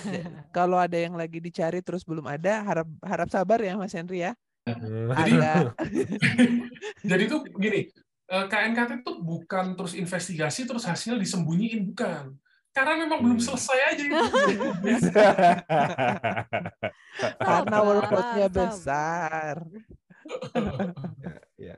Speaker 6: Kalau ada yang lagi dicari terus belum ada, harap harap sabar ya Mas Henry ya.
Speaker 7: Jadi-
Speaker 6: Ada.
Speaker 7: Jadi tuh gini, eh, KNKT tuh bukan terus investigasi terus hasilnya disembunyiin bukan. Karena memang belum
Speaker 3: Hmm.
Speaker 7: selesai aja itu.
Speaker 6: Karena workload-nya besar.
Speaker 3: ya.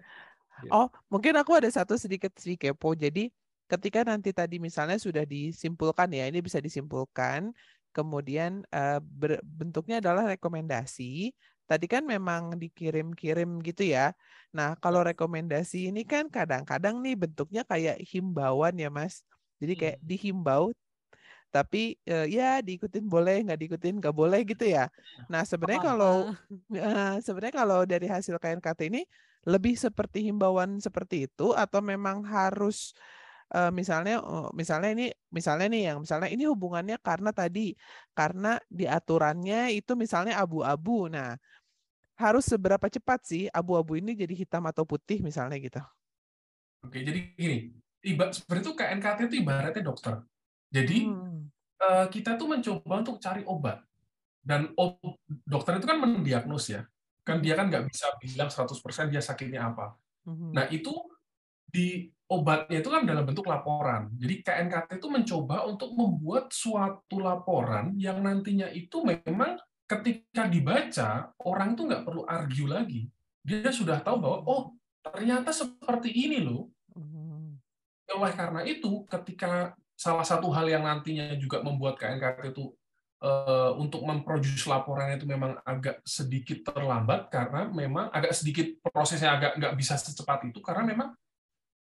Speaker 6: Oh, mungkin aku ada satu sedikit sih kepo. Jadi ketika nanti tadi misalnya sudah disimpulkan ya, ini bisa disimpulkan, kemudian eh, ber- bentuknya adalah rekomendasi. Tadi kan memang dikirim-kirim gitu ya. Nah, kalau rekomendasi ini kan kadang-kadang nih bentuknya kayak himbauan ya, Mas. Jadi kayak
Speaker 7: Hmm.
Speaker 6: dihimbau, tapi eh, ya diikutin boleh, nggak diikutin nggak boleh gitu ya. Nah, sebenarnya
Speaker 5: Apa-apa.
Speaker 6: kalau Eh, sebenarnya kalau dari hasil KNKT ini lebih seperti himbauan seperti itu atau memang harus eh, misalnya eh, misalnya ini misalnya nih yang misalnya ini hubungannya karena tadi karena di aturannya itu misalnya abu-abu. Nah, harus seberapa cepat sih abu-abu ini jadi hitam atau putih misalnya gitu.
Speaker 7: Oke, jadi gini, iba, sebenarnya tuh KNKT itu ibaratnya dokter. Jadi
Speaker 6: Hmm.
Speaker 7: eh, kita tuh mencoba untuk cari obat. Dan ob- dokter itu kan mendiagnos ya. Kan dia kan nggak bisa bilang 100% dia sakitnya apa.
Speaker 6: Mhm.
Speaker 7: Nah, itu di obatnya itu kan dalam bentuk laporan. Jadi KNKT itu mencoba untuk membuat suatu laporan yang nantinya itu memang ketika dibaca, orang itu nggak perlu argue lagi. Dia sudah tahu bahwa, oh, ternyata seperti ini loh.
Speaker 6: Mhm.
Speaker 7: Oleh karena itu, ketika salah satu hal yang nantinya juga membuat KNKT itu eh, untuk memproduce laporannya itu memang agak sedikit terlambat karena memang agak sedikit prosesnya agak nggak bisa secepat itu karena memang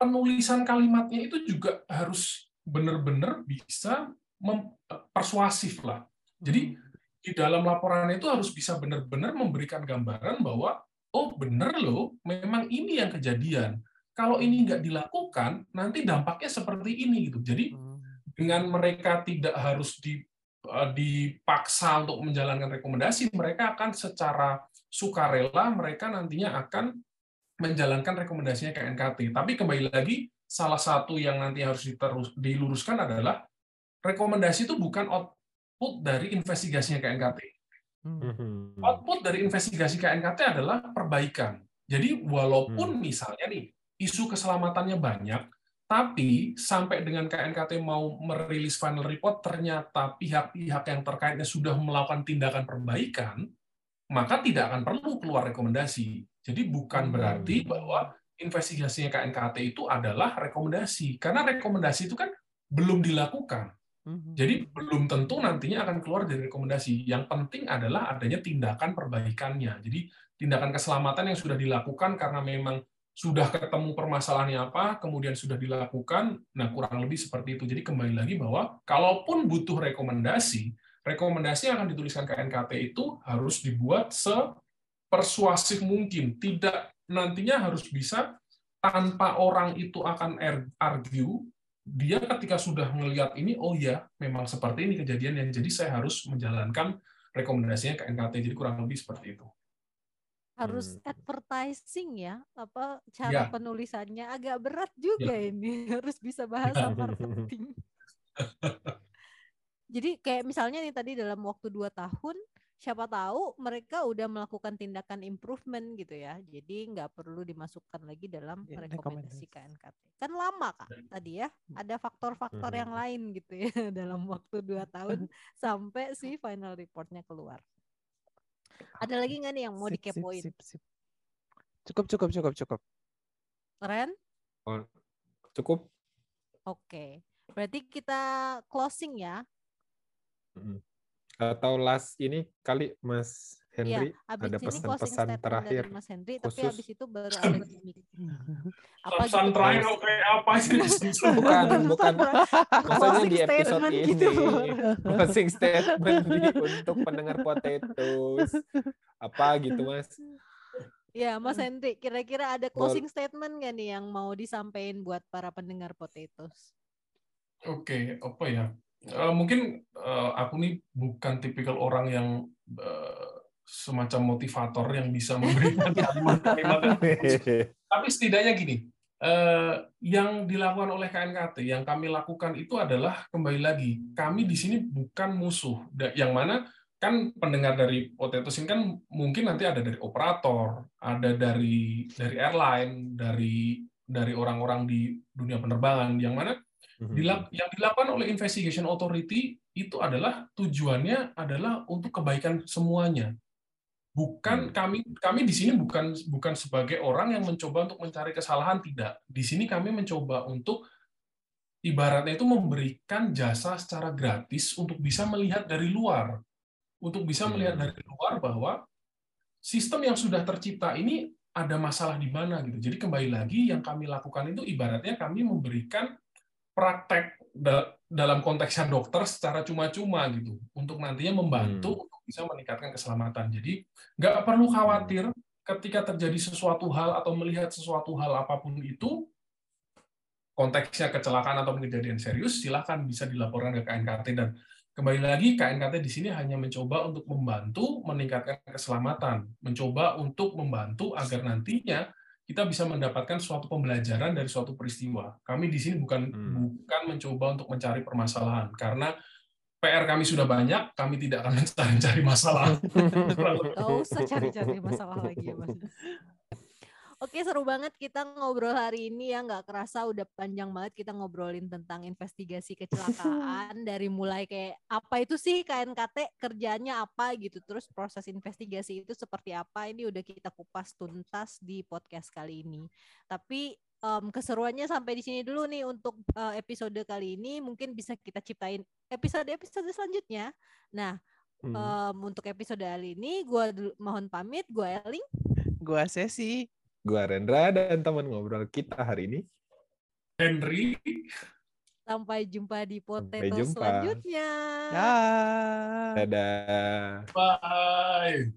Speaker 7: penulisan kalimatnya itu juga harus benar-benar bisa mem- persuasif lah. Jadi di dalam laporan itu harus bisa benar-benar memberikan gambaran bahwa oh benar loh, memang ini yang kejadian. Kalau ini nggak dilakukan, nanti dampaknya seperti ini gitu. Jadi
Speaker 6: Hmm.
Speaker 7: dengan mereka tidak harus di, eh, dipaksa untuk menjalankan rekomendasi, mereka akan secara sukarela mereka nantinya akan menjalankan rekomendasinya ke NKT. Tapi kembali lagi, salah satu yang nanti harus diterus, diluruskan adalah rekomendasi itu bukan output dari investigasinya ke NKT.
Speaker 6: Hmm.
Speaker 7: Output dari investigasi KNKT adalah perbaikan. Jadi walaupun
Speaker 3: Hmm.
Speaker 7: misalnya nih isu keselamatannya banyak, tapi sampai dengan KNKT mau merilis final report ternyata pihak-pihak yang terkaitnya sudah melakukan tindakan perbaikan, maka tidak akan perlu keluar rekomendasi. Jadi bukan
Speaker 6: Hmm.
Speaker 7: berarti bahwa investigasinya KNKT itu adalah rekomendasi. Karena rekomendasi itu kan belum dilakukan.
Speaker 6: Mhm.
Speaker 7: Jadi belum tentu nantinya akan keluar dari rekomendasi. Yang penting adalah adanya tindakan perbaikannya. Jadi tindakan keselamatan yang sudah dilakukan karena memang sudah ketemu permasalahannya apa, kemudian sudah dilakukan, nah kurang lebih seperti itu. Jadi kembali lagi bahwa kalaupun butuh rekomendasi, rekomendasi yang akan dituliskan KNKT itu harus dibuat sepersuasif mungkin. Tidak nantinya harus bisa tanpa orang itu akan argue, dia ketika sudah melihat ini, oh ya, memang seperti ini kejadian yang jadi saya harus menjalankan rekomendasinya KNKT. Jadi kurang lebih seperti itu.
Speaker 5: harus
Speaker 3: Hmm.
Speaker 5: advertising ya apa cara
Speaker 7: Ya.
Speaker 5: penulisannya agak berat juga ini harus bisa bahasa marketing jadi kayak misalnya nih tadi dalam waktu dua tahun siapa tahu mereka udah melakukan tindakan improvement gitu ya jadi nggak perlu dimasukkan lagi dalam
Speaker 6: Ya,
Speaker 5: rekomendasi. KNKT kan lama kak tadi ya ada faktor-faktor yang
Speaker 3: Mhm.
Speaker 5: lain gitu ya dalam waktu dua tahun sampai si final reportnya keluar ada lagi nggak nih yang mau
Speaker 6: Sip,
Speaker 5: dikepoin
Speaker 6: sip, sip. Cukup, cukup, cukup, cukup.
Speaker 5: Ren
Speaker 3: Oh, cukup.
Speaker 5: Oke, berarti kita closing ya.
Speaker 3: Atau last ini kali Mas Henry
Speaker 5: Iya, habis
Speaker 3: ada
Speaker 5: ini closing
Speaker 3: pesan-pesan
Speaker 5: statement
Speaker 3: terakhir
Speaker 5: dari Mas Henry, tapi
Speaker 3: khusus.
Speaker 5: habis itu baru ada gimmick. Apa
Speaker 7: Pesan
Speaker 5: gitu?
Speaker 7: terakhir kayak apa sih?
Speaker 3: Bukan, bukan. Maksudnya
Speaker 5: Closing
Speaker 3: di episode ini
Speaker 5: gitu.
Speaker 3: closing statement di, untuk pendengar potatoes apa gitu Mas?
Speaker 5: Ya, Mas Henry, kira-kira ada closing statement nggak nih yang mau disampaikan buat para pendengar potatoes?
Speaker 7: Oke, apa ya? Eh, mungkin eh, aku nih bukan tipikal orang yang eh, semacam motivator yang bisa memberikan kalimat-kalimat. yang- Tapi setidaknya gini, eh, yang dilakukan oleh KNKT, yang kami lakukan itu adalah kembali lagi, kami di sini bukan musuh. Yang mana kan pendengar dari Potatoes ini kan mungkin nanti ada dari operator, ada dari dari airline, dari dari orang-orang di dunia penerbangan, yang mana Dilak- yang dilakukan oleh investigation authority itu adalah tujuannya adalah untuk kebaikan semuanya. Bukan kami kami di sini bukan bukan sebagai orang yang mencoba untuk mencari kesalahan tidak. Di sini kami mencoba untuk ibaratnya itu memberikan jasa secara gratis untuk bisa melihat dari luar. Untuk bisa melihat
Speaker 3: Hmm.
Speaker 7: dari luar bahwa sistem yang sudah tercipta ini ada masalah di mana gitu. Jadi kembali lagi yang kami lakukan itu ibaratnya kami memberikan praktek da- dalam konteksnya dokter secara cuma-cuma gitu. Untuk nantinya membantu untuk bisa meningkatkan keselamatan. Jadi nggak perlu khawatir ketika terjadi sesuatu hal atau melihat sesuatu hal apa pun itu konteksnya kecelakaan atau kejadian serius silakan bisa dilaporkan ke KNKT dan kembali lagi KNKT di sini hanya mencoba untuk membantu meningkatkan keselamatan, mencoba untuk membantu agar nantinya kita bisa mendapatkan suatu pembelajaran dari suatu peristiwa. Kami di sini bukan
Speaker 3: Hmm.
Speaker 7: bukan mencoba untuk mencari permasalahan karena PR kami sudah banyak, kami tidak akan mencari-cari masalah.
Speaker 5: Gak usah cari-cari masalah lagi ya, Mas. Oke, seru banget kita ngobrol hari ini ya. Nggak kerasa udah panjang banget kita ngobrolin tentang investigasi kecelakaan. dari mulai kayak apa itu sih KNKT, kerjanya apa gitu. Terus proses investigasi itu seperti apa. Ini udah kita kupas tuntas di podcast kali ini. Tapi em, keseruannya sampai di sini dulu nih untuk eh, episode kali ini. Mungkin bisa kita ciptain episode-episode selanjutnya. Nah,
Speaker 3: Hmm.
Speaker 5: Em, untuk episode kali ini gue mohon pamit gue Eling
Speaker 6: Gua sesi.
Speaker 3: Gua Rendra dan teman ngobrol kita hari ini.
Speaker 7: Henry.
Speaker 5: Sampai jumpa di Potato Sampai
Speaker 3: jumpa.
Speaker 5: selanjutnya.
Speaker 6: Dadah.
Speaker 3: Dadah.
Speaker 7: Bye.